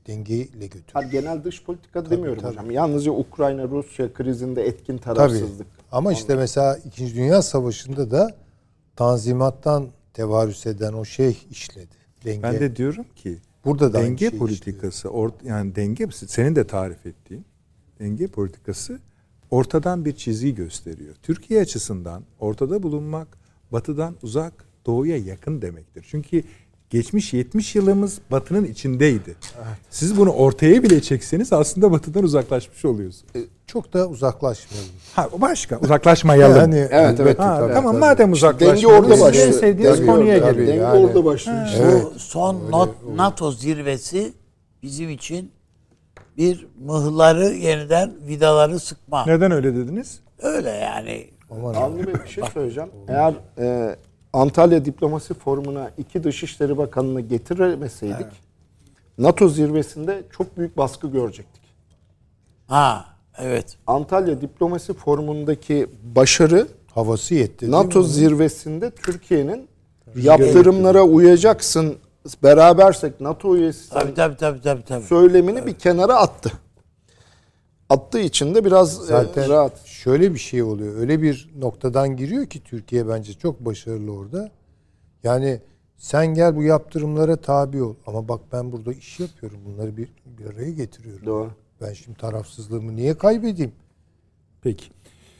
Dengeyle götür. Hayır, genel dış politika demiyorum tabii. hocam. Yalnızca Ukrayna-Rusya krizinde etkin Tabii. tarafsızlık. Ama işte mesela 2. Dünya Savaşı'nda da Tanzimat'tan tevarüs eden o şey işledi. Denge. Ben de diyorum ki Burada da denge şey politikası or, yani denge senin de tarif ettiğin denge politikası ortadan bir çizgi gösteriyor. Türkiye açısından ortada bulunmak batıdan uzak doğuya yakın demektir. Çünkü geçmiş 70 yılımız batının içindeydi. Siz bunu ortaya bile çekseniz aslında batıdan uzaklaşmış oluyorsunuz. Çok da uzaklaşmayalım. Ha o başka uzaklaşmayalım. Yani Evet, evet. elbette Ha, tabii, tamam tabii. madem uzaklaşmıyoruz. Denge orada başlıyor. En sevdiğiniz Tabii, konuya tabii. gelin. Denge yani- orada başlıyor. işte. Evet. Bu son not, NATO zirvesi bizim için bir mıhları yeniden vidaları sıkma. Neden öyle dediniz? Öyle yani. Bey bir şey söyleyeceğim. Eğer e, Antalya Diplomasi Forumu'na iki Dışişleri Bakanı'nı getiremeseydik NATO zirvesinde çok büyük baskı görecektik. Ha evet. Antalya Diplomasi Forumu'ndaki başarı havası yetti. NATO mi? zirvesinde Türkiye'nin yaptırımlara uyacaksın berabersek NATO üyesi Tabii tabii tabii tabii. tabii. söylemini bir kenara attı. Attığı için de biraz e, Zaten rahat. Şöyle bir şey oluyor. Öyle bir noktadan giriyor ki Türkiye bence çok başarılı orada. Yani sen gel bu yaptırımlara tabi ol. Ama bak ben burada iş yapıyorum. Bunları bir, bir araya getiriyorum. Doğru. Ben şimdi tarafsızlığımı niye kaybedeyim? Peki.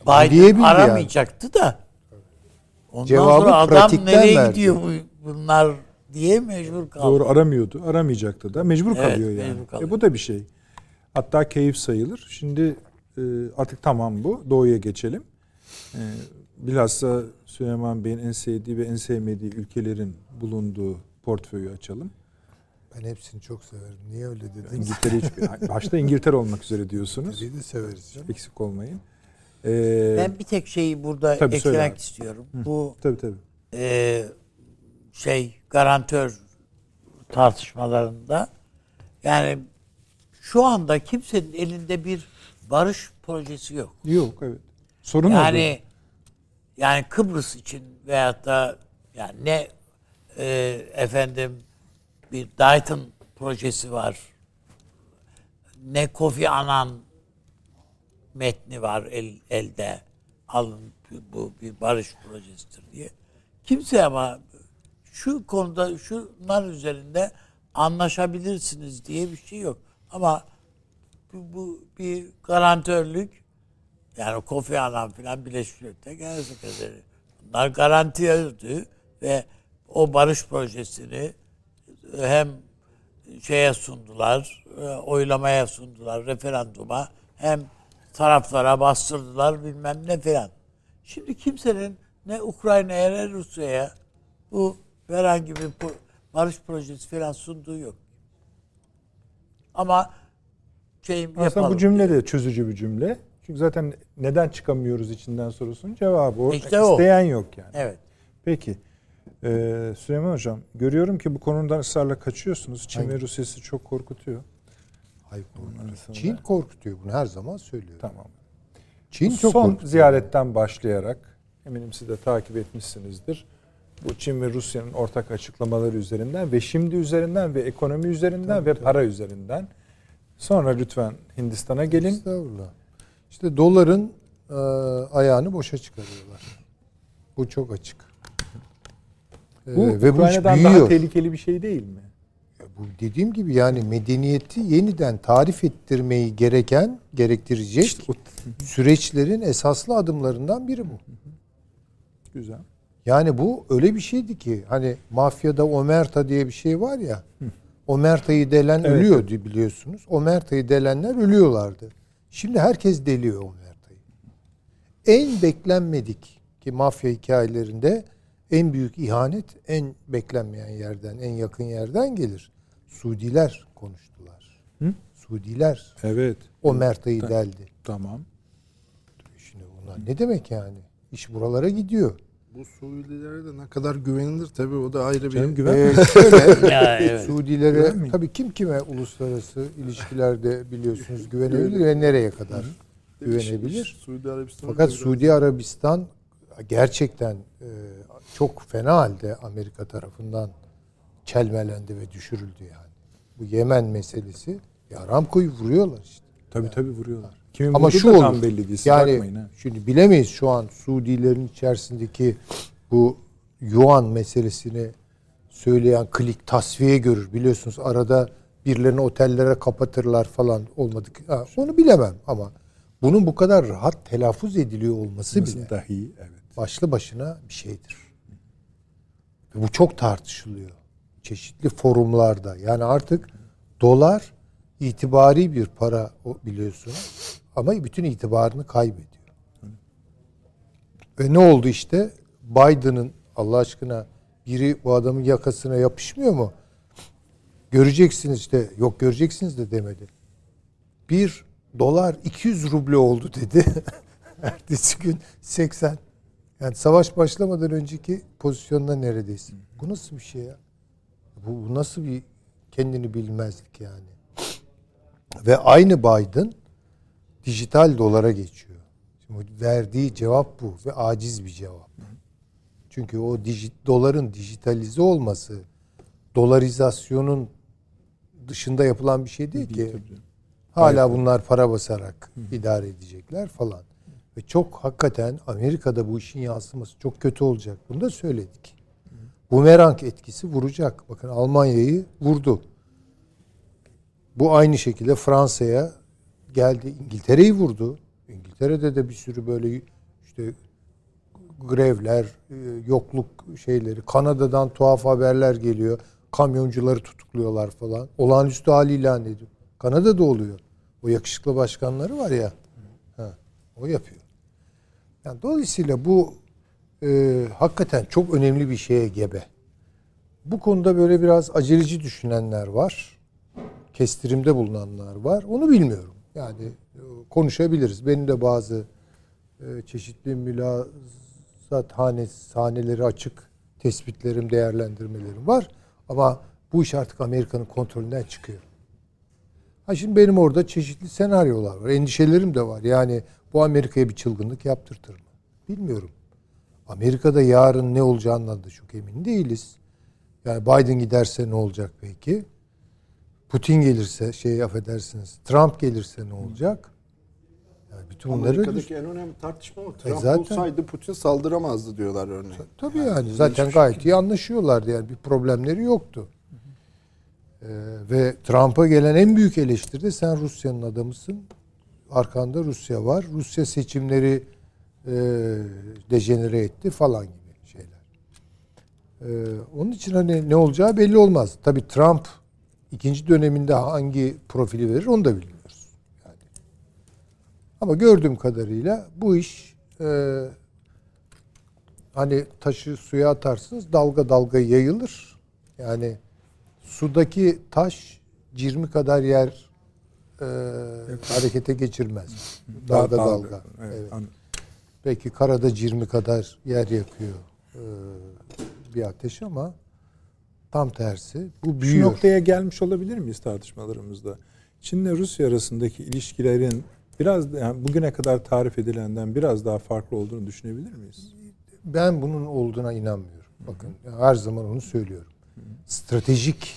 Biden aramayacaktı da. Ondan Cevabı sonra adam pratikten nereye verdi. gidiyor bu, bunlar diye mecbur kaldı. Doğru aramıyordu. Aramayacaktı da. Mecbur Evet, kalıyor yani. mecbur kalıyor. E, bu da bir şey. Hatta keyif sayılır. Şimdi artık tamam bu. Doğuya geçelim. E, bilhassa Süleyman Bey'in en sevdiği ve en sevmediği ülkelerin bulunduğu portföyü açalım. Ben hepsini çok severim. Niye öyle dedin? İngiltere hiç, başta İngiltere olmak üzere diyorsunuz. İngiltere'yi de severiz. canım. Eksik olmayın. E, Ben bir tek şeyi burada Tabii, eklemek istiyorum. Bu tabii tabii. e, şey garantör tartışmalarında yani şu anda kimsenin elinde bir barış projesi yok. Yok evet. Sorun Yani yani Kıbrıs için veyahut da yani ne e, efendim bir Dayton projesi var. Ne Kofi Annan metni var el, elde. Alın bu bir barış projesidir diye. Kimse ama şu konuda şunlar üzerinde anlaşabilirsiniz diye bir şey yok. Ama bu, bu bir garantörlük yani Kofi Annan filan Birleşmiş Milletler Genel Sekreteri. Bunlar garanti verdi ve o barış projesini hem şeye sundular, e, oylamaya sundular, referanduma hem taraflara bastırdılar bilmem ne filan. Şimdi kimsenin ne Ukrayna'ya ne Rusya'ya bu herhangi bir barış projesi filan sunduğu yok. Ama şeyim Aslında yapalım. bu cümle de çözücü bir cümle. Çünkü zaten neden çıkamıyoruz içinden sorusunun cevabı o. İşte o. İsteyen yok yani. Evet. Peki. Ee, Süleyman Hocam görüyorum ki bu konudan ısrarla kaçıyorsunuz. Çin ve Rusya sizi çok korkutuyor. Hayır, Çin korkutuyor bunu her zaman söylüyorum. Tamam. Çin çok Son korkutuyor. ziyaretten başlayarak eminim siz de takip etmişsinizdir. Bu Çin ve Rusya'nın ortak açıklamaları üzerinden ve şimdi üzerinden ve ekonomi üzerinden ve para üzerinden. Sonra lütfen Hindistan'a gelin. Estağfurullah. İşte doların e, ayağını boşa çıkarıyorlar. Bu çok açık. E, Bu ve bu iş Ukrayna'dan daha büyüyor. tehlikeli bir şey değil mi? Ya Bu dediğim gibi yani medeniyeti yeniden tarif ettirmeyi gereken, gerektirecek İşte süreçlerin esaslı adımlarından biri bu. Güzel. Yani bu öyle bir şeydi ki hani mafyada omerta diye bir şey var ya. Omertayı delen Evet. ölüyor di- biliyorsunuz. Omertayı delenler ölüyorlardı. Şimdi herkes deliyor omertayı. En beklenmedik ki mafya hikayelerinde en büyük ihanet en beklenmeyen yerden, en yakın yerden gelir. Suudiler konuştular. Hı? Suudiler Evet. omertayı Ta- deldi. Tamam. Şimdi bunlar ne demek yani? İş buralara gidiyor. Bu Suudilere de ne kadar güvenilir tabii o da ayrı bir... Canım güven. Ee, şöyle Ya, evet. Suudilere Güvenmeyin. tabii kim kime uluslararası ilişkilerde biliyorsunuz güvenebilir ve nereye kadar güvenebilir. Suudi Arabistan Fakat Suudi Arabistan gerçekten e, çok fena halde Amerika tarafından çelmelendi ve düşürüldü yani. Bu Yemen meselesi ya Aramco'yu vuruyorlar işte. Tabii tabii vuruyorlar. Kimin Ama şu olur. belli değil. Yani ha. şimdi bilemeyiz şu an Suudilerin içerisindeki bu Yuan meselesini söyleyen klik tasfiye görür. Biliyorsunuz arada birilerini otellere kapatırlar falan olmadık. Ha, onu bilemem ama bunun bu kadar rahat telaffuz ediliyor olması bile Nasıl dahi evet. başlı başına bir şeydir. Ve bu çok tartışılıyor. Çeşitli forumlarda. Yani artık dolar itibari bir para o biliyorsunuz. Ama bütün itibarını kaybediyor. Ve ne oldu işte? Biden'ın Allah aşkına biri bu adamın yakasına yapışmıyor mu? Göreceksiniz işte. Yok göreceksiniz de demedi. Bir dolar 200 ruble oldu dedi. Ertesi gün 80. Yani savaş başlamadan önceki pozisyonda neredeyse. Bu nasıl bir şey ya? Bu, bu nasıl bir kendini bilmezlik yani? Ve aynı Biden dijital dolara geçiyor. Şimdi verdiği cevap bu ve aciz bir cevap. Çünkü o dijit, doların dijitalize olması dolarizasyonun dışında yapılan bir şey değil ki. Hala bunlar para basarak idare edecekler falan. Ve çok hakikaten Amerika'da bu işin yansıması çok kötü olacak. Bunu da söyledik. Bumerang etkisi vuracak. Bakın Almanya'yı vurdu. Bu aynı şekilde Fransa'ya geldi. İngiltere'yi vurdu. İngiltere'de de bir sürü böyle işte grevler, e, yokluk şeyleri. Kanada'dan tuhaf haberler geliyor. Kamyoncuları tutukluyorlar falan. Olağanüstü hal ilan ediyor. Kanada'da oluyor. O yakışıklı başkanları var ya. Ha, o yapıyor. Yani dolayısıyla bu e, hakikaten çok önemli bir şeye gebe. Bu konuda böyle biraz aceleci düşünenler var. Kestirimde bulunanlar var. Onu bilmiyorum. Yani e, konuşabiliriz. Benim de bazı e, çeşitli mülazat hane, sahneleri açık tespitlerim, değerlendirmelerim var. Ama bu iş artık Amerika'nın kontrolünden çıkıyor. Ha şimdi benim orada çeşitli senaryolar var. Endişelerim de var. Yani bu Amerika'ya bir çılgınlık yaptırtır mı? Bilmiyorum. Amerika'da yarın ne olacağından da çok emin değiliz. Yani Biden giderse ne olacak peki? Putin gelirse şey affedersiniz Trump gelirse ne olacak? Yani bütün bunları Amerika'daki en önemli tartışma o. Trump E zaten- olsaydı Putin saldıramazdı diyorlar örneğin. Tabii yani zaten gayet iyi anlaşıyorlardı yani bir problemleri yoktu. Ee, ve Trump'a gelen en büyük eleştiri de sen Rusya'nın adamısın. Arkanda Rusya var. Rusya seçimleri e, dejenere etti falan gibi şeyler. Ee, onun için hani ne olacağı belli olmaz. Tabii Trump ikinci döneminde hangi profili verir onu da bilmiyoruz. Yani. Ama gördüğüm kadarıyla bu iş e, hani taşı suya atarsınız dalga dalga yayılır. Yani sudaki taş cirmi kadar yer e, harekete geçirmez. Dalga dalga. Evet, Evet. anladım. Belki karada cirmi kadar yer yakıyor e, bir ateş ama tam tersi. Bu Şu büyüyor. noktaya gelmiş olabilir miyiz tartışmalarımızda? Çin'le Rusya arasındaki ilişkilerin biraz yani bugüne kadar tarif edilenden biraz daha farklı olduğunu düşünebilir miyiz? Ben bunun olduğuna inanmıyorum. Bakın her zaman onu söylüyorum. Stratejik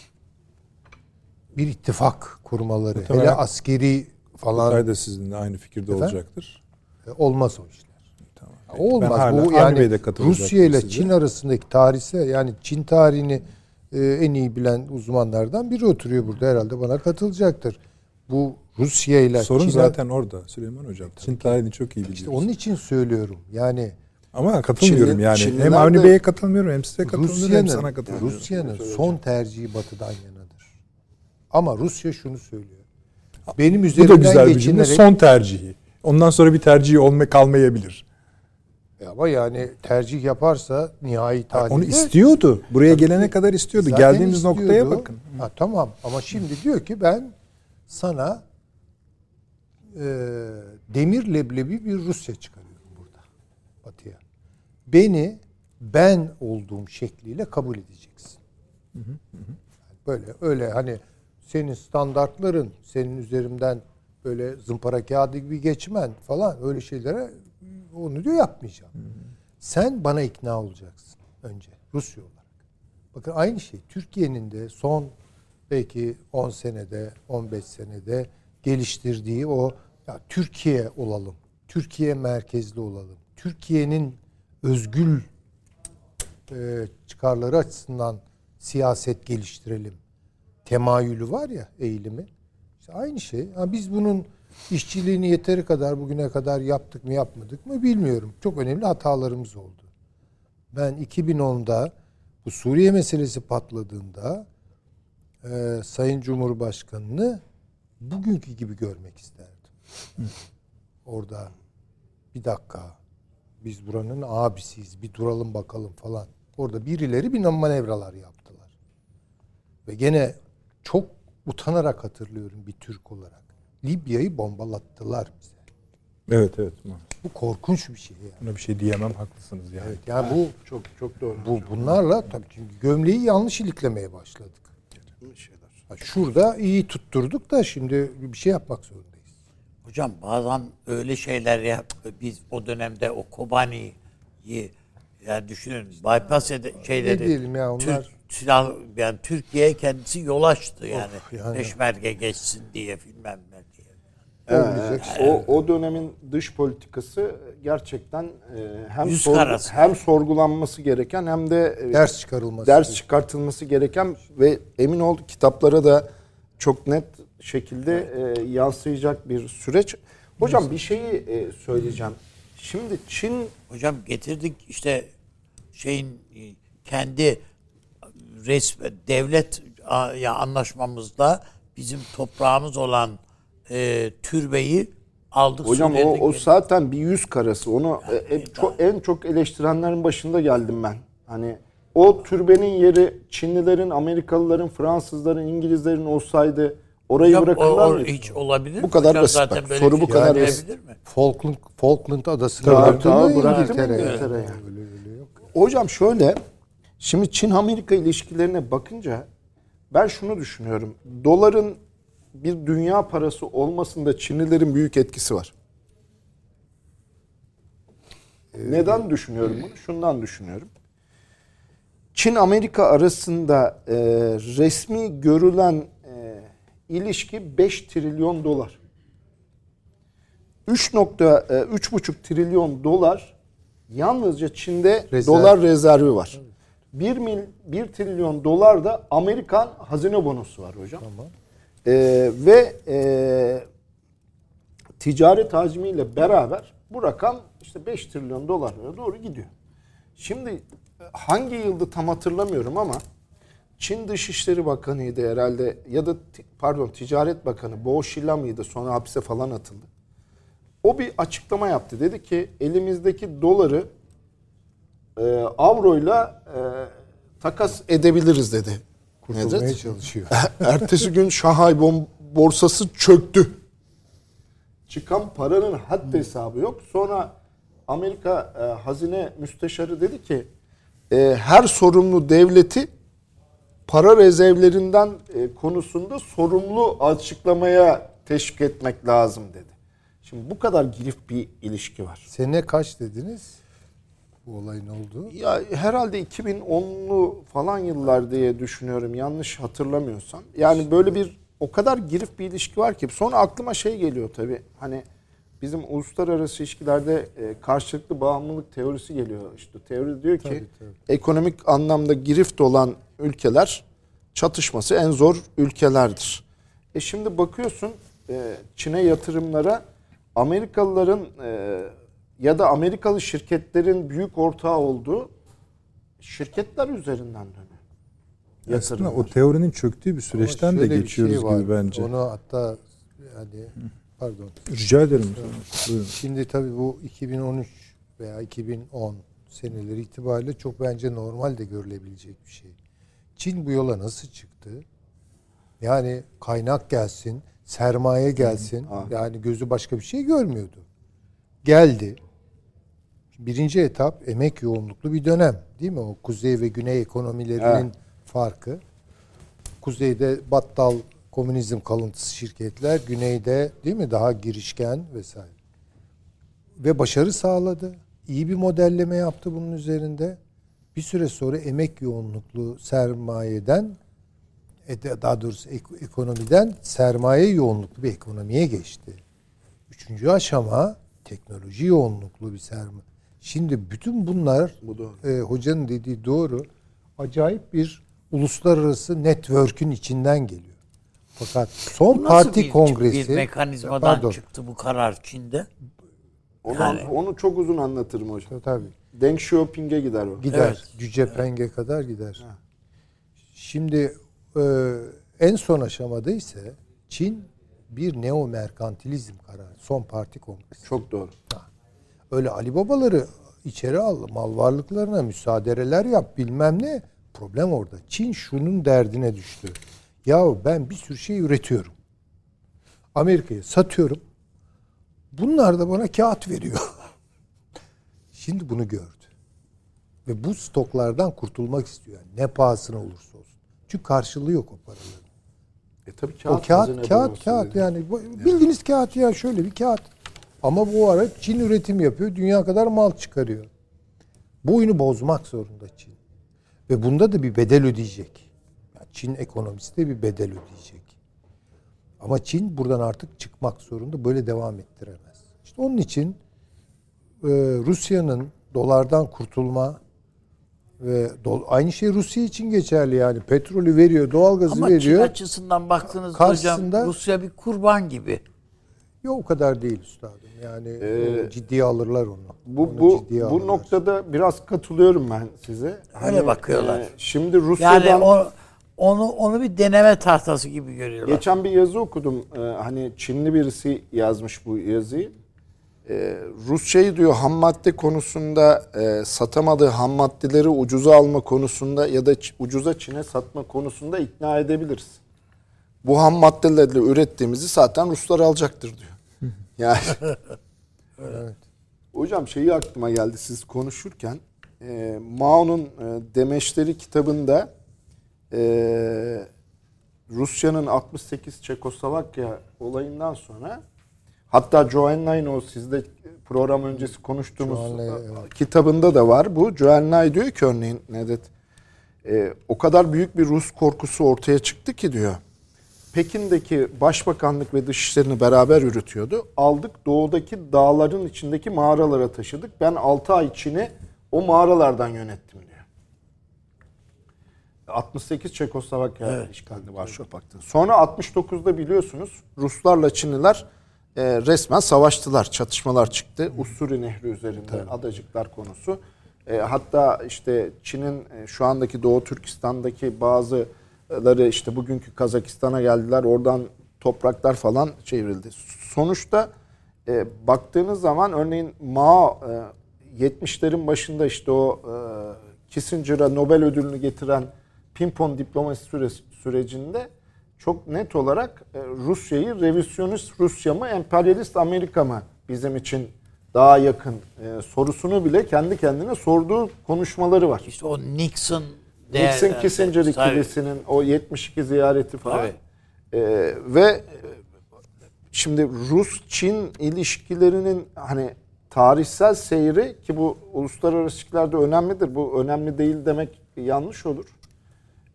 bir ittifak kurmaları, Muhtemelen- hele askeri falan Kutay da sizinle aynı fikirde Efendim? olacaktır. e, olmaz o işler. Tamam. Peki. Olmaz. Bu yani Rusya ile. Çin arasındaki tarihsel yani Çin tarihini en iyi bilen uzmanlardan biri oturuyor burada herhalde bana katılacaktır. Bu Rusya ile Sorun Çin zaten orada Süleyman Hocam. Çin tarihini çok iyi biliyoruz. işte onun için söylüyorum. Yani Ama katılmıyorum Çinli- yani. Çinliler hem Avni Bey'e katılmıyorum hem size katılmıyorum hem sana Rusya'nın katılmıyorum. Rusya'nın son tercihi batıdan yanadır. Ama Rusya şunu söylüyor. Benim Bu da üzerimden güzel bir cümle. Son tercihi. Ondan sonra bir tercihi olma kalmayabilir. Ama yani tercih yaparsa nihai tahlilde Onu istiyordu. Buraya gelene kadar istiyordu. Geldiğimiz istiyordu. noktaya bakın. Ha, tamam ama şimdi diyor ki ben sana e, demir leblebi bir Rusya çıkarıyorum burada batıya. Beni ben olduğum şekliyle kabul edeceksin. Böyle öyle hani senin standartların senin üzerimden böyle zımpara kağıdı gibi geçmen falan öyle şeylere onu diyor yapmayacağım. Sen bana ikna olacaksın önce Rusya olarak. Bakın aynı şey Türkiye'nin de son belki 10 senede 15 senede geliştirdiği o ya Türkiye olalım. Türkiye merkezli olalım. Türkiye'nin özgül e, çıkarları açısından siyaset geliştirelim. Temayülü var ya eğilimi. İşte aynı şey. Ha, biz bunun işçiliğini yeteri kadar bugüne kadar yaptık mı yapmadık mı bilmiyorum. Çok önemli hatalarımız oldu. Ben 2010'da bu Suriye meselesi patladığında e, Sayın Cumhurbaşkanı'nı bugünkü gibi görmek isterdim. Orada bir dakika biz buranın abisiyiz bir duralım bakalım falan. Orada birileri bir manevralar yaptılar. Ve gene çok utanarak hatırlıyorum bir Türk olarak. Libya'yı bombalattılar bize. Evet evet. Bu korkunç bir şey yani. Buna bir şey diyemem haklısınız yani. Evet, yani bu Çok çok doğru. bu bunlarla tabii çünkü gömleği yanlış iliklemeye başladık. Ha, şurada iyi tutturduk da şimdi bir şey yapmak zorundayız. Hocam bazen öyle şeyler yap. Biz o dönemde o Kobani'yi yani düşünün bypass ede, şeyleri. Ne diyelim ya, onlar- Türk, silah, yani Türkiye kendisi yol açtı yani. yani. Peşmerge geçsin diye bilmem ne diye. Evet, o, o dönemin dış politikası gerçekten e, hem Yüz karası. hem sorgulanması gereken hem de e, Ders çıkarılması. ders çıkartılması gereken ve emin ol kitaplara da çok net şekilde e, yansıyacak bir süreç. Hocam bir şeyi e, söyleyeceğim. Şimdi Çin Hocam getirdik işte şeyin kendi resmi devlet ya anlaşmamızda bizim toprağımız olan e, türbeyi aldık. hocam o, o zaten bir yüz karası. Onu e, e, çok, en çok eleştirenlerin başında geldim ben. Hani o türbenin yeri Çinlilerin, Amerikalıların, Fransızların, İngilizlerin olsaydı orayı Hocam, bırakırlar o mı? hiç olabilir Bu kadar Hocam basit zaten bak. böyle Soru bu şey kadar yapılabilir mi? Falkland, Falkland adasını Tabii, bıraktı mı İngiltere? İngiltere yani? yani. Öyle öyle yok. Hocam şöyle, şimdi Çin-Amerika ilişkilerine bakınca ben şunu düşünüyorum. Doların bir dünya parası olmasında Çinlilerin büyük etkisi var. Neden düşünüyorum bunu? Şundan düşünüyorum. Çin-Amerika arasında e, resmi görülen e, ilişki 5 trilyon dolar. 3.3,5 trilyon dolar yalnızca Çin'de Rezerv. dolar rezervi var. 1 mil 1 trilyon dolar da Amerikan hazine bonosu var hocam. Ee, ve e, ticaret hacmiyle beraber bu rakam işte 5 trilyon dolara doğru gidiyor. Şimdi e, hangi yılda tam hatırlamıyorum ama Çin Dışişleri Bakanı'ydı herhalde ya da pardon Ticaret Bakanı Bo Xilai mıydı sonra hapse falan atıldı. O bir açıklama yaptı. Dedi ki elimizdeki doları e, avroyla e, takas edebiliriz dedi. Kurtulmaya Nedret. çalışıyor. Ertesi gün Şanghay bom- borsası çöktü. Çıkan paranın haddi hesabı yok. Sonra Amerika e, Hazine Müsteşarı dedi ki e, her sorumlu devleti para rezervlerinden e, konusunda sorumlu açıklamaya teşvik etmek lazım dedi. Şimdi bu kadar girif bir ilişki var. Sene kaç dediniz? Bu olayın olduğu. Ya herhalde 2010'lu falan yıllar diye düşünüyorum yanlış hatırlamıyorsam. Yani böyle bir o kadar girif bir ilişki var ki sonra aklıma şey geliyor tabii. Hani bizim uluslararası ilişkilerde e, karşılıklı bağımlılık teorisi geliyor. İşte teori diyor ki Tabii, tabii. ekonomik anlamda girift olan ülkeler çatışması en zor ülkelerdir. E şimdi bakıyorsun e, Çin'e yatırımlara Amerikalıların e, ya da Amerikalı şirketlerin büyük ortağı olduğu şirketler üzerinden dönüyor. Aslında Yatırımlar. o teorinin çöktüğü bir süreçten de geçiyoruz şey var. gibi bence. Onu hatta yani pardon. Rica ederim. Buyurun. Şimdi tabii bu 2013 veya 2010 seneleri itibariyle çok bence normal de görülebilecek bir şey. Çin bu yola nasıl çıktı? Yani kaynak gelsin, sermaye gelsin. Yani gözü başka bir şey görmüyordu. Geldi. Birinci etap emek yoğunluklu bir dönem değil mi? O kuzey ve güney ekonomilerinin farkı. Kuzeyde battal komünizm kalıntısı şirketler, güneyde değil mi daha girişken vesaire. Ve başarı sağladı. İyi bir modelleme yaptı bunun üzerinde. Bir süre sonra emek yoğunluklu sermayeden e, daha doğrusu ek- ekonomiden sermaye yoğunluklu bir ekonomiye geçti. Üçüncü aşama teknoloji yoğunluklu bir sermaye. Şimdi bütün bunlar Bu doğru. e, hocanın dediği doğru. Acayip bir uluslararası network'ün içinden geliyor. Fakat son Bu nasıl parti bir, kongresi bir mekanizmadan Pardon. çıktı bu karar Çin'de? Onu, Yani- onu çok uzun anlatırım hocam. Tabii. Deng Xiaoping'e gider o. Gider. Evet. Cüce Peng'e kadar gider. Şimdi e, en son aşamada ise Çin bir neo merkantilizm kararı. Son parti kongresi. Çok doğru. Öyle Ali Babaları içeri al, mal varlıklarına müsaadeler yap bilmem ne. Problem orada. Çin şunun derdine düştü. Yahu ben bir sürü şey üretiyorum. Amerika'ya satıyorum. Bunlar da bana kağıt veriyor. Şimdi bunu gördü. Ve bu stoklardan kurtulmak istiyor. Yani ne pahasına olursa olsun. Çünkü karşılığı yok o paraların. E tabii O kağıt kağıt, hazine kağıt, kağıt dedi. yani. Bildiğiniz kağıt ya şöyle bir kağıt. Ama bu ara Çin üretim yapıyor. Dünya kadar mal çıkarıyor. Bu oyunu bozmak zorunda Çin. Ve bunda da bir bedel ödeyecek. Yani Çin ekonomisi de bir bedel ödeyecek. Ama Çin buradan artık çıkmak zorunda. Böyle devam ettiremez. İşte onun için e, Rusya'nın dolardan kurtulma ve aynı şey Rusya için geçerli yani. Petrolü veriyor, doğalgazı Ama Çin veriyor. açısından baktığınızda hocam Rusya bir kurban gibi. Yok o kadar değil üstadım. Yani Ee, ciddiye alırlar onu. Bu Onu bu bu alırlar. noktada biraz katılıyorum ben size. Öyle bakıyorlar. e, şimdi Rusya'dan Yani o, onu onu bir deneme tahtası gibi görüyorlar. geçen bir yazı okudum. E, hani Çinli birisi yazmış bu yazıyı. E, Rusya'yı diyor ham madde konusunda e, satamadığı ham maddeleri ucuza alma konusunda ya da ç- ucuza Çin'e satma konusunda ikna edebiliriz. Bu ham maddelerle ürettiğimizi zaten Ruslar alacaktır diyor. Yani Hocam şeyi aklıma geldi siz konuşurken. E, Mao'nun e, Demeçleri kitabında e, Rusya'nın 68 Çekoslovakya olayından sonra hatta Joanne o sizde program öncesi konuştuğumuz evet. kitabında da var bu. Joanne diyor ki örneğin Nedet e, o kadar büyük bir Rus korkusu ortaya çıktı ki diyor. Pekin'deki başbakanlık ve dışişlerini beraber yürütüyordu. Aldık doğudaki dağların içindeki mağaralara taşıdık. Ben 6 ay Çin'i o mağaralardan yönettim diyor. 68 Çekoslovakya işgalinde Varşova Paktı. Sonra 69'da biliyorsunuz Ruslarla Çinliler e, resmen savaştılar. Çatışmalar çıktı. Ussuri Nehri üzerinde adacıklar konusu. E, hatta işte Çin'in e, şu andaki Doğu Türkistan'daki bazıları işte bugünkü Kazakistan'a geldiler. Oradan topraklar falan çevrildi. Sonuçta e, baktığınız zaman örneğin Mao e, 70'lerin başında işte o e, Kissinger'a Nobel ödülünü getiren pimpon diplomasi sürecinde çok net olarak e, Rusya'yı revizyonist Rusya mı emperyalist Amerika mı bizim için daha yakın e, sorusunu bile kendi kendine sorduğu konuşmaları var. İşte o Nixon Nixon Kissinger ikilisinin o 72 ziyareti falan. Tabii. Ee, ve e, şimdi Rus-Çin ilişkilerinin hani tarihsel seyri ki bu uluslararası ilişkilerde önemlidir. Bu önemli değil demek yanlış olur.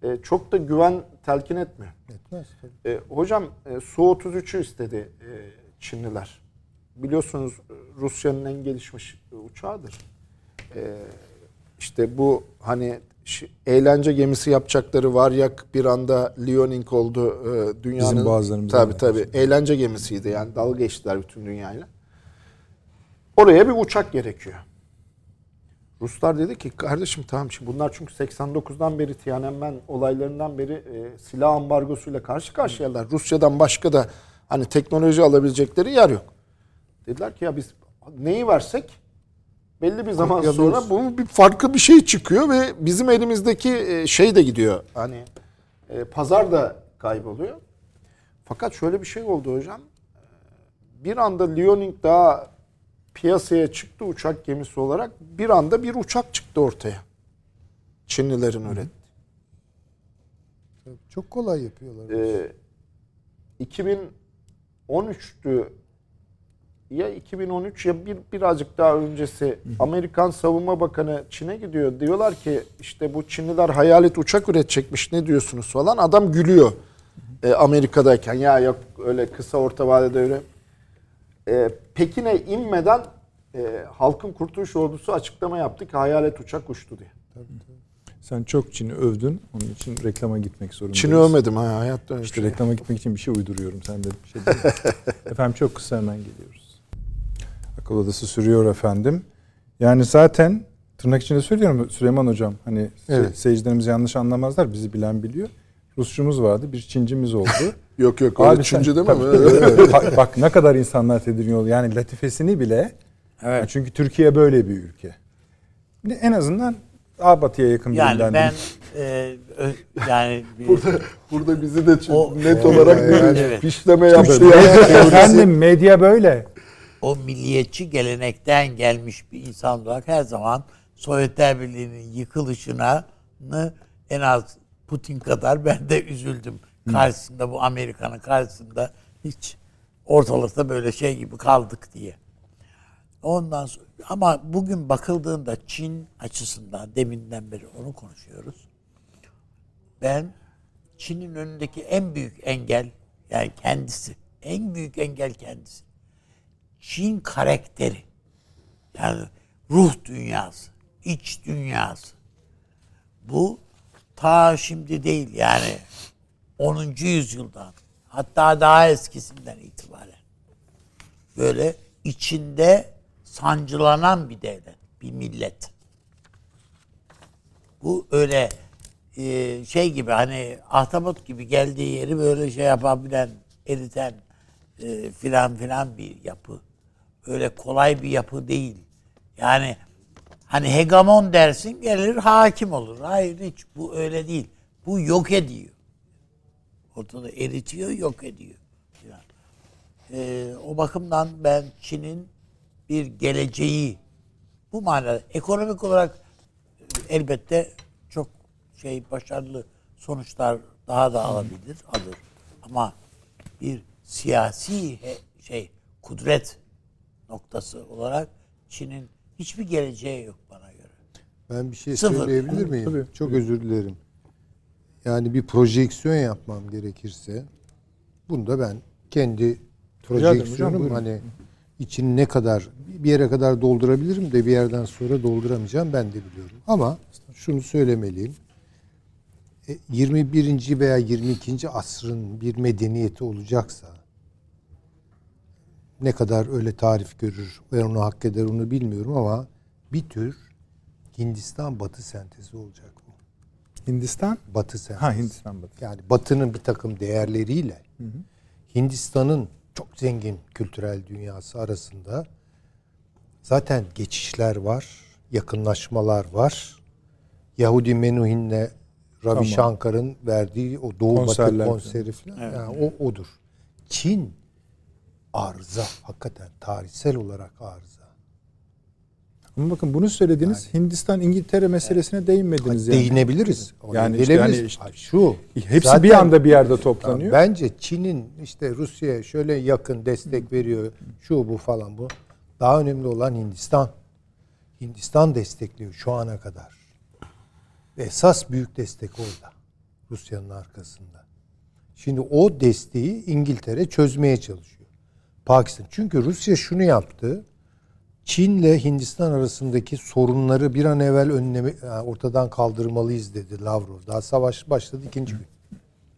Ee, çok da güven telkin etmiyor. Etmez tabii. E, hocam e, Su-33'ü istedi e, Çinliler. Biliyorsunuz e, Rusya'nın en gelişmiş e, uçağıdır. E, işte bu hani eğlence gemisi yapacakları Varyak bir anda Liaoning oldu e, dünyanın. Bizim Tabii da tabii. Eğlence gemisiydi yani dalga geçtiler bütün dünyayla. Oraya bir uçak gerekiyor. Ruslar dedi ki kardeşim tamam şimdi bunlar çünkü 89'dan beri Tiananmen olaylarından beri e, silah ambargosuyla karşı karşıyalar. Rusya'dan başka da hani teknoloji alabilecekleri yer yok. Dediler ki ya biz neyi versek belli bir zaman sonra bu bir farklı bir şey çıkıyor ve bizim elimizdeki e, şey de gidiyor. Hani e, pazar da kayboluyor. Fakat şöyle bir şey oldu hocam. E, Bir anda Liaoning daha piyasaya çıktı uçak gemisi olarak. Bir anda bir uçak çıktı ortaya. Çinlilerin ürettiği. Çok kolay yapıyorlar. Ee, 2013'tü ya 2013 ya bir birazcık daha öncesi Amerikan Savunma Bakanı Çin'e gidiyor. Diyorlar ki işte bu Çinliler hayalet uçak üretecekmiş ne diyorsunuz falan. Adam gülüyor e, Amerika'dayken. Ya yok öyle kısa orta vadede öyle. E, Pekin'e inmeden e, Halkın Kurtuluş Ordusu açıklama yaptı ki hayalet uçak uçtu diye. Sen çok Çin'i övdün. Onun için reklama gitmek zorundayız. Çin'i övmedim ha hayatta İşte şey. reklama gitmek için bir şey uyduruyorum. Sen de bir şey efendim çok kısa hemen geliyoruz. Akıl odası sürüyor efendim. Yani zaten tırnak içinde söylüyorum Süleyman Hocam. Hani Evet. seyircilerimiz yanlış anlamazlar. Bizi bilen biliyor. Rusçumuz vardı. Bir Çincimiz oldu. Yok yok öyle Abi sen- üçüncü değil mi? Tabii, tabii, tabii. bak, bak ne kadar insanlar tedirgin oluyor. Yani latifesini bile. Evet. Yani çünkü Türkiye böyle bir ülke. En azından daha batıya yakın Yani birinden ben değil. e, ö- yani bir- Burada, burada bizi de O- net olarak Yani- bir Evet. fişleme yaptı. Medya- Efendim medya böyle. O milliyetçi gelenekten gelmiş bir insan olarak her zaman Sovyetler Birliği'nin yıkılışına en az Putin kadar ben de üzüldüm. Karşısında bu Amerika'nın karşısında hiç ortalıkta böyle şey gibi kaldık diye. Ondan sonra, ama bugün bakıldığında Çin açısından deminden beri onu konuşuyoruz. Ben Çin'in önündeki en büyük engel yani kendisi. En büyük engel kendisi. Çin karakteri. Yani ruh dünyası, iç dünyası. Bu ta şimdi değil yani 10. yüzyıldan hatta daha eskisinden itibaren böyle içinde sancılanan bir devlet, bir millet. Bu öyle e, şey gibi hani ahtapot gibi geldiği yeri böyle şey yapabilen, eriten e, filan filan bir yapı. Öyle kolay bir yapı değil. Yani hani hegemon dersin gelir hakim olur. Hayır hiç bu öyle değil. Bu yok ediyor. Ortada eritiyor, yok ediyor. filan. E, o bakımdan ben Çin'in bir geleceği bu manada ekonomik olarak elbette çok şey başarılı sonuçlar daha da alabilir, alır. Ama bir siyasi he- şey kudret noktası olarak Çin'in hiçbir geleceği yok bana göre. Ben bir şey Sıfır. söyleyebilir miyim? Tabii. Çok özür dilerim. Yani bir projeksiyon yapmam gerekirse bunu da ben kendi projeksiyonum hani için ne kadar bir yere kadar doldurabilirim de bir yerden sonra dolduramayacağım ben de biliyorum. Ama şunu söylemeliyim. E, 21. veya 22. asrın bir medeniyeti olacaksa ne kadar öyle tarif görür ve onu hak eder onu bilmiyorum ama bir tür Hindistan batı sentezi olacak bu. Hindistan. Batı sentezi. Ha Hindistan batı. Yani batının bir takım değerleriyle Hindistan'ın çok zengin kültürel dünyası arasında zaten geçişler var, yakınlaşmalar var. Yahudi Menuhin'le Ravi Tamam. Shankar'ın verdiği o Doğu Konserler Batı konseri falan yani o odur. Çin arıza hakikaten tarihsel olarak arıza. Ama bakın bunu söylediniz. Hindistan İngiltere meselesine değinmediniz yani. Değinebiliriz. Yani işte hani işte- şu Hepsi zaten- bir anda bir yerde toplanıyor. Bence Çin'in işte Rusya'ya şöyle yakın destek veriyor. Şu bu falan bu. Daha önemli olan Hindistan. Hindistan destekliyor şu ana kadar. Ve esas büyük destek orada. Rusya'nın arkasında. Şimdi o desteği İngiltere çözmeye çalışıyor. Pakistan. Çünkü Rusya şunu yaptı. Çin'le Hindistan arasındaki sorunları bir an evvel önleme, yani ortadan kaldırmalıyız dedi Lavrov. Daha savaş başladı ikinci gün.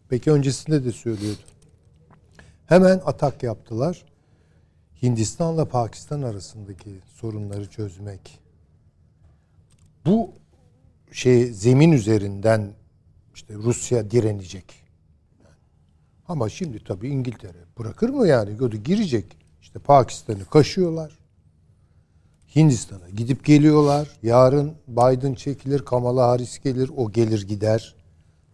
Peki öncesinde de söylüyordu. Hemen atak yaptılar. Hindistan'la Pakistan arasındaki sorunları çözmek. Bu şey zemin üzerinden işte Rusya direnecek. Ama şimdi tabii İngiltere bırakır mı yani? Gördü girecek. İşte Pakistan'ı kaşıyorlar. Hindistan'a gidip geliyorlar. Yarın Biden çekilir, Kamala Harris gelir, o gelir gider.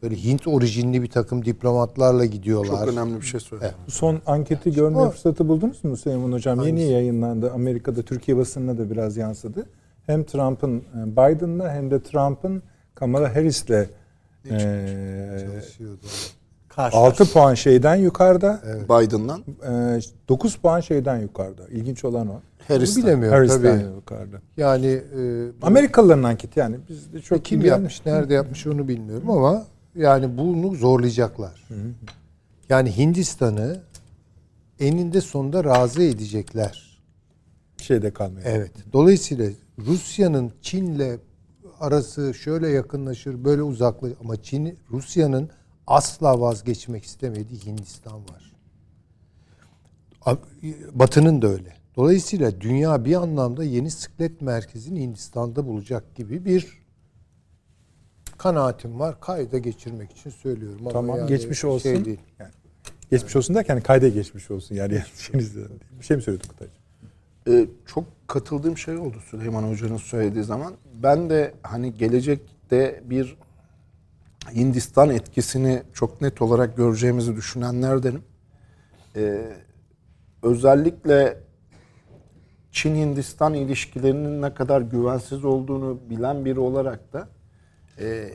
Böyle Hint orijinli bir takım diplomatlarla gidiyorlar. Çok önemli bir şey söyledin. Bu son anketi görme O- fırsatı buldunuz mu Süleyman Hocam? Yeni yayınlandı. Amerika'da Türkiye basınına da biraz yansıdı. Hem Trump'ın e, Biden'la hem de Trump'ın Kamala Harris'le e, Çalışıyordu. Karşı 6 puan şeyden yukarıda, Biden'dan. e, 9 puan şeyden yukarıda. İlginç olan o. Bunu Harris'ten. bilemiyorum Harris'ten tabii. yukarıda. Yani e, Amerikalıların anketi yani. Biz de çok kim bilen- yapmış, nerede yapmış onu bilmiyorum ama yani bunu zorlayacaklar. Yani Hindistan'ı eninde sonunda razı edecekler. şeyde kalmıyor. Evet. Dolayısıyla Rusya'nın Çin'le arası şöyle yakınlaşır, böyle uzaklaşır ama Çin Rusya'nın asla vazgeçmek istemediği Hindistan var. Batı'nın da öyle. Dolayısıyla dünya bir anlamda yeni sıklet merkezini Hindistan'da bulacak gibi bir kanaatim var. Kayda geçirmek için söylüyorum. Ama Tamam yani geçmiş şey olsun. değil. Yani, geçmiş olsun derken kayda geçmiş olsun yani değil. Bir şey mi söyledik Kutaycığım? Ee, çok katıldığım şey oldu Süleyman Hoca'nın söylediği zaman. Ben de hani gelecekte bir Hindistan etkisini çok net olarak göreceğimizi düşünenlerdenim. Ee, özellikle Çin-Hindistan ilişkilerinin ne kadar güvensiz olduğunu bilen biri olarak da e,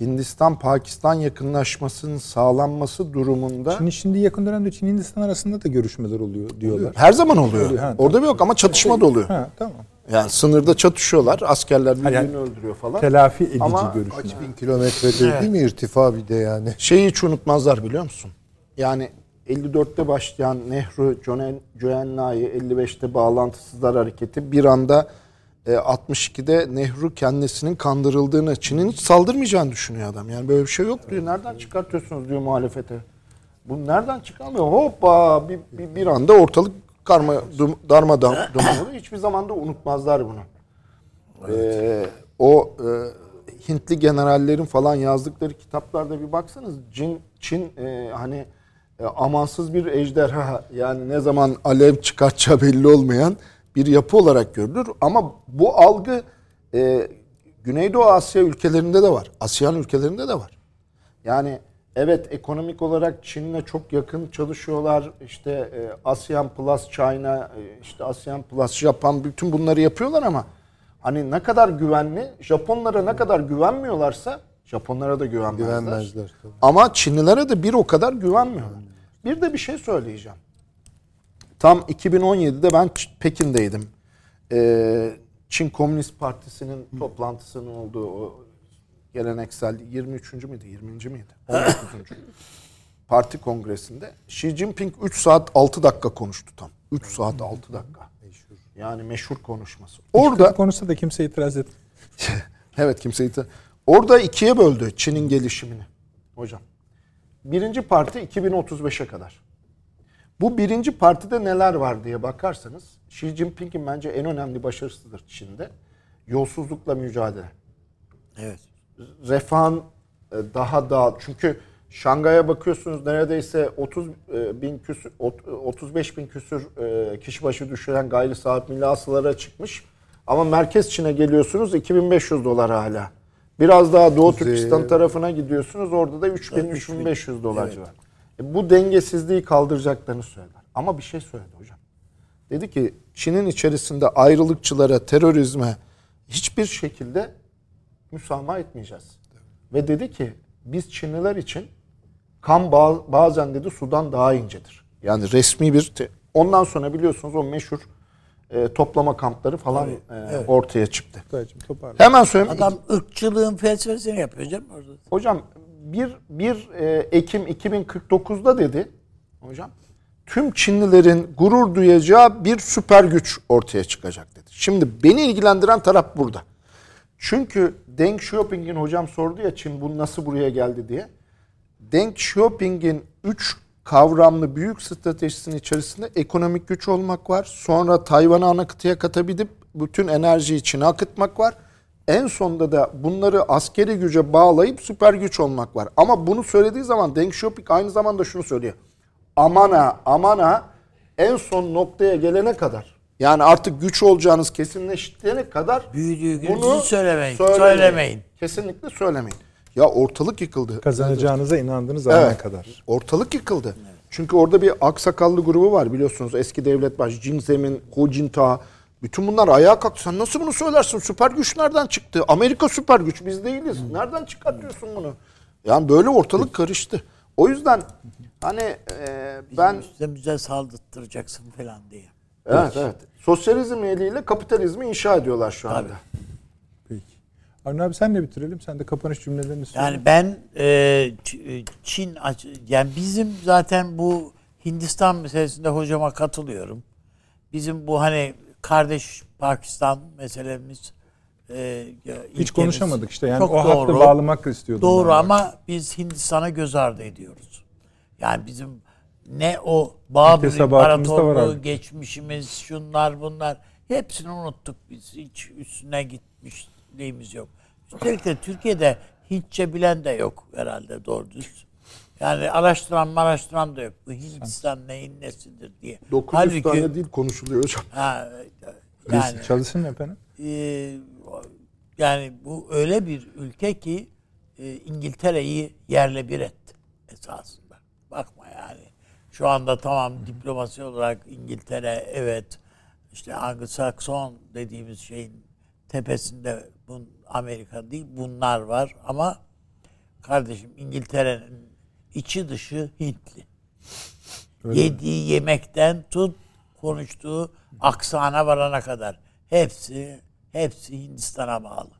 Hindistan-Pakistan yakınlaşmasının sağlanması durumunda Şimdi, şimdi yakın dönemde Çin Hindistan arasında da görüşmeler oluyor diyorlar. her zaman oluyor. Oluyor, ha, Orada bir yok ama çatışma da oluyor. Ha tamam. Yani sınırda çatışıyorlar. Askerler birbirini yani öldürüyor falan. Telafi edici Ama görüşmeler. Kaç bin kilometrede değil mi irtifa bir de yani. Şeyi hiç unutmazlar biliyor musun? Yani 54'te başlayan Nehru, Joenlai, 55'te bağlantısızlar hareketi bir anda e, 62'de Nehru kendisinin kandırıldığını, Çin'in hiç saldırmayacağını düşünüyor adam. Yani böyle bir şey yok diyor. Nereden çıkartıyorsunuz diyor muhalefete. Bu nereden çıkarmıyor? Hoppa bir, bir, bir anda ortalık karma dum- darmadağın oluyor. Hiçbir zaman da unutmazlar bunu. Ee, o e, Hintli generallerin falan yazdıkları kitaplarda bir baksanız Çin, Çin e, hani e, amansız bir ejderha yani ne zaman alev çıkartacağı belli olmayan bir yapı olarak görülür. Ama bu algı e, Güneydoğu Asya ülkelerinde de var. Asyan ülkelerinde de var. Yani evet ekonomik olarak Çin'le çok yakın çalışıyorlar. İşte e, ASEAN Plus China, e, işte ASEAN Plus Japan bütün bunları yapıyorlar ama hani ne kadar güvenli, Japonlara ne kadar güvenmiyorlarsa Japonlara da güvenmezler. Güvenmezler tabii. Ama Çinlilere de bir o kadar güvenmiyorlar. Bir de bir şey söyleyeceğim. Tam 2017'de ben Pekin'deydim. Ee, Çin Komünist Partisi'nin toplantısının olduğu o geleneksel 23. müydü 20. miydi? 19. Parti kongresinde Xi Jinping 3 saat 6 dakika konuştu tam. 3 saat 6 dakika. Yani meşhur konuşması. Orada Orada konusunda da kimse itiraz et. Evet kimseyi ta- Orada ikiye böldü Çin'in gelişimini hocam. Birinci parti 2035'e kadar. Bu birinci partide neler var diye bakarsanız Xi Jinping'in bence en önemli başarısıdır Çin'de. Yolsuzlukla mücadele. Evet. Refahın e, daha da çünkü Şangay'a bakıyorsunuz neredeyse 30 e, bin küsür, ot- 35 bin küsür e, kişi başı düşüren gayri saat milli hasılara çıkmış. Ama merkez Çin'e geliyorsunuz 2500 dolar hala. Biraz daha Doğu Kuzey- Türkistan tarafına gidiyorsunuz orada da 3000 3500 dolar civarı. E, bu dengesizliği kaldıracaklarını söylediler. Ama bir şey söyledi hocam. Dedi ki Çin'in içerisinde ayrılıkçılara, terörizme hiçbir şekilde müsamaha etmeyeceğiz. Ve dedi ki biz Çinliler için kan ba- bazen dedi sudan daha incedir. Yani resmi bir te- ondan sonra biliyorsunuz o meşhur e, toplama kampları falan e, ortaya çıktı. Hemen söyleyeyim. Adam ırkçılığın felsefesini yapıyor canım orada. Hocam bir, bir e, Ekim 2049'da dedi hocam tüm Çinlilerin gurur duyacağı bir süper güç ortaya çıkacak dedi. Şimdi beni ilgilendiren taraf burada. Çünkü Deng Xiaoping'in hocam sordu ya Çin bu nasıl buraya geldi diye. Deng Xiaoping'in 3 kavramlı büyük stratejisinin içerisinde ekonomik güç olmak var. Sonra Tayvan'ı ana kıtaya katabilip bütün enerjiyi içine akıtmak var. En sonunda da bunları askeri güce bağlayıp süper güç olmak var. Ama bunu söylediği zaman Deng Xiaoping aynı zamanda şunu söylüyor. Amana, amana en son noktaya gelene kadar yani artık güç olacağınız kesinleştirene kadar Büyüdüğü gün siz söylemeyin, söylemeyin. söylemeyin. Kesinlikle söylemeyin. Ya ortalık yıkıldı. Kazanacağınıza inandığınız ana Evet. kadar. Ortalık yıkıldı. Çünkü orada bir aksakallı grubu var biliyorsunuz. Eski devlet başı Jin Zemin, Hu Jintao. Bütün bunlar ayağa kalktı. Sen nasıl bunu söylersin? Süper güç nereden çıktı? Amerika süper güç. Biz değiliz. Nereden çıkartıyorsun bunu? Yani böyle ortalık karıştı. O yüzden hani e, ben Üstümüze saldırttıracaksın falan diye. evet evet sosyalizm eliyle kapitalizmi inşa ediyorlar şu anda. Peki. Avni abi senle bitirelim. Sen de kapanış cümlelerini söyle. Yani ben e, e, Çin aç- yani bizim zaten bu Hindistan meselesinde hocama katılıyorum. Bizim bu hani kardeş Pakistan meselemiz e, Hiç konuşamadık işte. Yani çok o hattı doğru. bağlamak istiyordum. Doğru ama biz Hindistan'a göz ardı ediyoruz. Yani bizim ne o var İmparatorluğu, abi. geçmişimiz, şunlar bunlar hepsini unuttuk biz. Hiç üstüne gitmişliğimiz yok. Üstelik de Türkiye'de Hintçe bilen de yok herhalde doğru düz. Yani araştıran araştıran da yok. Bu Hindistan neyin nesidir diye. 900 tane dil konuşuluyor hocam. ha, Biz yani çalışın efendim. e, yani bu öyle bir ülke ki e, İngiltere'yi yerle bir etti esasında. Şu anda tamam diplomasi olarak İngiltere evet. İşte Anglo-Sakson dediğimiz şeyin tepesinde bun, Amerika değil bunlar var. Ama kardeşim İngiltere'nin içi dışı Hintli. Yediği yemekten tut konuştuğu aksana varana kadar. Hepsi hepsi Hindistan'a bağlı.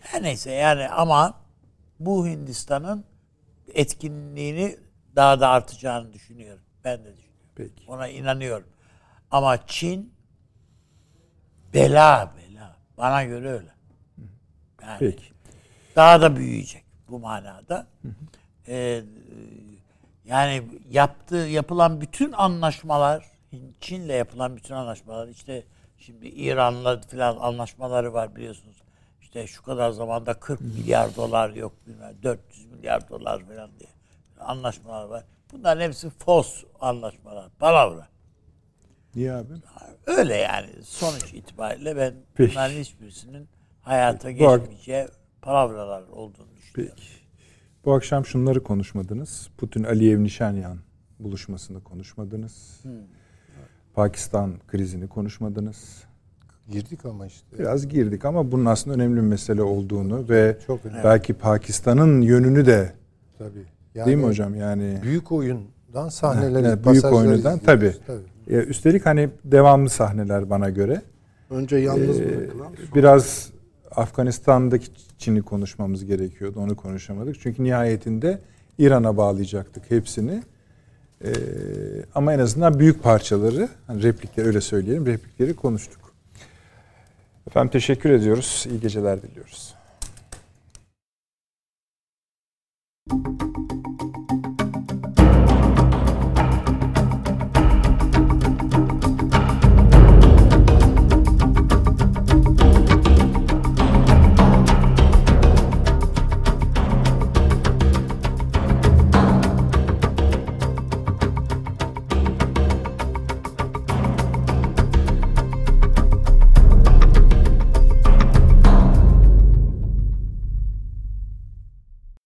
Her neyse yani ama bu Hindistan'ın etkinliğini daha da artacağını düşünüyorum. Ben de düşünüyorum. Peki. Ona inanıyorum. Ama Çin bela bela. Bana göre öyle. Yani Peki. daha da büyüyecek bu manada. Ee, yani yaptığı yapılan bütün anlaşmalar Çin'le yapılan bütün anlaşmalar işte şimdi İran'la falan anlaşmaları var biliyorsunuz. İşte şu kadar zamanda 40 milyar dolar yok bilmem 400 milyar dolar falan diye anlaşmalar var. Bunların hepsi fos anlaşmalar. Palavra. Niye abi? Öyle yani sonuç itibariyle ben Peki. bunların hiçbirisinin hayata ak- geçmeyeceği palavralar olduğunu düşünüyorum. Peki. Bu akşam şunları konuşmadınız. Putin Aliyev Nişanyan buluşmasını konuşmadınız. Pakistan krizini konuşmadınız. Girdik ama işte. Biraz girdik ama bunun aslında önemli bir mesele olduğunu ve Çok önemli. belki Pakistan'ın yönünü de Tabii. Yani değil mi hocam? Yani Büyük oyundan sahneler, Evet, büyük oyundan tabii. Ya üstelik hani devamlı sahneler bana göre. Önce yalnız Ee, bırakılan biraz Afganistan'daki Çin'i konuşmamız gerekiyordu. Onu konuşamadık. Çünkü nihayetinde İran'a bağlayacaktık hepsini. Ee, ama en azından büyük parçaları, hani replikleri öyle söyleyelim, replikleri konuştuk. Efendim teşekkür ediyoruz. İyi geceler diliyoruz.